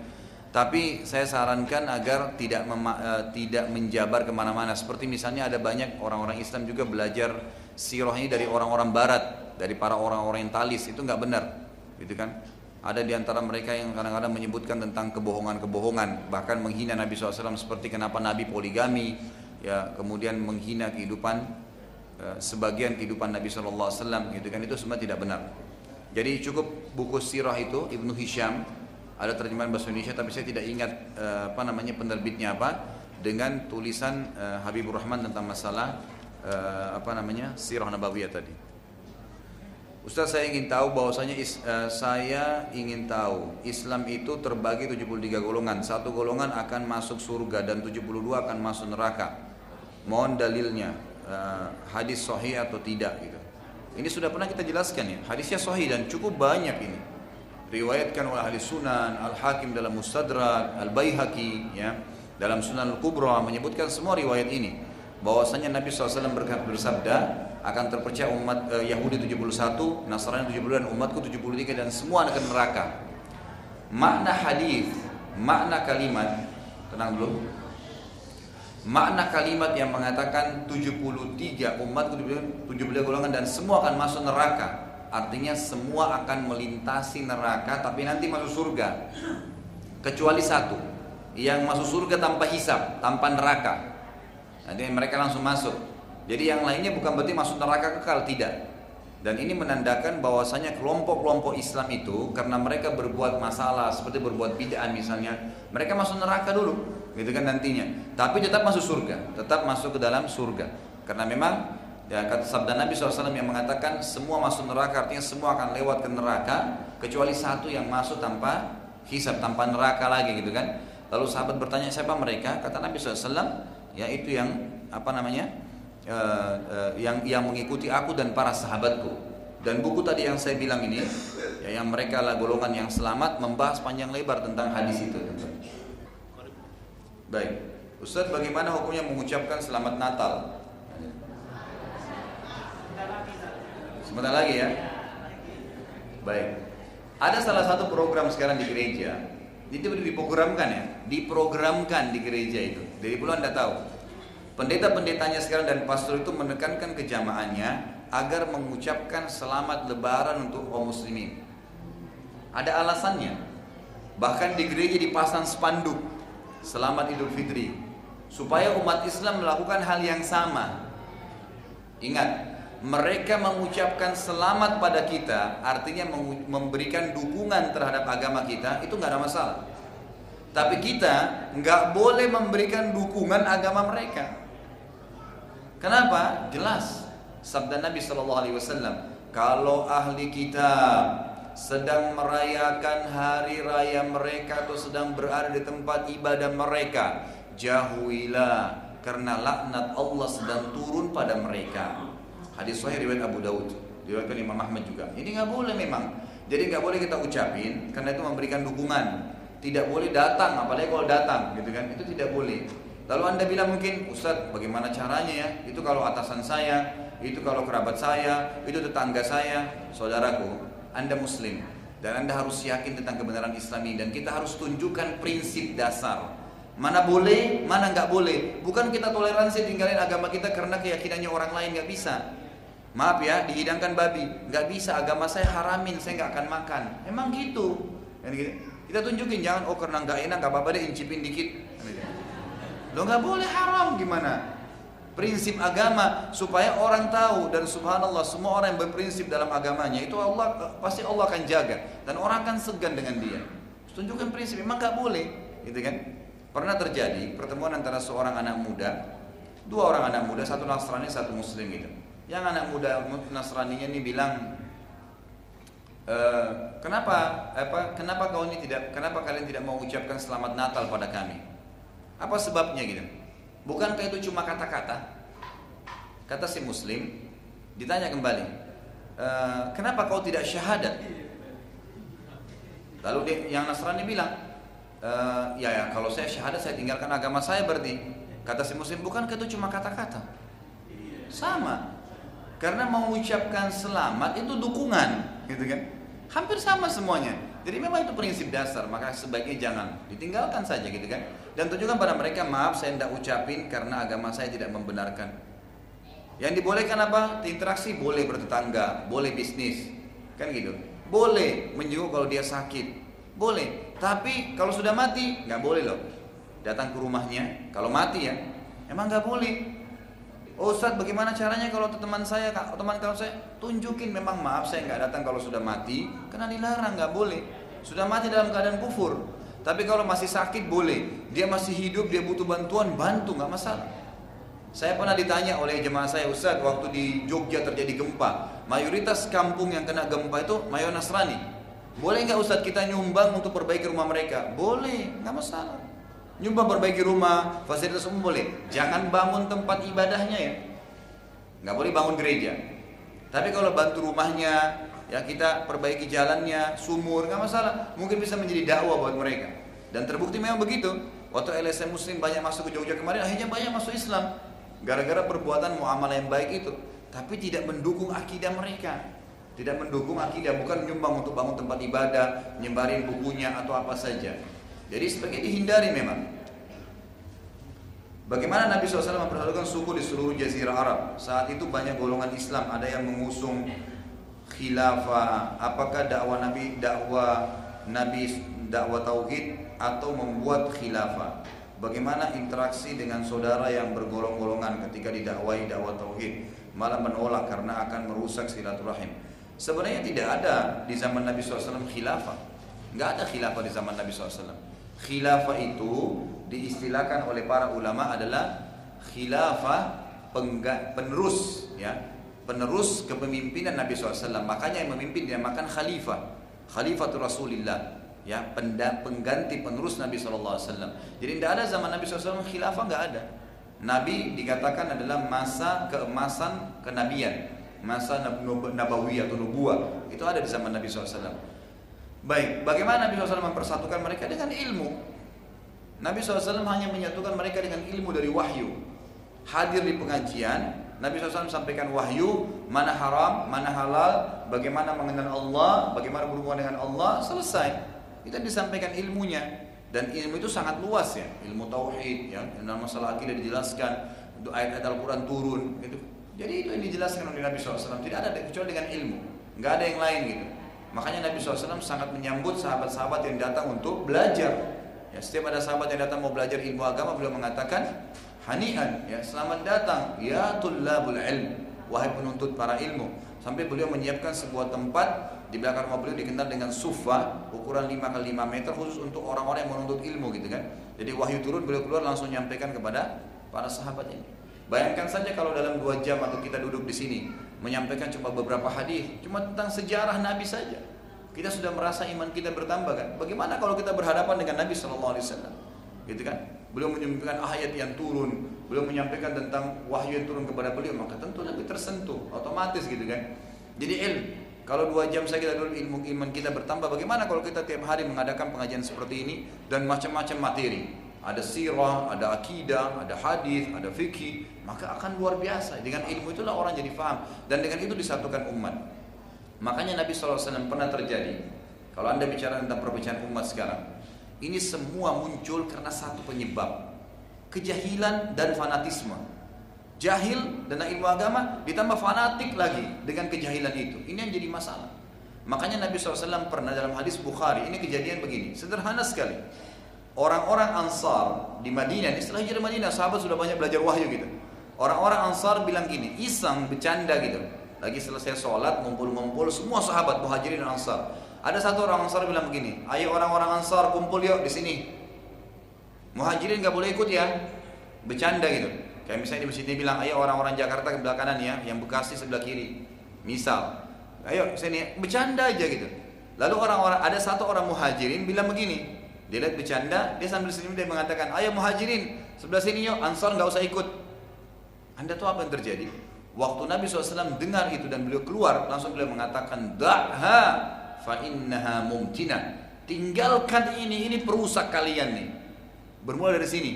[SPEAKER 1] Tapi saya sarankan agar tidak uh, tidak menjabar ke mana-mana. Seperti misalnya ada banyak orang-orang Islam juga belajar sirah ini dari orang-orang Barat, dari para orang-orang yang talis itu nggak benar, gitu kan? Ada di antara mereka yang kadang-kadang menyebutkan tentang kebohongan-kebohongan, bahkan menghina Nabi SAW seperti kenapa Nabi poligami, ya kemudian menghina kehidupan Eh, sebagian kehidupan Nabi Shallallahu Alaihi Wasallam gitu kan itu semua tidak benar. Jadi cukup buku sirah itu Ibnu Hisham ada terjemahan bahasa Indonesia tapi saya tidak ingat uh, apa namanya penerbitnya apa dengan tulisan uh, Habibur Rahman tentang masalah apa namanya sirah nabawiyah tadi. Ustaz saya ingin tahu bahwasanya saya ingin tahu Islam itu terbagi 73 golongan. Satu golongan akan masuk surga dan 72 akan masuk neraka. Mohon dalilnya uh, hadis sahih atau tidak gitu. Ini sudah pernah kita jelaskan ya. Hadisnya sahih dan cukup banyak ini. Riwayatkan oleh ahli sunan, Al-Hakim dalam Mustadrak, Al-Baihaqi ya, dalam Sunan Al-Kubra menyebutkan semua riwayat ini bahwasanya Nabi SAW bersabda akan terpercaya umat uh, Yahudi 71, Nasrani 70 dan umatku 73 dan semua akan neraka. Makna hadis, makna kalimat, tenang dulu, Makna kalimat yang mengatakan 73 umat 73 golongan dan semua akan masuk neraka. Artinya semua akan melintasi neraka tapi nanti masuk surga. Kecuali satu yang masuk surga tanpa hisap, tanpa neraka. Nanti mereka langsung masuk. Jadi yang lainnya bukan berarti masuk neraka kekal, tidak. Dan ini menandakan bahwasanya kelompok-kelompok Islam itu karena mereka berbuat masalah seperti berbuat bid'ah misalnya, mereka masuk neraka dulu gitu kan nantinya. Tapi tetap masuk surga, tetap masuk ke dalam surga. Karena memang ya kata sabda Nabi SAW yang mengatakan semua masuk neraka artinya semua akan lewat ke neraka kecuali satu yang masuk tanpa hisab tanpa neraka lagi gitu kan. Lalu sahabat bertanya siapa mereka? Kata Nabi SAW ya itu yang apa namanya uh, uh, yang yang mengikuti aku dan para sahabatku. Dan buku tadi yang saya bilang ini ya yang mereka lah golongan yang selamat membahas panjang lebar tentang hadis itu. Baik. Ustaz bagaimana hukumnya mengucapkan selamat Natal? Sebentar lagi ya. Baik. Ada salah satu program sekarang di gereja. Itu diprogramkan ya, diprogramkan di gereja itu. Dari puluh Anda tahu. Pendeta-pendetanya sekarang dan pastor itu menekankan kejamaahnya agar mengucapkan selamat lebaran untuk kaum muslimin. Ada alasannya. Bahkan di gereja dipasang spanduk Selamat Idul Fitri supaya umat Islam melakukan hal yang sama. Ingat, mereka mengucapkan selamat pada kita, artinya memberikan dukungan terhadap agama kita, itu nggak ada masalah. Tapi kita nggak boleh memberikan dukungan agama mereka. Kenapa? Jelas. Sabda Nabi Shallallahu Alaihi Wasallam, kalau ahli kitab sedang merayakan hari raya mereka atau sedang berada di tempat ibadah mereka, jauhilah karena laknat Allah sedang turun pada mereka. Hadis sahih riwayat Abu Daud, diriwayatkan Imam Ahmad juga. Ini nggak boleh memang. Jadi nggak boleh kita ucapin karena itu memberikan dukungan. Tidak boleh datang, apalagi kalau datang, gitu kan? Itu tidak boleh. Lalu anda bilang mungkin, Ustadz bagaimana caranya ya? Itu kalau atasan saya, itu kalau kerabat saya, itu tetangga saya, saudaraku, anda muslim. Dan anda harus yakin tentang kebenaran islami. Dan kita harus tunjukkan prinsip dasar. Mana boleh, mana nggak boleh. Bukan kita toleransi tinggalin agama kita karena keyakinannya orang lain nggak bisa. Maaf ya, dihidangkan babi, nggak bisa. Agama saya haramin, saya nggak akan makan. Emang gitu. gitu. Kita tunjukin jangan oh karena nggak enak nggak apa-apa deh incipin dikit. Lo nggak boleh haram gimana? Prinsip agama supaya orang tahu dan subhanallah semua orang yang berprinsip dalam agamanya itu Allah pasti Allah akan jaga dan orang akan segan dengan dia. Tunjukkan prinsip memang nggak boleh, gitu kan? Pernah terjadi pertemuan antara seorang anak muda, dua orang anak muda, satu Nasrani, satu Muslim gitu. Yang anak muda Nasraninya ini bilang, e, kenapa apa kenapa kau ini tidak kenapa kalian tidak mau ucapkan selamat Natal pada kami? Apa sebabnya gitu? Bukankah itu cuma kata-kata? Kata si Muslim, ditanya kembali, e, kenapa kau tidak syahadat? Lalu dia, yang Nasrani bilang, e, ya ya kalau saya syahadat saya tinggalkan agama saya berarti. Kata si Muslim, bukankah itu cuma kata-kata? Sama. Karena mengucapkan selamat itu dukungan, gitu kan? Hampir sama semuanya. Jadi memang itu prinsip dasar, maka sebaiknya jangan ditinggalkan saja gitu kan. Dan tunjukkan pada mereka, maaf saya tidak ucapin karena agama saya tidak membenarkan. Yang dibolehkan apa? Interaksi boleh bertetangga, boleh bisnis, kan gitu. Boleh menjenguk kalau dia sakit, boleh. Tapi kalau sudah mati, nggak boleh loh. Datang ke rumahnya, kalau mati ya, emang nggak boleh. Oh bagaimana caranya kalau teman saya, teman kalau saya tunjukin memang maaf saya nggak datang kalau sudah mati karena dilarang nggak boleh. Sudah mati dalam keadaan kufur. Tapi kalau masih sakit boleh. Dia masih hidup dia butuh bantuan bantu nggak masalah. Saya pernah ditanya oleh jemaah saya Ustaz waktu di Jogja terjadi gempa. Mayoritas kampung yang kena gempa itu mayoritas Nasrani. Boleh nggak Ustaz kita nyumbang untuk perbaiki rumah mereka? Boleh, nggak masalah. Nyumbang perbaiki rumah, fasilitas umum boleh. Jangan bangun tempat ibadahnya ya. Nggak boleh bangun gereja. Tapi kalau bantu rumahnya, ya kita perbaiki jalannya, sumur, nggak masalah. Mungkin bisa menjadi dakwah buat mereka. Dan terbukti memang begitu. Waktu LSM Muslim banyak masuk ke Jogja kemarin, akhirnya banyak masuk Islam. Gara-gara perbuatan muamalah yang baik itu. Tapi tidak mendukung akidah mereka. Tidak mendukung akidah, bukan nyumbang untuk bangun tempat ibadah, nyebarin bukunya atau apa saja. Jadi sebagai dihindari memang. Bagaimana Nabi SAW memperhatikan suku di seluruh jazirah Arab? Saat itu banyak golongan Islam, ada yang mengusung khilafah, apakah dakwah Nabi dakwah Nabi dakwah tauhid atau membuat khilafah? Bagaimana interaksi dengan saudara yang bergolong-golongan ketika didakwai dakwah tauhid? Malah menolak karena akan merusak silaturahim. Sebenarnya tidak ada di zaman Nabi SAW khilafah. Nggak ada khilafah di zaman Nabi SAW khilafah itu diistilahkan oleh para ulama adalah khilafah penerus ya. Penerus kepemimpinan Nabi SAW makanya yang memimpin dinamakan khalifah. Khalifatul Rasulillah ya. Pengganti penerus Nabi SAW jadi tidak ada zaman Nabi SAW khilafah nggak ada. Nabi dikatakan adalah masa keemasan kenabian. Masa nabawi atau nubuah. Itu ada di zaman Nabi SAW Baik, bagaimana Nabi SAW mempersatukan mereka dengan ilmu? Nabi SAW hanya menyatukan mereka dengan ilmu dari wahyu. Hadir di pengajian, Nabi SAW sampaikan wahyu, mana haram, mana halal, bagaimana mengenal Allah, bagaimana berhubungan dengan Allah, selesai. Kita disampaikan ilmunya. Dan ilmu itu sangat luas ya, ilmu tauhid, ya, dalam masalah akidah dijelaskan, untuk ayat-ayat Al-Quran turun, gitu. Jadi itu yang dijelaskan oleh Nabi SAW. Tidak ada kecuali dengan ilmu, nggak ada yang lain gitu. Makanya Nabi SAW sangat menyambut sahabat-sahabat yang datang untuk belajar. Ya, setiap ada sahabat yang datang mau belajar ilmu agama, beliau mengatakan, Hanian, ya, selamat datang, ya tullabul ilm. wahai penuntut para ilmu. Sampai beliau menyiapkan sebuah tempat di belakang rumah beliau dikenal dengan sufa ukuran 5 kali 5 meter khusus untuk orang-orang yang menuntut ilmu gitu kan. Jadi wahyu turun beliau keluar langsung nyampaikan kepada para sahabat ini. Bayangkan saja kalau dalam dua jam atau kita duduk di sini menyampaikan cuma beberapa hadis, cuma tentang sejarah Nabi saja. Kita sudah merasa iman kita bertambah kan? Bagaimana kalau kita berhadapan dengan Nabi Shallallahu Alaihi Wasallam? Gitu kan? Beliau menyampaikan ayat yang turun, beliau menyampaikan tentang wahyu yang turun kepada beliau, maka tentu Nabi tersentuh, otomatis gitu kan. Jadi ilmu, kalau dua jam saja kita dulu ilmu iman kita bertambah, bagaimana kalau kita tiap hari mengadakan pengajian seperti ini dan macam-macam materi? Ada sirah, ada akidah, ada hadis, ada fikih, maka akan luar biasa. Dengan ilmu itulah orang jadi faham dan dengan itu disatukan umat. Makanya Nabi SAW pernah terjadi. Kalau anda bicara tentang perbincangan umat sekarang, ini semua muncul karena satu penyebab. Kejahilan dan fanatisme. Jahil dan ilmu agama ditambah fanatik lagi dengan kejahilan itu. Ini yang jadi masalah. Makanya Nabi SAW pernah dalam hadis Bukhari, ini kejadian begini, sederhana sekali. Orang-orang Ansar di Madinah, setelah hijrah Madinah, sahabat sudah banyak belajar wahyu gitu. Orang-orang Ansar bilang gini, iseng, bercanda gitu. Lagi selesai sholat, ngumpul-ngumpul, semua sahabat muhajirin dan Ansar. Ada satu orang Ansar bilang begini, ayo orang-orang Ansar kumpul yuk di sini. Muhajirin nggak boleh ikut ya, bercanda gitu. Kayak misalnya di masjid bilang, ayo orang-orang Jakarta ke kanan ya, yang Bekasi sebelah kiri. Misal, ayo sini, bercanda aja gitu. Lalu orang-orang ada satu orang muhajirin bilang begini, dia lihat bercanda, dia sambil senyum dia mengatakan, ayo muhajirin sebelah sini yuk, Ansar nggak usah ikut. Anda tahu apa yang terjadi? Waktu Nabi SAW dengar itu dan beliau keluar, langsung beliau mengatakan, Da'ha fa innaha mumtina. Tinggalkan ini, ini perusak kalian nih. Bermula dari sini.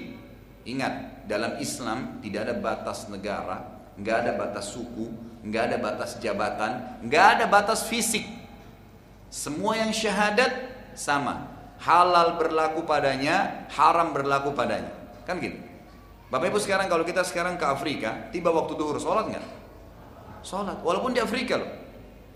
[SPEAKER 1] Ingat, dalam Islam tidak ada batas negara, nggak ada batas suku, nggak ada batas jabatan, nggak ada batas fisik. Semua yang syahadat sama. Halal berlaku padanya, haram berlaku padanya. Kan gitu. Bapak Ibu sekarang kalau kita sekarang ke Afrika, tiba waktu duhur, sholat nggak? Sholat, walaupun di Afrika loh.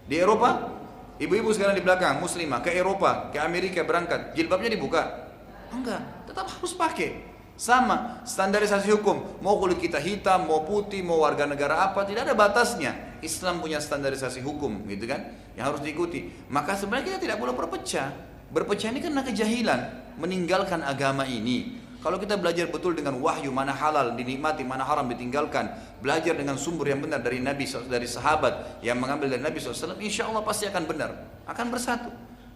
[SPEAKER 1] Di Eropa, Ibu-ibu sekarang di belakang, muslimah, ke Eropa, ke Amerika berangkat, jilbabnya dibuka? Enggak, tetap harus pakai. Sama, standarisasi hukum. Mau kulit kita hitam, mau putih, mau warga negara apa, tidak ada batasnya. Islam punya standarisasi hukum, gitu kan? Yang harus diikuti. Maka sebenarnya kita tidak boleh berpecah. Berpecah ini karena kejahilan, meninggalkan agama ini. Kalau kita belajar betul dengan wahyu mana halal dinikmati, mana haram ditinggalkan, belajar dengan sumber yang benar dari Nabi dari sahabat yang mengambil dari Nabi SAW, insya Allah pasti akan benar, akan bersatu.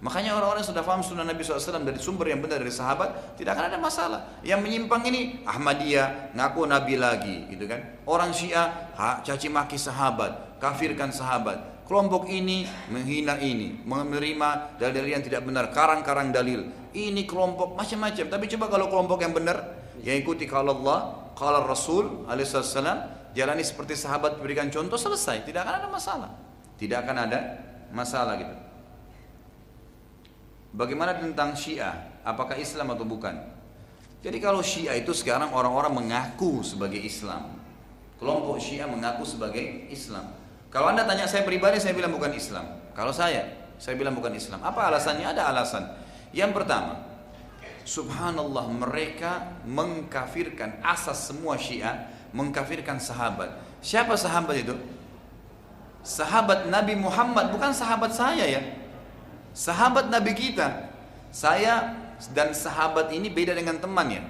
[SPEAKER 1] Makanya orang-orang yang sudah paham sunnah Nabi SAW dari sumber yang benar dari sahabat tidak akan ada masalah. Yang menyimpang ini Ahmadiyah ngaku Nabi lagi, gitu kan? Orang Syiah ha, caci maki sahabat, kafirkan sahabat. Kelompok ini menghina ini, menerima dalil yang tidak benar, karang-karang dalil. Ini kelompok macam-macam. Tapi coba kalau kelompok yang benar, yang ikuti kalau Allah, kalau Rasul alaihissalam, jalani seperti sahabat berikan contoh selesai, tidak akan ada masalah. Tidak akan ada masalah gitu. Bagaimana tentang Syiah? Apakah Islam atau bukan? Jadi kalau Syiah itu sekarang orang-orang mengaku sebagai Islam. Kelompok Syiah mengaku sebagai Islam. Kalau anda tanya saya pribadi, saya bilang bukan Islam. Kalau saya, saya bilang bukan Islam. Apa alasannya? Ada alasan. Yang pertama, Subhanallah mereka mengkafirkan asas semua Syiah, mengkafirkan sahabat. Siapa sahabat itu? Sahabat Nabi Muhammad, bukan sahabat saya ya. Sahabat Nabi kita. Saya dan sahabat ini beda dengan teman ya.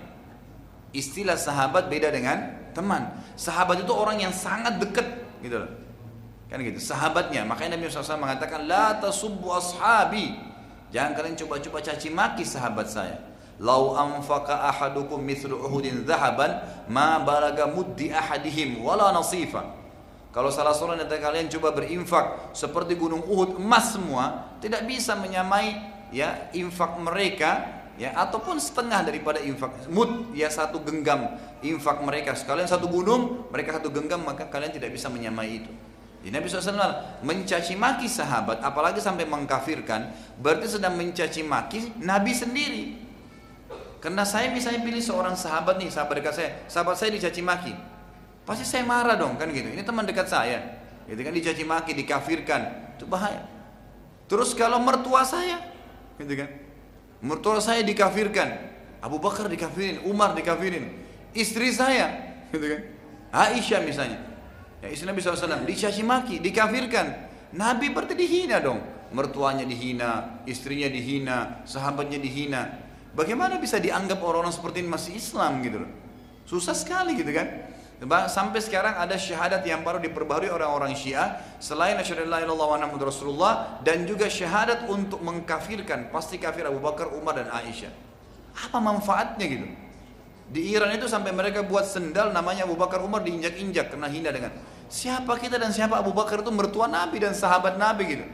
[SPEAKER 1] Istilah sahabat beda dengan teman. Sahabat itu orang yang sangat dekat gitu loh. Kan gitu, sahabatnya. Makanya Nabi SAW mengatakan, La tasubbu ashabi. Jangan kalian coba-coba caci maki sahabat saya. Lau anfaqa ahadukum mithlu uhudin zahaban, ma balaga muddi ahadihim, wala nasifa. Kalau salah seorang dari kalian coba berinfak seperti gunung Uhud emas semua, tidak bisa menyamai ya infak mereka ya ataupun setengah daripada infak mud ya satu genggam infak mereka sekalian satu gunung mereka satu genggam maka kalian tidak bisa menyamai itu jadi Nabi SAW mencaci maki sahabat, apalagi sampai mengkafirkan, berarti sedang mencaci maki Nabi sendiri. Karena saya misalnya pilih seorang sahabat nih, sahabat dekat saya, sahabat saya dicaci maki, pasti saya marah dong kan gitu. Ini teman dekat saya, gitu kan dicaci maki, dikafirkan, itu bahaya. Terus kalau mertua saya, gitu kan, mertua saya dikafirkan, Abu Bakar dikafirin, Umar dikafirin, istri saya, gitu kan, Aisyah misalnya, Ya, istri Nabi SAW dicaci maki, dikafirkan. Nabi berarti dihina dong. Mertuanya dihina, istrinya dihina, sahabatnya dihina. Bagaimana bisa dianggap orang-orang seperti ini masih Islam gitu loh. Susah sekali gitu kan. Sampai sekarang ada syahadat yang baru diperbarui orang-orang Syiah selain asyhadu illallah Rasulullah dan juga syahadat untuk mengkafirkan pasti kafir Abu Bakar, Umar dan Aisyah. Apa manfaatnya gitu? Di Iran itu sampai mereka buat sendal namanya Abu Bakar Umar diinjak-injak karena hina dengan siapa kita dan siapa Abu Bakar itu mertua Nabi dan sahabat Nabi gitu.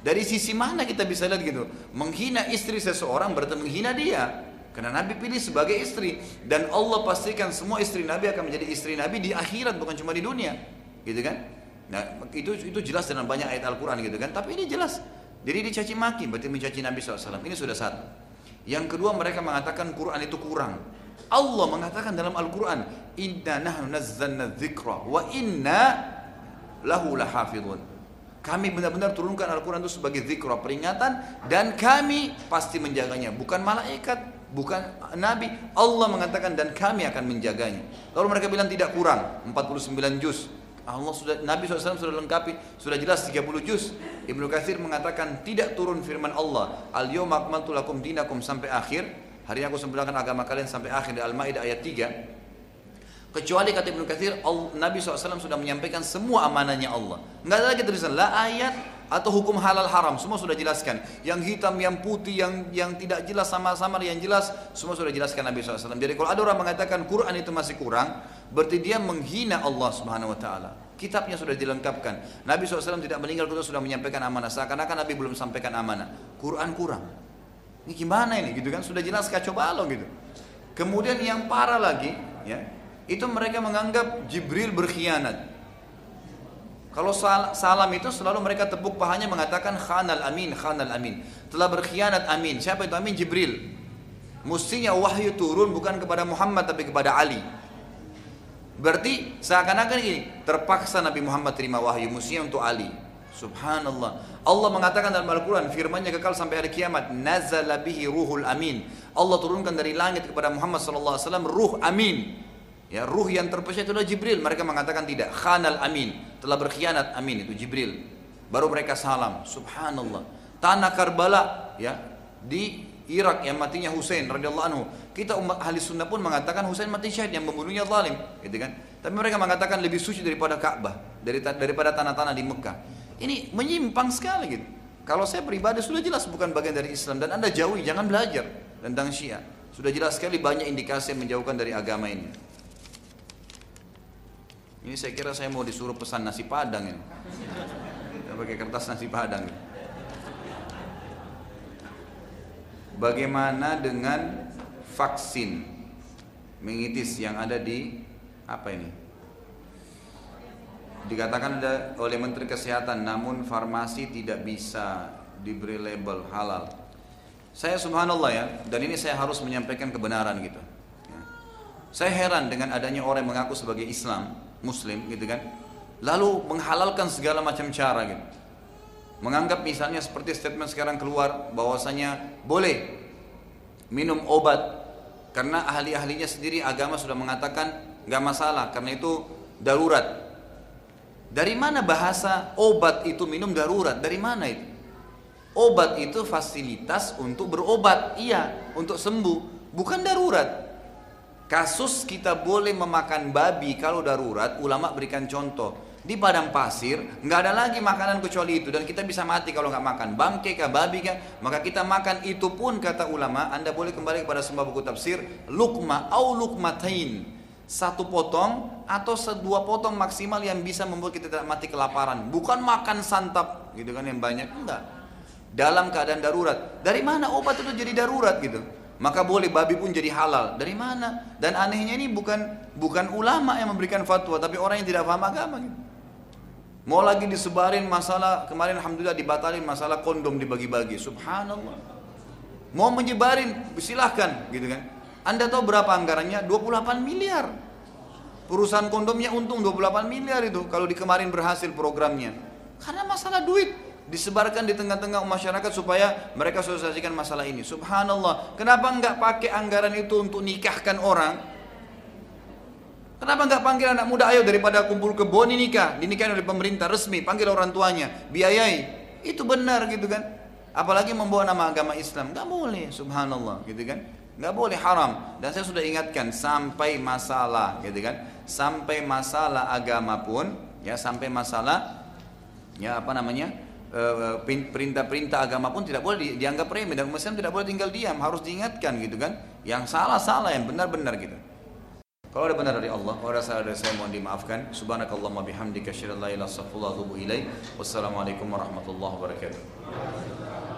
[SPEAKER 1] Dari sisi mana kita bisa lihat gitu? Menghina istri seseorang berarti menghina dia. Karena Nabi pilih sebagai istri dan Allah pastikan semua istri Nabi akan menjadi istri Nabi di akhirat bukan cuma di dunia, gitu kan? Nah itu itu jelas dalam banyak ayat Al-Quran gitu kan. Tapi ini jelas. Jadi dicaci maki berarti mencaci Nabi SAW. Ini sudah satu. Yang kedua mereka mengatakan Quran itu kurang. Allah mengatakan dalam Al-Quran, Inna nahnu nazzalna dzikra wa inna lahu lahafidhun. Kami benar-benar turunkan Al-Quran itu sebagai zikra peringatan dan kami pasti menjaganya. Bukan malaikat, bukan Nabi. Allah mengatakan dan kami akan menjaganya. Lalu mereka bilang tidak kurang, 49 juz. Allah sudah Nabi SAW sudah lengkapi, sudah jelas 30 juz. Ibnu Katsir mengatakan tidak turun firman Allah, "Al-yawma akmaltu lakum dinakum" sampai akhir. Hari ini aku sempurnakan agama kalian sampai akhir di Al-Maidah ayat 3. Kecuali kata Ibnu Katsir, Nabi SAW sudah menyampaikan semua amanahnya Allah. Enggak ada lagi tulisan la ayat atau hukum halal haram, semua sudah jelaskan. Yang hitam, yang putih, yang yang tidak jelas sama-sama yang jelas, semua sudah jelaskan Nabi SAW. Jadi kalau ada orang mengatakan Quran itu masih kurang, berarti dia menghina Allah Subhanahu Wa Taala. Kitabnya sudah dilengkapkan. Nabi SAW tidak meninggal kita sudah menyampaikan amanah. Seakan-akan Nabi belum sampaikan amanah. Quran kurang. Ini gimana ini gitu kan? Sudah jelas kacau balau gitu. Kemudian yang parah lagi, ya, itu mereka menganggap Jibril berkhianat. Kalau salam itu selalu mereka tepuk pahanya mengatakan khanal amin, khanal amin. Telah berkhianat amin. Siapa itu amin? Jibril. Mestinya wahyu turun bukan kepada Muhammad tapi kepada Ali. Berarti seakan-akan ini terpaksa Nabi Muhammad terima wahyu mestinya untuk Ali. Subhanallah. Allah mengatakan dalam Al-Quran firmannya kekal sampai hari kiamat. Nazala bihi ruhul amin. Allah turunkan dari langit kepada Muhammad SAW ruh amin. Ya, ruh yang terpercaya itu adalah Jibril. Mereka mengatakan tidak. Khanal amin. Telah berkhianat amin itu Jibril. Baru mereka salam. Subhanallah. Tanah Karbala ya di Irak yang matinya Husain radhiyallahu anhu. Kita umat ahli sunnah pun mengatakan Husain mati syahid yang membunuhnya zalim, gitu kan? Tapi mereka mengatakan lebih suci daripada Ka'bah, daripada tanah-tanah di Mekah. Ini menyimpang sekali gitu. Kalau saya pribadi sudah jelas bukan bagian dari Islam dan Anda jauhi, jangan belajar tentang Syiah. Sudah jelas sekali banyak indikasi yang menjauhkan dari agama ini. Ini saya kira saya mau disuruh pesan nasi padang ini. Saya pakai kertas nasi padang. Bagaimana dengan vaksin mengitis yang ada di apa ini? Dikatakan oleh Menteri Kesehatan, namun farmasi tidak bisa diberi label halal. Saya subhanallah ya, dan ini saya harus menyampaikan kebenaran gitu. Ya. Saya heran dengan adanya orang yang mengaku sebagai Islam, muslim gitu kan lalu menghalalkan segala macam cara gitu menganggap misalnya seperti statement sekarang keluar bahwasanya boleh minum obat karena ahli-ahlinya sendiri agama sudah mengatakan nggak masalah karena itu darurat dari mana bahasa obat itu minum darurat? Dari mana itu? Obat itu fasilitas untuk berobat. Iya untuk sembuh. Bukan darurat. Kasus kita boleh memakan babi kalau darurat, ulama berikan contoh. Di padang pasir, nggak ada lagi makanan kecuali itu. Dan kita bisa mati kalau nggak makan. Bangke kah babi kah? Maka kita makan itu pun kata ulama anda boleh kembali kepada sebuah buku tafsir lukma au lukmatain satu potong atau dua potong maksimal yang bisa membuat kita tidak mati kelaparan bukan makan santap gitu kan yang banyak enggak dalam keadaan darurat dari mana obat itu jadi darurat gitu maka boleh babi pun jadi halal. Dari mana? Dan anehnya ini bukan bukan ulama yang memberikan fatwa, tapi orang yang tidak paham agama. Gitu. Mau lagi disebarin masalah kemarin alhamdulillah dibatalin masalah kondom dibagi-bagi. Subhanallah. Mau menyebarin silahkan gitu kan. Anda tahu berapa anggarannya? 28 miliar. Perusahaan kondomnya untung 28 miliar itu kalau di kemarin berhasil programnya. Karena masalah duit disebarkan di tengah-tengah masyarakat supaya mereka sosialisasikan masalah ini. Subhanallah, kenapa enggak pakai anggaran itu untuk nikahkan orang? Kenapa nggak panggil anak muda ayo daripada kumpul kebun ini nikah, dinikahin oleh pemerintah resmi, panggil orang tuanya, biayai. Itu benar gitu kan. Apalagi membawa nama agama Islam, nggak boleh, subhanallah gitu kan. Nggak boleh haram. Dan saya sudah ingatkan sampai masalah gitu kan, sampai masalah agama pun, ya sampai masalah ya apa namanya eh, perintah-perintah agama pun tidak boleh dianggap remeh dan Muslim tidak boleh tinggal diam harus diingatkan gitu kan yang salah salah yang benar benar gitu kalau ada benar dari Allah, kalau ada salah dari saya mohon dimaafkan. Subhanakallahumma bihamdika asyhadu an la ilaha. Wassalamualaikum warahmatullahi wabarakatuh.